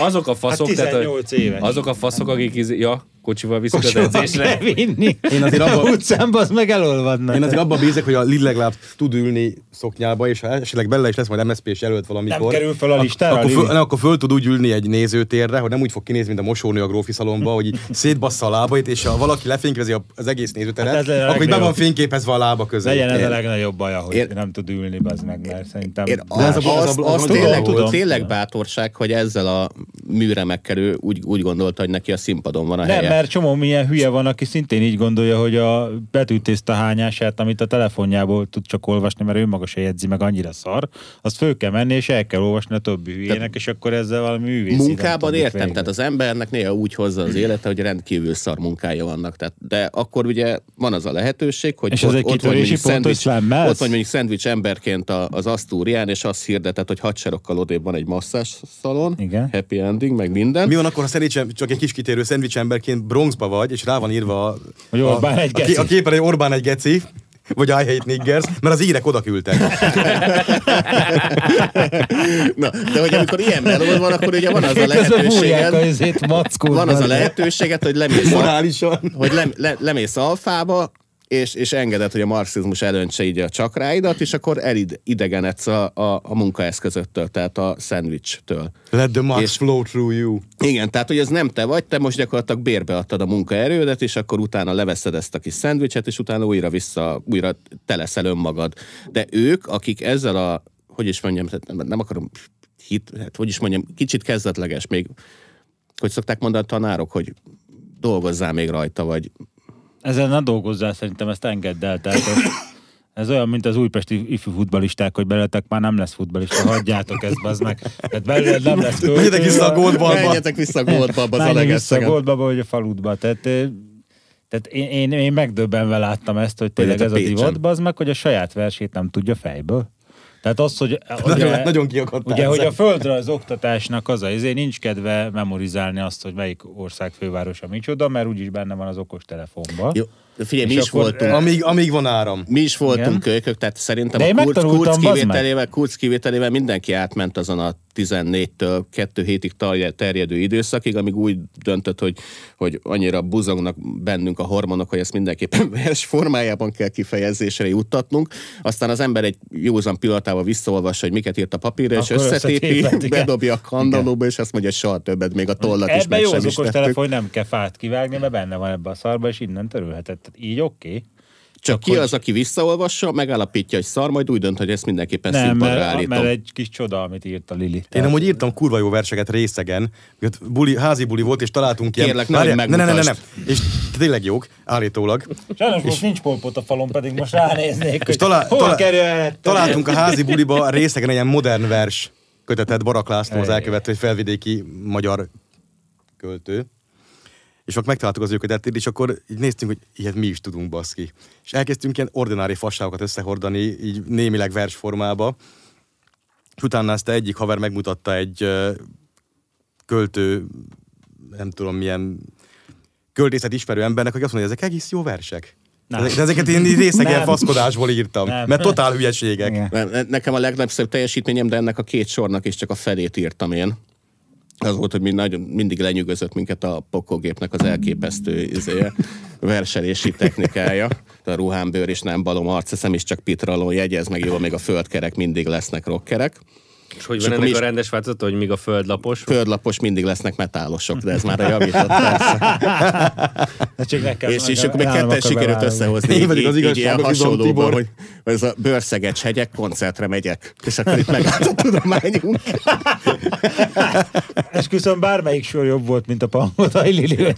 Azok a faszok, Hát tehát, 18 éves. azok a faszok, akik, iz- ja, kocsival viszik az Kocsival edzésre. kell vinni. Én azért abba- *laughs* Utcán az meg elolvadnak. Én azért abban bízek, hogy a Lidl legalább tud ülni szoknyába, és ha esetleg bele is lesz majd MSZP-s jelölt valamikor. Nem kerül fel a listára, Akkor, Lili? föl, akkor föl tud úgy ülni egy nézőtérre, hogy nem úgy fog kinézni, mint a mosónő a grófi szalomba, hogy így szétbassza a lábait, és ha valaki lefényképezi a- az egész nézőteret, Hát a akkor be van fényképezve a lába közé. Legyen ez a legnagyobb baja, hogy Én- nem tud ülni, bazd meg, mert szerintem... Én az, az az, az az a- tényleg, tudom, tényleg bátorság, hogy ezzel a műremekkel ő úgy, úgy gondolta, hogy neki a színpadon van a Nem, helye. mert csomó milyen hülye van, aki szintén így gondolja, hogy a betűtészta hányását, amit a telefonjából tud csak olvasni, mert ő maga se jegyzi meg annyira szar, azt föl kell menni, és el kell olvasni a többi hülyének, és akkor ezzel valami művész. Munkában értem, tehát az embernek néha úgy hozza az élete, hogy rendkívül szar munkája vannak. Tehát, de akkor ugye van az a lehetőség, hogy És ez egy vagy kitörési mondjuk pont, szendvics, ott vagy mondjuk szendvics emberként a, az Asztúrián, és azt hirdetett, hogy hadserokkal odébb van egy masszás szalon, Igen. happy ending, meg minden. Mi van akkor, ha szerintem csak egy kis kitérő szendvics emberként Bronxba vagy, és rá van írva a, Hogy Orbán egy a, geci. a, a képen, hogy Orbán egy geci, vagy I hate niggers, mert az írek oda küldtek. *laughs* Na, de hogy amikor ilyen melód van, akkor ugye van az a lehetőséged, van az a lehetőséget, hogy lemész a, hogy lem, le, lemész alfába, és, és engeded, hogy a marxizmus elöntse így a csakráidat, és akkor elidegenedsz a, a, a munkaeszközöttől, tehát a szendvicstől. Let the marks És- flow through you. Igen, tehát hogy ez nem te vagy, te most gyakorlatilag bérbeadtad a munkaerődet, és akkor utána leveszed ezt a kis szendvicset, és utána újra vissza, újra te leszel önmagad. De ők, akik ezzel a, hogy is mondjam, nem, nem akarom hit, hát hogy is mondjam, kicsit kezdetleges még, hogy szokták mondani a tanárok, hogy dolgozzál még rajta, vagy Ezzel ne dolgozzál, szerintem ezt engedd el. Tehát ez, ez olyan, mint az újpesti ifjú futbalisták, hogy beletek már nem lesz futbalista, hagyjátok ezt, bazd meg. Tehát belőled nem lesz költő. Menjetek vissza a Goldbarba. menjetek vissza a Goldba, az a vissza a. Goldba, vagy a faludba. Tehát, ö, tehát én, én, én megdöbbenve láttam ezt, hogy tényleg Vagy ez hát a divat, bazd meg, hogy a saját versét nem tudja fejből. Tehát az, hogy... *laughs* Nagyon, ugye, nagyon kiakadtál. Ugye, hogy a ezen. földrajz oktatásnak az a, ezért nincs kedve memorizálni azt, hogy melyik ország fővárosa micsoda, mert úgyis benne van az okos telefonban. Jó, figyelj, mi És is akkor, voltunk. Amíg, amíg van áram. Mi is voltunk Igen. kölykök, tehát szerintem De a kurc, megtanultam, kurc, bazd meg. kivételével, kurc kivételével mindenki átment azon a 14-től 2 hétig terjedő időszakig, amíg úgy döntött, hogy, hogy annyira buzognak bennünk a hormonok, hogy ezt mindenképpen *laughs* vers formájában kell kifejezésre juttatnunk. Aztán az ember egy józan pillanatával visszaolvassa, hogy miket írt a papírra, és Akkor összetépi, összetéped, igen. bedobja a kandallóba, és azt mondja, hogy soha többet, még a tollat is Ebben meg jó sem az is okos tettük. telefon, hogy nem kell fát kivágni, mert benne van ebbe a szarba, és innen törölheted. Tehát így oké. Okay. Csak ki az, aki visszaolvassa, megállapítja, hogy szar, majd úgy dönt, hogy ezt mindenképpen Nem, színpadra mert, állítom. mert egy kis csoda, amit írt a Lili. Én amúgy írtam kurva jó verseket részegen, mert buli, házi buli volt, és találtunk ilyen... Kérlek, ne, ne, ne, ne, ne, megmutasd. És tényleg jók, állítólag. Sajnos most nincs polpot a falon, pedig most ránéznék, hogy talál- hol talál- kerülhet. Találtunk a házi buliba részegen egy ilyen modern vers kötetet Barak László az elkövető, egy felvidéki magyar költő. És akkor megtaláltuk az ő kötetét, és akkor így néztünk, hogy ilyet mi is tudunk, baszki. És elkezdtünk ilyen ordinári fasságokat összehordani, így némileg versformába. És utána ezt egyik haver megmutatta egy költő, nem tudom milyen költészet ismerő embernek, hogy azt mondja, ezek egész jó versek. Nem. De ezeket én részegen Nem. faszkodásból írtam, Nem. mert totál hülyeségek. Igen. Ne- ne- Nekem a legnagyobb teljesítményem, de ennek a két sornak is csak a felét írtam én. Az volt, hogy mind, nagyon, mindig lenyűgözött minket a pokogépnek az elképesztő izéje, verselési technikája. A ruhámbőr is nem balom arceszem, is csak pitralon jegyez, meg jó, még a földkerek mindig lesznek rockerek. És hogy És van ennek mi a is- rendes változata, hogy míg a földlapos? Földlapos mindig lesznek metálosok, de ez már *laughs* a javított persze. És, és akkor még ketten sikerült összehozni. Én pedig az izom, hasonlóban, Tibor. hogy hogy ez a bőrszegecs hegyek, koncertre megyek. És akkor itt megállt *laughs* a tudományunk. Esküszöm, bármelyik sor jobb volt, mint a Pangodai Lili.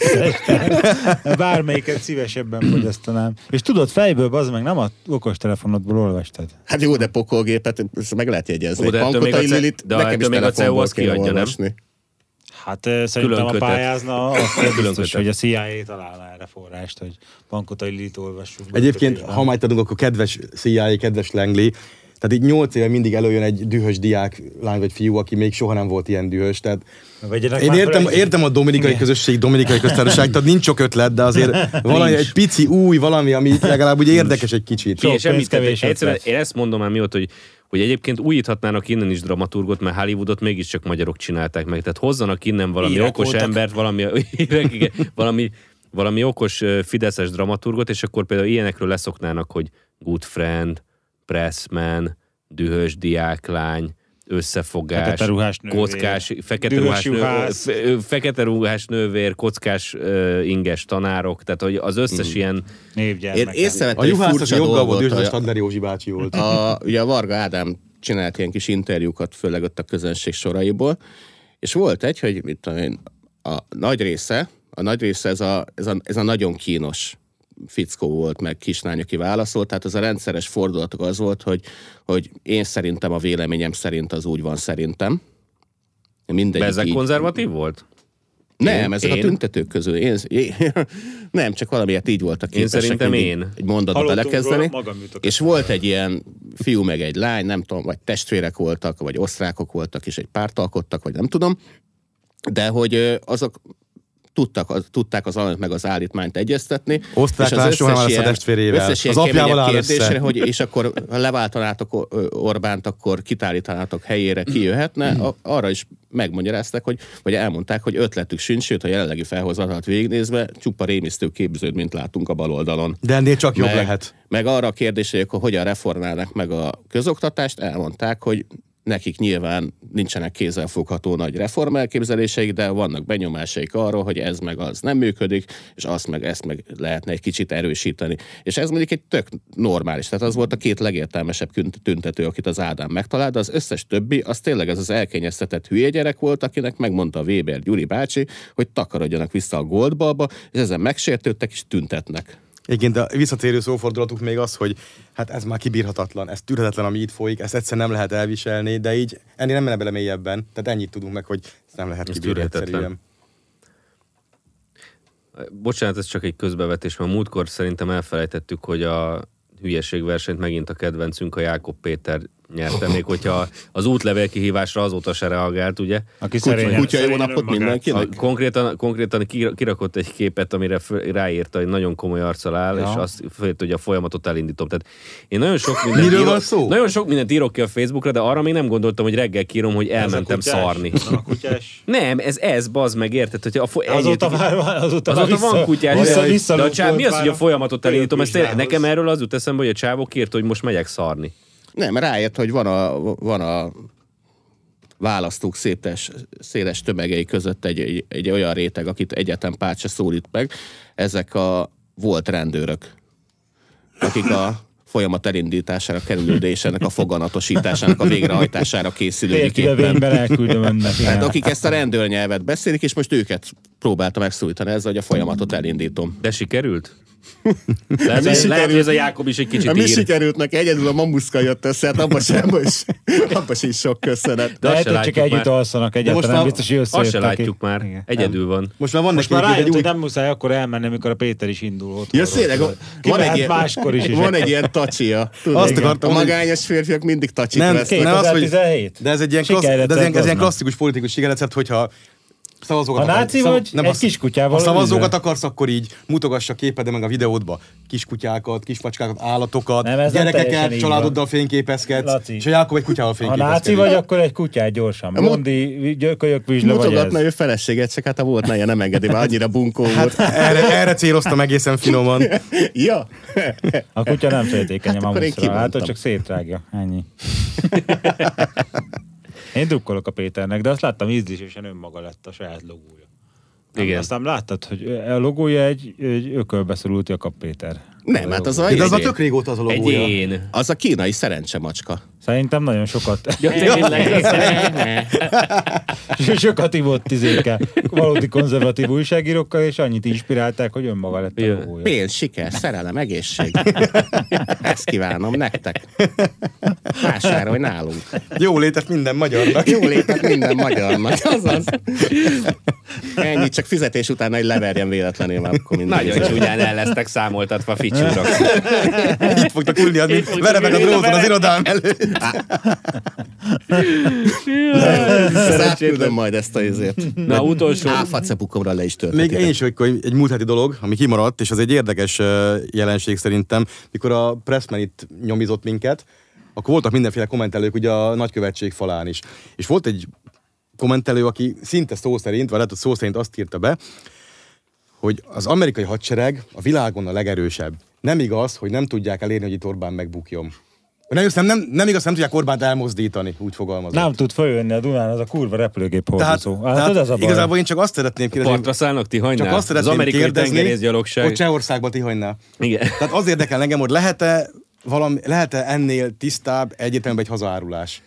Bármelyiket szívesebben fogyasztanám. És tudod, fejből, az meg nem a okostelefonodból olvastad. Hát jó, de pokolgépet, ezt meg lehet jegyezni. Ó, de Lilit de nekem is még a CEU azt kiadja, nem? Hát ö, szerintem Külön a pályázna, az Külön biztos, hogy a CIA találna erre forrást, hogy Pankotai Lilit olvassuk. Egyébként, ha majd adunk, akkor kedves CIA, kedves Langley, tehát így nyolc éve mindig előjön egy dühös diák, lány vagy fiú, aki még soha nem volt ilyen dühös. Tehát Vegyenek én értem, értem a dominikai Igen. közösség, dominikai köztársaság, tehát nincs sok ötlet, de azért *laughs* valami Nincs. egy pici új, valami, ami legalább ugye érdekes egy kicsit. Sok pénz, kevés egyszerűen én ezt mondom már mióta, hogy hogy egyébként újíthatnának innen is dramaturgot, mert Hollywoodot mégiscsak magyarok csinálták meg. Tehát hozzanak innen valami Írek okos voltak. embert, valami, *laughs* írek, igen, valami, valami okos fideszes dramaturgot, és akkor például ilyenekről leszoknának, hogy good friend, pressman, dühös diáklány, összefogás, Fekete ruhás nővér, kockás, fekete ruhás, nő, juhász. fe- ö, fekete ruhás nővér, kockás ö, inges tanárok, tehát hogy az összes ilyen Én Névgyermek. A egy juhászos joggal volt, a Stadler Józsi bácsi volt. a, ugye a Varga Ádám csinált ilyen kis interjúkat, főleg ott a közönség soraiból, és volt egy, hogy mit tudom én, a nagy része, a nagy része ez a, ez a, ez a nagyon kínos fickó volt, meg kislány, aki válaszolt, tehát az a rendszeres fordulatok az volt, hogy, hogy én szerintem a véleményem szerint az úgy van szerintem. Mindegyik Bezek így- konzervatív volt? nem, Én- ezek én? a tüntetők közül. Én, én, *laughs* nem, csak valamiért így voltak Én képesek szerintem mindig én. egy mondatba Hallottunk belekezdeni. róla, És volt egy ilyen fiú meg egy lány, nem tudom, vagy testvérek voltak, vagy osztrákok voltak, és egy párt alkottak, vagy nem tudom. De hogy azok tudtak, az, tudták az alanyat meg az állítmányt egyeztetni. Osztrák és az soha lesz a ilyen- testvérével. összes ilyen Az apjával össze. kérdésre, hogy és akkor leváltanátok Orbánt, akkor kitállítanátok helyére, ki jöhetne, a- arra is megmagyarázták, hogy, vagy elmondták, hogy ötletük sincs, sőt, a jelenlegi felhozatalat végignézve csupa rémisztő képződményt látunk a bal oldalon. De ennél csak jobb meg, lehet. Meg arra a kérdésre, hogy hogyan reformálnak meg a közoktatást, elmondták, hogy nekik nyilván nincsenek kézzelfogható nagy reformelképzeléseik, de vannak benyomásaik arról, hogy ez meg az nem működik, és azt meg ezt meg lehetne egy kicsit erősíteni. És ez mondjuk egy tök normális. Tehát az volt a két legértelmesebb tüntető, akit az Ádám megtalált, de az összes többi, az tényleg ez az elkényeztetett hülye gyerek volt, akinek megmondta a Weber Gyuri bácsi, hogy takarodjanak vissza a Goldbalba, és ezen megsértődtek és tüntetnek. Egyébként a visszatérő szófordulatuk még az, hogy hát ez már kibírhatatlan, ez tűrhetetlen, ami itt folyik, ezt egyszer nem lehet elviselni, de így ennél nem menne bele mélyebben. Tehát ennyit tudunk meg, hogy ezt nem lehet Ez kibírni egyszerűen. Bocsánat, ez csak egy közbevetés, mert múltkor szerintem elfelejtettük, hogy a hülyeségversenyt megint a kedvencünk, a Jákob Péter nyerte, még hogyha az útlevél kihívásra azóta se reagált, ugye? Aki Kutya, kutya jó napot mindenkinek! A, konkrétan, konkrétan kira- kirakott egy képet, amire föl- ráírta, hogy nagyon komoly arccal áll, Ja. és azt fölött, hogy a folyamatot elindítom. Tehát én nagyon sok mindent Miről írok, szó? Nagyon sok mindent írok ki a Facebookra, de arra még nem gondoltam, hogy reggel kírom, hogy Ez a elmentem kutyás? szarni. A kutyás. Nem, ez ez, bazd meg, érted? Hogy a fo- Azóta már van, azóta, Azóta már van kutyás, vissza, de, vissza, de a csáv, mi az, hogy a folyamatot elindítom? Ezt nekem erről az jut eszembe, hogy a csávok írt, hogy most megyek szarni. Nem, rájött, hogy van a, van a választók szétes, széles tömegei között egy, egy, egy olyan réteg, akit egyetlen párt se szólít meg. Ezek a volt rendőrök, akik a folyamat elindítására kerülő és ennek a foganatosításának a végrehajtására készülődik éppen. elküldöm önnek. Tehát akik ezt a rendőrnyelvet beszélik, és most őket próbálta megszólítani ezzel, hogy a folyamatot elindítom. De sikerült? Lehet, hogy, lehet, hogy ez a Jákob is egy kicsit mi ír. sikerült neki? Egyedül a mamuszka jött össze, hát abban sem, is, abban is sok köszönet. De Lehet, hogy csak együtt már. alszanak most egyáltalán, már- biztos, hogy Azt se látjuk már. Igen. Egyedül van. Most már van Most már rájött, hogy nem muszáj akkor elmenni, amikor a Péter is indul ott. Ja, széleg, Ki van egy, ilyen, máskor is. van egy ilyen tacsia. Azt akartam, a magányos férfiak mindig tacsit Nem, vesznek. nem az, hogy... 2017? De ez egy ilyen, klasszikus politikus sikerrecept, hogyha szavazókat Ha akar- náci szav- vagy, egy ha- kiskutyával Ha szavazókat üzve. akarsz, akkor így mutogassa képedbe meg a videódba. Kiskutyákat, kismacskákat, állatokat, Nem, ez nem gyerekeket, így családoddal fényképezkedsz, Laci. és a Jákob egy kutyával Ha fényképezkedik. náci vagy, akkor egy kutyát gyorsan. Mondi, gyökölyök, vizsla Mutogatna ő feleséget, csak hát a volt neje nem engedi, mert annyira bunkó Hát volt. erre, erre céloztam egészen finoman. *laughs* Ja. A kutya nem féltékeny Hát a akkor mamuszra. Hát, csak szétrágja. Ennyi. *laughs* Én drukkolok a Péternek, de azt láttam ízlésésen önmaga lett a saját logója. Nem, Igen. Azt nem láttad, hogy a logója egy, egy ökölbe szorult Jakab Péter. Nem, hát az a, De az a tök régóta az a logója. Egyén. az a kínai szerencsemacska. Szerintem nagyon sokat, *laughs* Ja, tényleg. *laughs* sokat ivott izékkel, valódi konzervatív újságírókkal, és annyit inspirálták, hogy önmaga lett a Ja. logója. Pénz, siker, szerelem, egészség. *laughs* Ezt kívánom nektek. Vásárolj nálunk. Jó létet minden magyarnak. Jó létet minden magyarnak. Azaz. Ennyi, csak fizetés után egy leverjen véletlenül, mert akkor minden. Nagyon csúnyán el lesztek számoltatva a ficsúrak. Itt fognak ülni, vere meg a dróton az irodám előtt. Átküldöm majd ezt a izért. Na, utolsó. Áfacepukomra le is Még töltetitek. én is hogy egy múlt heti dolog, ami kimaradt, és az egy érdekes jelenség szerintem, mikor a Pressman itt nyomizott minket, akkor voltak mindenféle kommentelők ugye a nagykövetség falán is. És volt egy kommentelő, aki szinte szó szerint, vagy lehet, hogy szó szerint azt írta be, hogy az amerikai hadsereg a világon a legerősebb. Nem igaz, hogy nem tudják elérni, hogy itt Orbán megbukjon. Nem, nem, nem, nem igaz, nem tudják Orbánt elmozdítani, úgy fogalmazom. Nem tud följönni a Dunán, az a kurva repülőgép Tehát, hordozó. Hát, tehát ez a baj. igazából én csak azt szeretném kérdezni, Partra szállnak Tihanynál? csak azt Az szeretném amerikai kérdezni, tengerészgyalogság. hogy Csehországban Tihanynál. Igen. Tehát az érdekel engem, hogy lehet-e, valami, lehet-e ennél tisztább egyértelműen egy hazaárulás?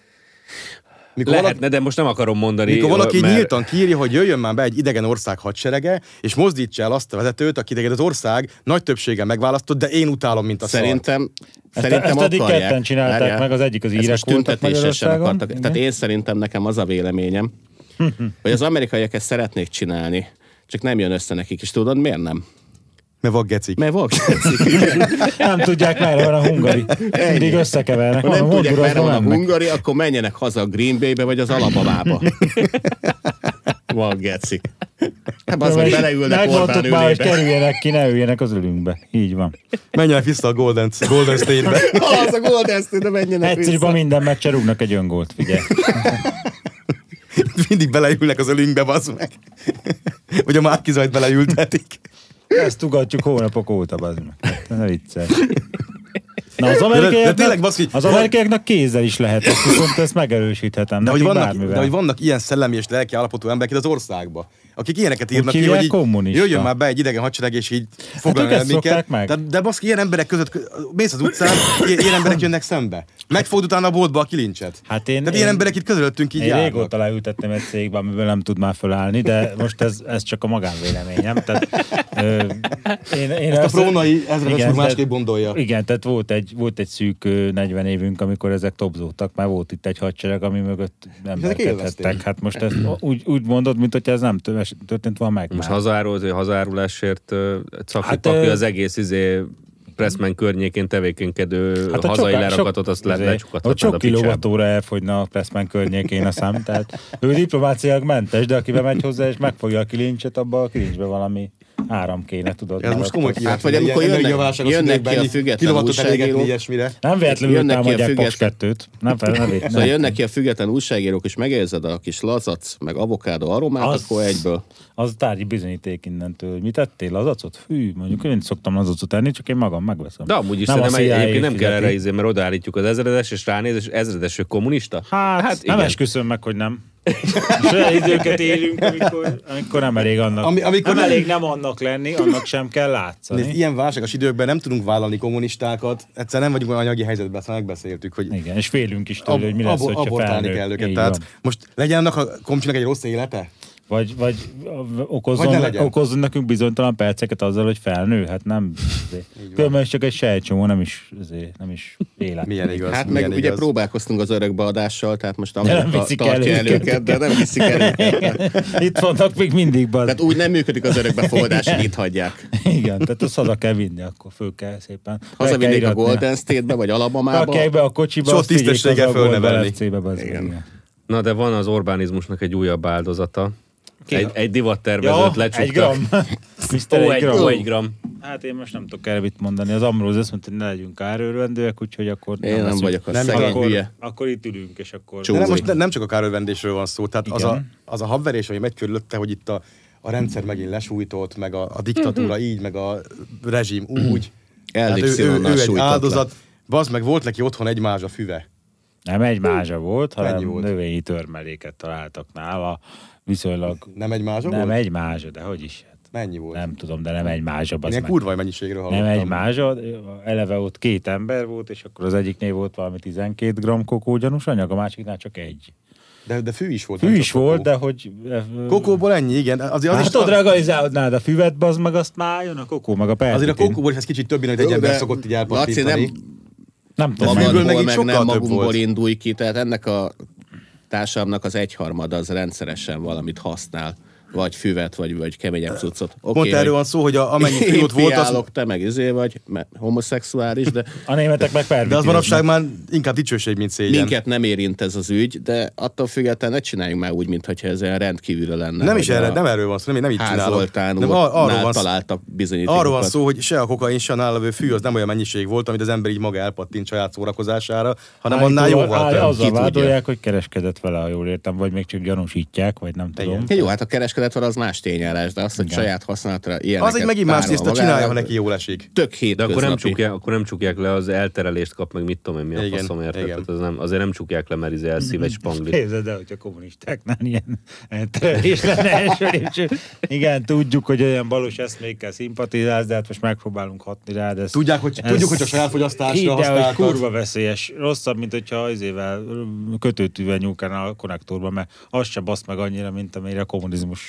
Mikor Lehetne, de most nem akarom mondani. Mikor valaki mert- nyíltan kiírja, hogy jöjjön már be egy idegen ország hadserege, és mozdítsa el azt a vezetőt, akit az ország nagy többsége megválasztott, de én utálom, mint a. Szerintem, Ezt- szerintem ezt eddig akarják. ketten csinálták Várjál. meg, az egyik az Ezt írek Magyarországon. akartak. Igen. Tehát én szerintem nekem az a véleményem, *laughs* hogy az amerikaiak ezt szeretnék csinálni, csak nem jön össze nekik, és tudod miért nem? Mert van gecik. Mert volt Nem tudják, merre van a hungari. Mindig összekevernek. Ha nem Van, tudják, merre van a hungari, akkor menjenek haza a Green Bay-be, vagy az Alabamába. *laughs* Van gecik. Hát az, hogy beleülnek Orbán már, hogy kerüljenek ki, ne üljenek az ülünkbe. Így van. Menjenek vissza a Golden, Golden State-be. *laughs* Az a Golden State, menjenek Egyszerűen vissza. minden meccsen rúgnak egy öngólt, figyelj. Mindig beleülnek az ölünkbe, bazd meg. Vagy a Márkizajt beleültetik. Ezt tugatjuk hónapok óta, bazd meg. Ne viccelj. Na, az de amerikaiaknak, tényleg, baszki, az amerikaiaknak kézzel is lehet, ezt viszont ezt megerősíthetem. De hogy, vannak, bármivel. de hogy vannak ilyen szellemi és lelki állapotú emberek itt az országba, akik ilyeneket írnak ki, hogy így jöjjön már be egy idegen hadsereg, és így foglalja ők el minket. meg. De, de baszki, ilyen emberek között, mész az utcán, ilyen, emberek jönnek szembe. Megfogd utána a boltba a kilincset. Hát én, Tehát ilyen emberek itt közöttünk így Én járnak. régóta leültettem egy cégbe, amiből nem tud már fölállni, de most ez, ez csak a magánvéleményem. Tehát, ö, én, én Ezt a prónai ezredes úr másképp gondolja. Igen, tehát volt egy, volt egy szűk ö, 40 évünk, amikor ezek topzódtak, már volt itt egy hadsereg, ami mögött emberkedhettek. Hát most ezt úgy, úgy mondod, mint hogy ez nem tö- történt volna meg Most már. hazárul, hazárulásért uh, Caki Hát, ö- az egész izé Pressman környékén tevékenykedő hát hazai sok- lerakatot, azt le, azért, lecsukadhatnád Ott sok a picsába. kilovattóra elfogyna a Pressman környékén a szám, tehát ő diplomáciák mentes, de aki bemegy hozzá és megfogja a kilincset, abba a kilincsbe valami áram kéne, tudod. Ez most komoly kihívás. Hát, vagy amikor ilyen jönnek- jönnek ki a független újságírók. ilyesmire. Nem véletlenül Jönnek ki a független- 2-t. Nem fel, nem, nem, Szóval jönnek ki a független újságírók, és megérzed a kis lazac, meg avokádó aromát, Az- akkor egyből. Az tárgyi bizonyíték innentől, hogy mit tettél, az acot? Hű, mondjuk én szoktam az acot enni, csak én magam megveszem. De amúgy is Nem egyébként nem kell erre izé, mert odaállítjuk az ezredes, és ránéz, és ezredes ő kommunista. Hát, hát nem esküszöm meg, hogy nem. És olyan időket élünk, amikor, amikor nem elég annak. Ami- amikor nem nem- elég nem annak lenni, annak sem kell látszani. Nézd, ilyen válságos időkben nem tudunk vállalni kommunistákat, egyszer nem vagyunk olyan anyagi helyzetben, ezt már megbeszéltük, hogy Igen, és félünk is tőle, ab, hogy mi lesz, abo- hogyha felnő. kell őket. Így Tehát van. most legyen annak a komcsinak egy rossz élete? Vagy, vagy Vagy okozzon, ne legyen. okozzon nekünk bizonytalan perceket azzal, hogy felnő, hát nem. Különben csak egy sejtcsomó, nem is, azért, nem is élet. Milyen igaz. Hát meg milyen ugye igaz. próbálkoztunk az örökbeadással, tehát most nem Amerika viszik el tartja el őket. őket, de nem viszik el őket. *laughs* Itt vannak még mindig, baz. Tehát úgy nem működik az örökbefogadás, hogy itt hagyják. *laughs* Igen, tehát azt haza kell vinni, akkor föl kell szépen. Hazavinnék a. Golden State-be, vagy Alabamába. Rakják be a kocsiba, vigyék tisztességgel fölnevelni. Meg. Na de van az Orbánizmusnak egy újabb áldozata. Egy, egy divattervezőt Ja, lecsuktak. egy gram. *laughs* Mr. Ó, egy egy, gram. ó, egy gram. Hát én most nem tudok erre mit mondani. Az Amróz azt mondta, hogy ne legyünk árőrvendőek, úgyhogy akkor Én nem leszünk. vagyok a Nem, szegény akkor, hülye. akkor itt ülünk, és akkor... De nem, most ne- nem csak a kárőrvendésről van szó, tehát az a, az a habverés, ami megy körülötte, hogy itt a, a rendszer megint lesújtott, meg a, a diktatúra így, meg a rezsim úgy. Tehát ő, ő, ő egy áldozat. Bazd meg, volt neki otthon egy mázsa füve. Nem egy mázsa volt, hanem volt? növényi törmeléket találtak nála. Viszonylag Nem egy mázsa nem volt? egy mázsa, de hogy is. Hát. Mennyi volt? Nem tudom, de nem egy mázsa. Ilyen kurva mennyiségről hallottam. Nem egy mázsa, eleve ott két ember volt, és akkor az egyiknél volt valami 12 g kokógyanús anyag, a másiknál csak egy. De, de fű is volt. Fű is volt, kokó. de hogy... Kokóból ennyi, igen. Azért az Hát is tudod, regalizálodnád a füvet, bazd meg, azt már jön a kokó, meg a pervitin. Azért a kokóból is ez kicsit több, mint egy ember szokott így Laci, elpattintani. nem Nem tudom, meg meg, nem magunkból indulj ki, tehát ennek a társadalomnak az egyharmada az rendszeresen valamit használ. Vagy füvet, vagy, vagy keményebb cuccot. Okay, Pont erről van szó, hogy a, amennyi ott volt, az, te meg izé vagy, mert homoszexuális, de *laughs* A németek meg pervitin. de az manapság már inkább dicsőség, mint szégyen. minket nem érint ez az ügy, de attól függetlenül ne csináljunk már úgy, mintha ez olyan rendkívül lenne. Nem is erre, a nem erről van szó, nem, nem így csinálok. Nem, ar- arról van szó, találtak bizonyítékokat. arról van szó, hogy se a kokain, se a nála levő fű az nem olyan mennyiség volt, amit az ember így maga elpattint saját szórakozására, hanem annál jóval több. Azzal vádolják, hogy kereskedett vele, ha jól értem, vagy még csak gyanúsítják, vagy nem tudom. Jó, hát a kereskedet van az más tényállás, de azt, hogy Igen. saját használatra ilyeneket Az egy megint más tiszta, csinálja, ha neki jól esik. Tök hét De akkor nem, csukják, akkor nem csukják le, az elterelést kap, meg mit tudom én, mi a Igen, faszom érted. Tehát az nem, azért nem csukják le, mert izé elszív egy spanglit. *laughs* Képzeld el, hogy a kommunistáknál ilyen terelés lenne első lépcső. Igen, tudjuk, hogy olyan balos eszmékkel szimpatizálsz, de hát most megpróbálunk hatni rá. De ez, Tudják, hogy, ez- tudjuk, hogy a saját fogyasztásra hogy használtad. kurva veszélyes. Rosszabb, mint hogyha azével kötőtűvel nyúlkálnál a konnektorba, mert az se basz meg annyira, mint amire a kommunizmus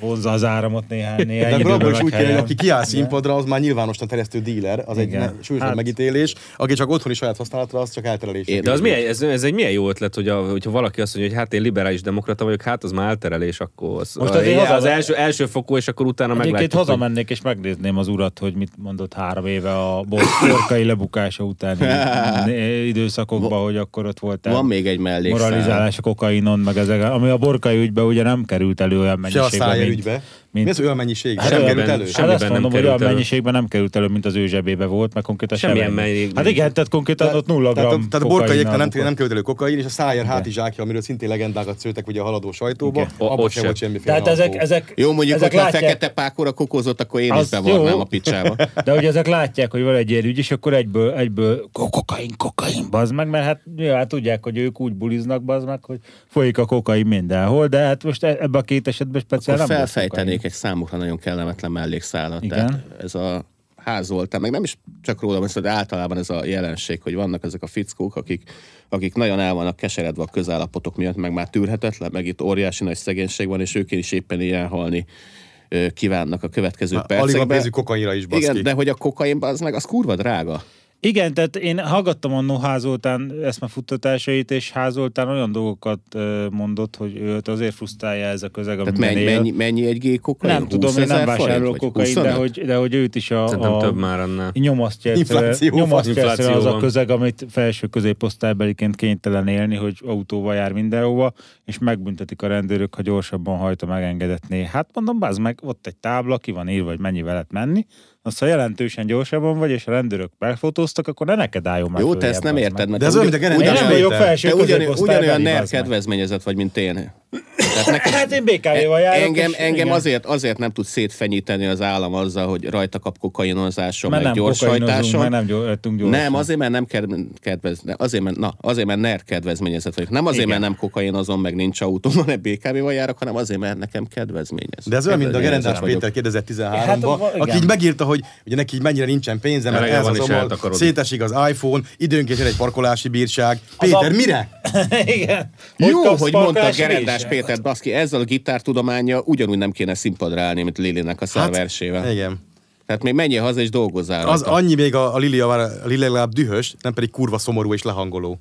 vonza az áramot néhány, néhány De abból is úgy kell, aki kiáll színpadra, az már nyilvánosan terjesztő díler, az egy Igen. ne- súlyos Hát- megítélés, aki csak otthoni saját használatra, az csak elterelés. De az milyen, ez, ez, egy milyen jó ötlet, hogy a, hogyha valaki azt mondja, hogy hát én liberális demokrata vagyok, hát az már elterelés, akkor az, Most az, azért az, haza- első, első fokú, és akkor utána Egyébként meglátjuk, hogy hazamennék és megnézném az urat, hogy mit mondott három éve a bor- borkai lebukása utáni *laughs* időszakokban, hogy akkor ott volt Van még egy mellékszál. moralizálás a kokainon, meg ezek, ami a borkai ügyben ugye nem került elő olyan mennyiségben, ügybe. Mint- Mi az olyan mennyiség? Hát Sem került elő? sem- Hát nem mondom, hogy olyan elő. mennyiségben nem került elő, mint az ő zsebébe volt, mert konkrétan Semmilyen semmi. mennyiség- Hát igen, tehát konkrétan ott nulla Tehát, a- gram tehát a borkaiéknál nem, nem került elő kokain, és a szájér hátizsákja, amiről szintén legendákat szőtek ugye a haladó sajtóba, abban sem volt semmiféle Tehát ezek, ezek, Jó, mondjuk, ezek hogyha a látják, fekete pákóra kokózott, akkor én is bevarnám a picsába. *laughs* De hogy ezek látják, hogy van egy ilyen ügy, és akkor egyből, egyből ko- kokain, kokain, bazd meg, mert hát nyilván tudják, hogy ők úgy buliznak, bazd meg, hogy folyik a kokain mindenhol, de hát most e- ebben a két esetben speciál Akkor nem felfejtenék egy számukra nagyon kellemetlen mellékszálat. Igen. Tehát ez a házoltán, meg nem is csak róla van szó, de általában ez a jelenség, hogy vannak ezek a fickók, akik, akik nagyon el vannak keseredve a közállapotok miatt, meg már tűrhetetlen, meg itt óriási nagy szegénység van, és ők is éppen ilyen halni kívánnak a következő Alig van percekben. pénzük kokainra is, baszki. Igen, de hogy a kokain az meg, az kurva drága. Igen, tehát én hallgattam annó Házoltán eszmefuttatásait, és Házoltán olyan dolgokat mondott, hogy őt azért frusztrálja ez a közeg, Tehát amiben mennyi, él. mennyi, mennyi egy G kokain? Nem tudom, 20 én nem vásárolok kokain, de 25? hogy, de hogy őt is a, Szerintem a több már annál. nyomasztja Infláció, nyomasztja infláció az a közeg, amit felső középosztálybeliként kénytelen élni, hogy autóval jár mindenhova, és megbüntetik a rendőrök, ha gyorsabban hajt a megengedetné. Hát mondom, bazd meg, ott egy tábla, ki van írva, hogy mennyivel lehet menni, azt ha jelentősen gyorsabban vagy, és a rendőrök megfotóztak, akkor ne neked álljon már Jó, te ezt nem érted, mert De ez olyan, mint a Én nem vagyok Péter. felső Te ugyan, középosztálybeli, ugyanolyan NER kedvezményezett vagy, mint én. Tehát *laughs* neked, Hát én BKV-val járok. engem, engem azért, azért nem tud szétfenyíteni az állam azzal, hogy rajta kap kokainozáson, Mert meg nem gyorshajtáson. mert nem gyor- tudunk gyorsan. Nem, azért, mert nem kedv- kedvez, azért, mert, na, azért, mert NER kedvezményezett vagyok. Nem azért, Igen. mert nem kokainozom, meg nincs autóm, hanem BKV-val járok, hanem azért, mert nekem kedvezményez. De ez olyan, mint a Gerendás. Péter 2013-ban, Hát, aki így megírta, hogy ugye neki mennyire nincsen pénze, mert ez van az amal, szétesik az iPhone, időnként jön egy parkolási bírság. Péter, a- mire? *laughs* Igen. Jó, hogy mondta Gerendás? Péter, baszki, ezzel a gitártudománya ugyanúgy nem kéne színpadra állni, mint Lilinek a szárversével. Hát, Igen. Tehát még menjél haza és dolgozzál Az rajta. annyi még a, a Lilia, a Lilia legalább dühös, nem pedig kurva szomorú és lehangoló.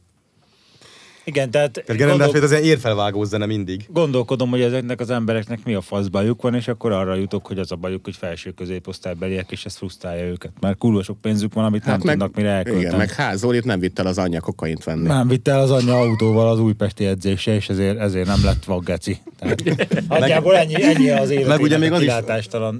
Igen, tehát Tehát Gerendás gondol- Péter az ilyen érfelvágó zene mindig. gondolkodom, hogy ezeknek az embereknek mi a fasz bajuk van, és akkor arra jutok, hogy az a bajuk, hogy felső középosztálybeliek, és ez frusztrálja őket. Mert kurva sok pénzük van, amit nem tudnak mire elkölteni. Hát igen, meg Házolit nem vitt el az anyja kokaint venni. Nem vitte el az anyja autóval az újpesti edzése, és ezért, ezért nem lett vaggeci. *laughs* Nagyjából ennyi, ennyi az élet. Meg ugye még az is,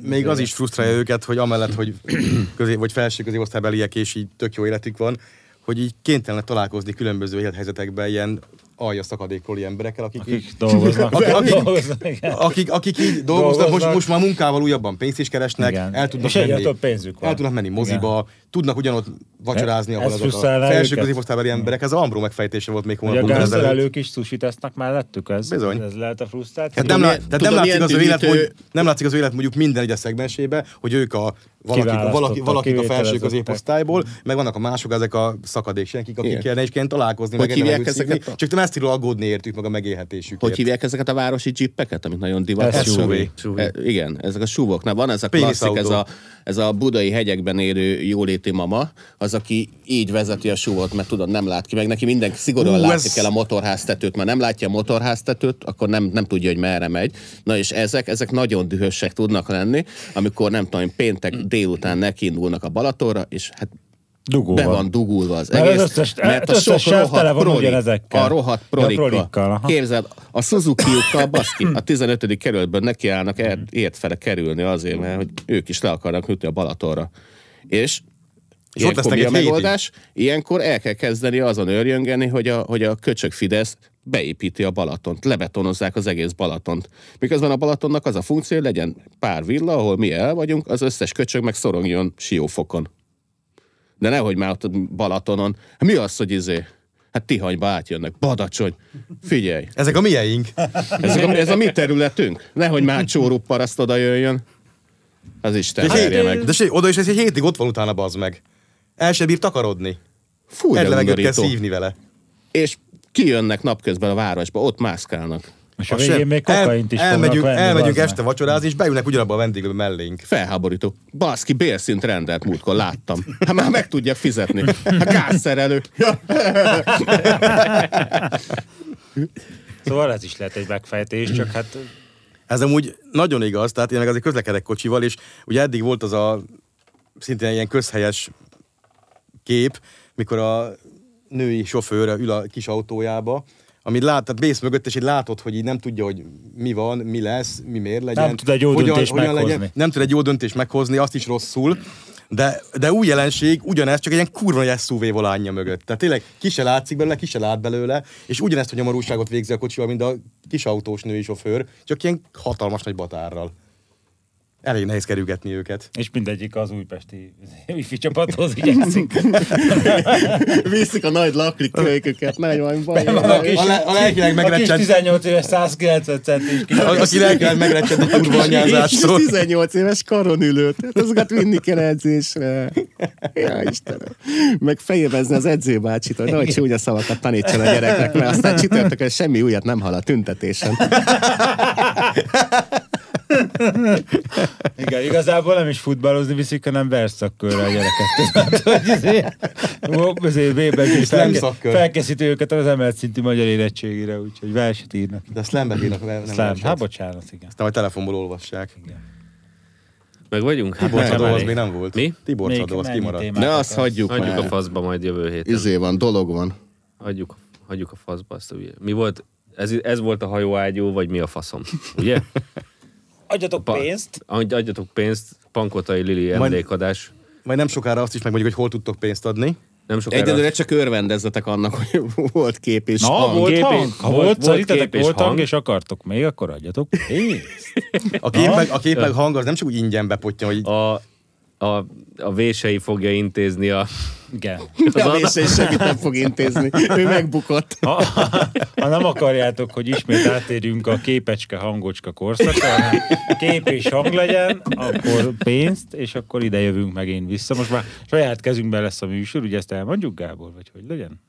még az is frusztrálja őket, hogy amellett, hogy *clears throat* közé, vagy felső középosztálybeliek és így tök jó életük van, hogy így kénytelenek találkozni különböző élethelyzetekben ilyen alja szakadékról emberekkel, akik, Akik így, dolgoznak. Akik- akik- dolgoznak igen. akik, akik így dolgoznak, most, Dolgoznak. most már munkával újabban pénzt is keresnek, Igen. el tudnak És menni, több pénzük van. el tudnak menni moziba, tudnak ugyanott vacsorázni, ahol Ez azok a felső középosztálybeli emberek. Ez a Ambró megfejtése volt még Hogy a hónapokon ezelőtt. gázszerelők is sushi tesznek mellettük? Ez, Bizony. Ez lehet a frusztráció? Hát nem, lá- tehát nem, látszik az élet, hogy, nem látszik az élet mondjuk minden egyes szegmensébe, hogy ők a valaki, valaki, valakik a felső középosztályból, meg vannak a mások, ezek a szakadéksenkik, akik Igen. kellene is kéne találkozni, Hogy meg hívják ezeket a- Csak te ezt aggódni értük, meg a megélhetésükért. Hogy hívják ezeket a városi jeepeket, amit nagyon divat? SUV. E, igen, ezek a súvoknál van ez a klasszik, ez a, ez a budai hegyekben élő jóléti mama, az, aki így vezeti a súvot, mert tudod, nem lát ki, meg neki minden szigorúan Ú, látni ez- kell a motorháztetőt, mert nem látja a motorháztetőt, akkor nem, nem tudja, hogy merre megy. Na és ezek, ezek nagyon dühösek tudnak lenni, amikor nem tudom, péntek délután nekiindulnak a Balatonra, és hát Dugóval. be van dugulva az Mert az egész. összes- mert a az sok rohadt proli, a rohadt prolikkal, aha. Képzeld, a Suzuki-ukkal baszki, a 15. kerületből nekiállnak ért fele kerülni azért, mert hogy ők is le akarnak jutni a Balatonra. És És ott Ilyenkor lesznek mi a egy hétig. megoldás? Ilyenkor el kell kezdeni azon örjöngeni, hogy a, hogy a köcsög Fidesz beépíti a Balatont, lebetonozzák az egész Balatont. Miközben a Balatonnak az a funkció, hogy legyen pár villa, ahol mi el vagyunk, az összes köcsög meg szorongjon siófokon. De nehogy már ott a Balatonon. Mi az, hogy izé? Hát Tihanyba átjönnek. Badacsony. Figyelj. Ezek a mieink. Ez a, ez a mi területünk. Nehogy már csóró paraszt oda jöjjön. Az Isten verje meg. De se, oda is ez egy hétig ott van utána, bazd meg. El sem bír takarodni. Fú, Egy levegőt kell szívni vele. És kijönnek napközben a városba, ott mászkálnak. És a Az végén sem. még El- kokaint is elmegyünk, venni. elmegyünk este meg. vacsorázni, és beülnek ugyanabba a vendéglőbe mellénk. Felháborító. Baszki, bérszint rendelt múltkor, láttam. Hát már meg tudják fizetni. A gázszerelő. *laughs* Szóval ez is lehet egy megfejtés, csak hát Ez amúgy nagyon igaz, tehát én meg azért közlekedek kocsival, és ugye eddig volt az a szintén ilyen közhelyes kép, mikor a női sofőr ül a kis autójába, amit lát, tehát bész mögött, és így látod, hogy így nem tudja, hogy mi van, mi lesz, mi miért legyen. Nem tud egy jó döntést meghozni. Legyen, nem tud egy jó döntést meghozni, azt is rosszul. De, de új jelenség, ugyanez, csak egy ilyen kurva nagy SUV volánja mögött. Tehát tényleg ki se látszik belőle, ki se lát belőle, és ugyanezt a nyomorúságot végzi a kocsival, mint a kis autós női sofőr, csak ilyen hatalmas nagy batárral. Elég nehéz kerülgetni őket. és mindegyik az újpesti *laughs* wifi csapathoz igyekszik. *laughs* Viszik a nagy laklik kölyköket, nagy van baj. A kis, A, le, a lelkileg a kis megrecsent, 18 éves 190 centis kis. a- aki lelkileg megrecsent a kurva *laughs* anyázástól. 18 éves karon ülőt. Hát azokat vinni kell edzésre. Ja, Istenem. Meg fejevezni az edzőbácsit, hogy nagy csúnya szavakat tanítson a gyereknek, mert aztán csütörtökön semmi újat nem hall a tüntetésen. Igen, igazából nem is futballozni viszik, hanem verszakkörre a gyereket. Izé- azért szakkör. felkészíti őket az emelt szintű magyar érettségére, úgyhogy verset írnak. De slambe írnak, verset. Hát bocsánat, igen. Aztán majd telefonból olvassák. Meg vagyunk? Hát, Tibor az még nem volt. Mi? Tibor Még Csadó az kimaradt. akarsz? azt hagyjuk Hagyjuk a faszba majd jövő héten. Izé van, dolog van. Hagyjuk, hagyjuk a faszba azt a hülye. Mi volt? Ez, ez volt a hajóágyú, vagy mi a faszom? Ugye? *laughs* Adjatok Pa- pénzt, Adj- Adjatok pénzt, Pankotai Lili Majd- emlékadás. Majd nem sokára azt is megmondjuk, hogy hol tudtok pénzt adni. Nem sokára... Egyelőre csak örvendezzetek annak, hogy *laughs* volt kép és Na, hang. volt Kép hang. Ha volt- volt, volt kép és volt hang, hang. és akartok még, akkor adjatok pénzt. A kép, meg, a kép meg hang az nem csak úgy ingyen bepotja, hogy A, a, a vései fogja intézni a... Igen. De a vése is semmit nem fog intézni. Ő *laughs* megbukott. Ha, ha nem akarjátok, hogy ismét átérjünk a képecske hangocska korszakra, hanem kép és hang legyen, akkor pénzt, és akkor ide jövünk megint vissza. Most már saját kezünkben lesz a műsor, ugye ezt elmondjuk, Gábor, vagy hogy legyen?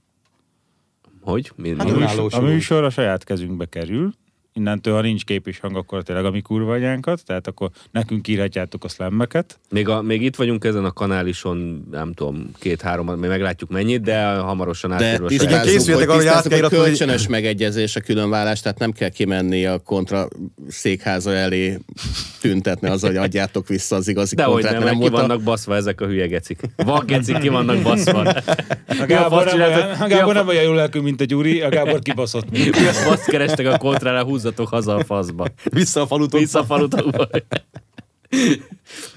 Hogy? Mi, Hát mi? A műsor, a műsor a saját kezünkbe kerül, innentől, ha nincs kép és hang, akkor tényleg a mi kurva anyánkat, tehát akkor nekünk írhatjátok a szlemmeket. Még, a, még itt vagyunk ezen a kanálison, nem tudom, két-három, még meglátjuk mennyit, de hamarosan De átérül a saját. készüljetek hogy, hogy át kell hogy iratni, hogy- kölcsönös megegyezés a különvállás, tehát nem kell kimenni a kontra székháza elé tüntetni azzal, hogy adjátok vissza az igazi De hogy kontrát. nem, mert ki volt a- vannak baszva ezek a hülye gecik. Vak gecik ki vannak baszva. *laughs* A Gábor, nem, csináltak? olyan, a Gábor nem olyan jó lelkű, mint a Gyuri, a Gábor kibaszott Mi a fasz kerestek a kontrára, húzzatok haza a faszba. *laughs* vissza a falutokba. Vissza a falutokba. *laughs*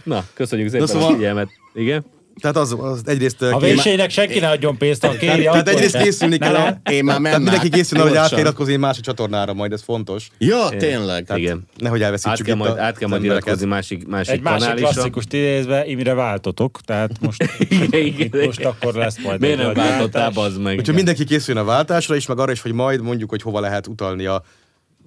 Na, köszönjük szépen szóval- a figyelmet. Igen? Tehát az, az egyrészt... A vésének senki ne adjon pénzt, ha kéri, Tehát, egyrészt készülni kell. Én már Tehát mennák. mindenki készül, hogy átiratkozni egy másik csatornára majd, ez fontos. Ja, tényleg. Tehát Igen. Nehogy Át elveszítsük kell itt majd, a- át kell majd iratkozni másik, másik Egy másik kanál is. klasszikust idézve, Imre váltotok, tehát most, *laughs* Igen, igen, most akkor lesz majd Miért nem váltottál, meg? Úgyhogy mindenki készüljön a váltásra is, meg arra is, hogy majd mondjuk, hogy hova lehet utalni a...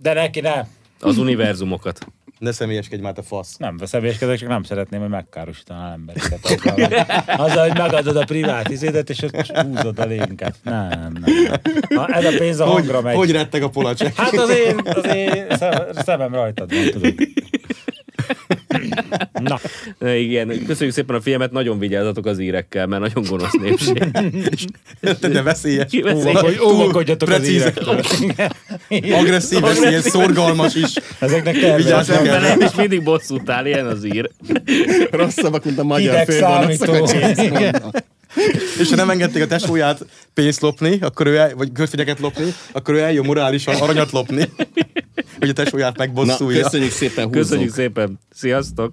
De neki nem. Az univerzumokat. Ne személyeskedj már, te fasz. Nem veszevészkedek, csak nem szeretném, hogy megkárosítanál embereket. Azzal, azzal, hogy megadod a privát izédet, és ott húzod a linket. Nem, nem. nem. Ha ez a pénz a Hogy, hangra megy. hogy retteg a polacsek? Hát az én, az én szem, szemem rajtad van, tudod. *laughs* Na, Igen, köszönjük szépen a figyelmet, nagyon vigyázzatok az írekkel, mert nagyon gonosz népség. De veszélyes. óvakodj, Túl óvakodjatok az írektől. Agresszív, veszélyes, szorgalmas is. Ezeknek kell. Nem, és mindig bosszút áll, ilyen az ír. Rosszabbak, mint a magyar Bondnak. És ha nem engedték a tesóját pénzt lopni, akkor ő el, vagy kötvényeket lopni, akkor ő eljön morálisan aranyat lopni, hogy a tesóját Na, megbosszulja. köszönjük szépen, húzzunk. Köszönjük szépen. Sziasztok!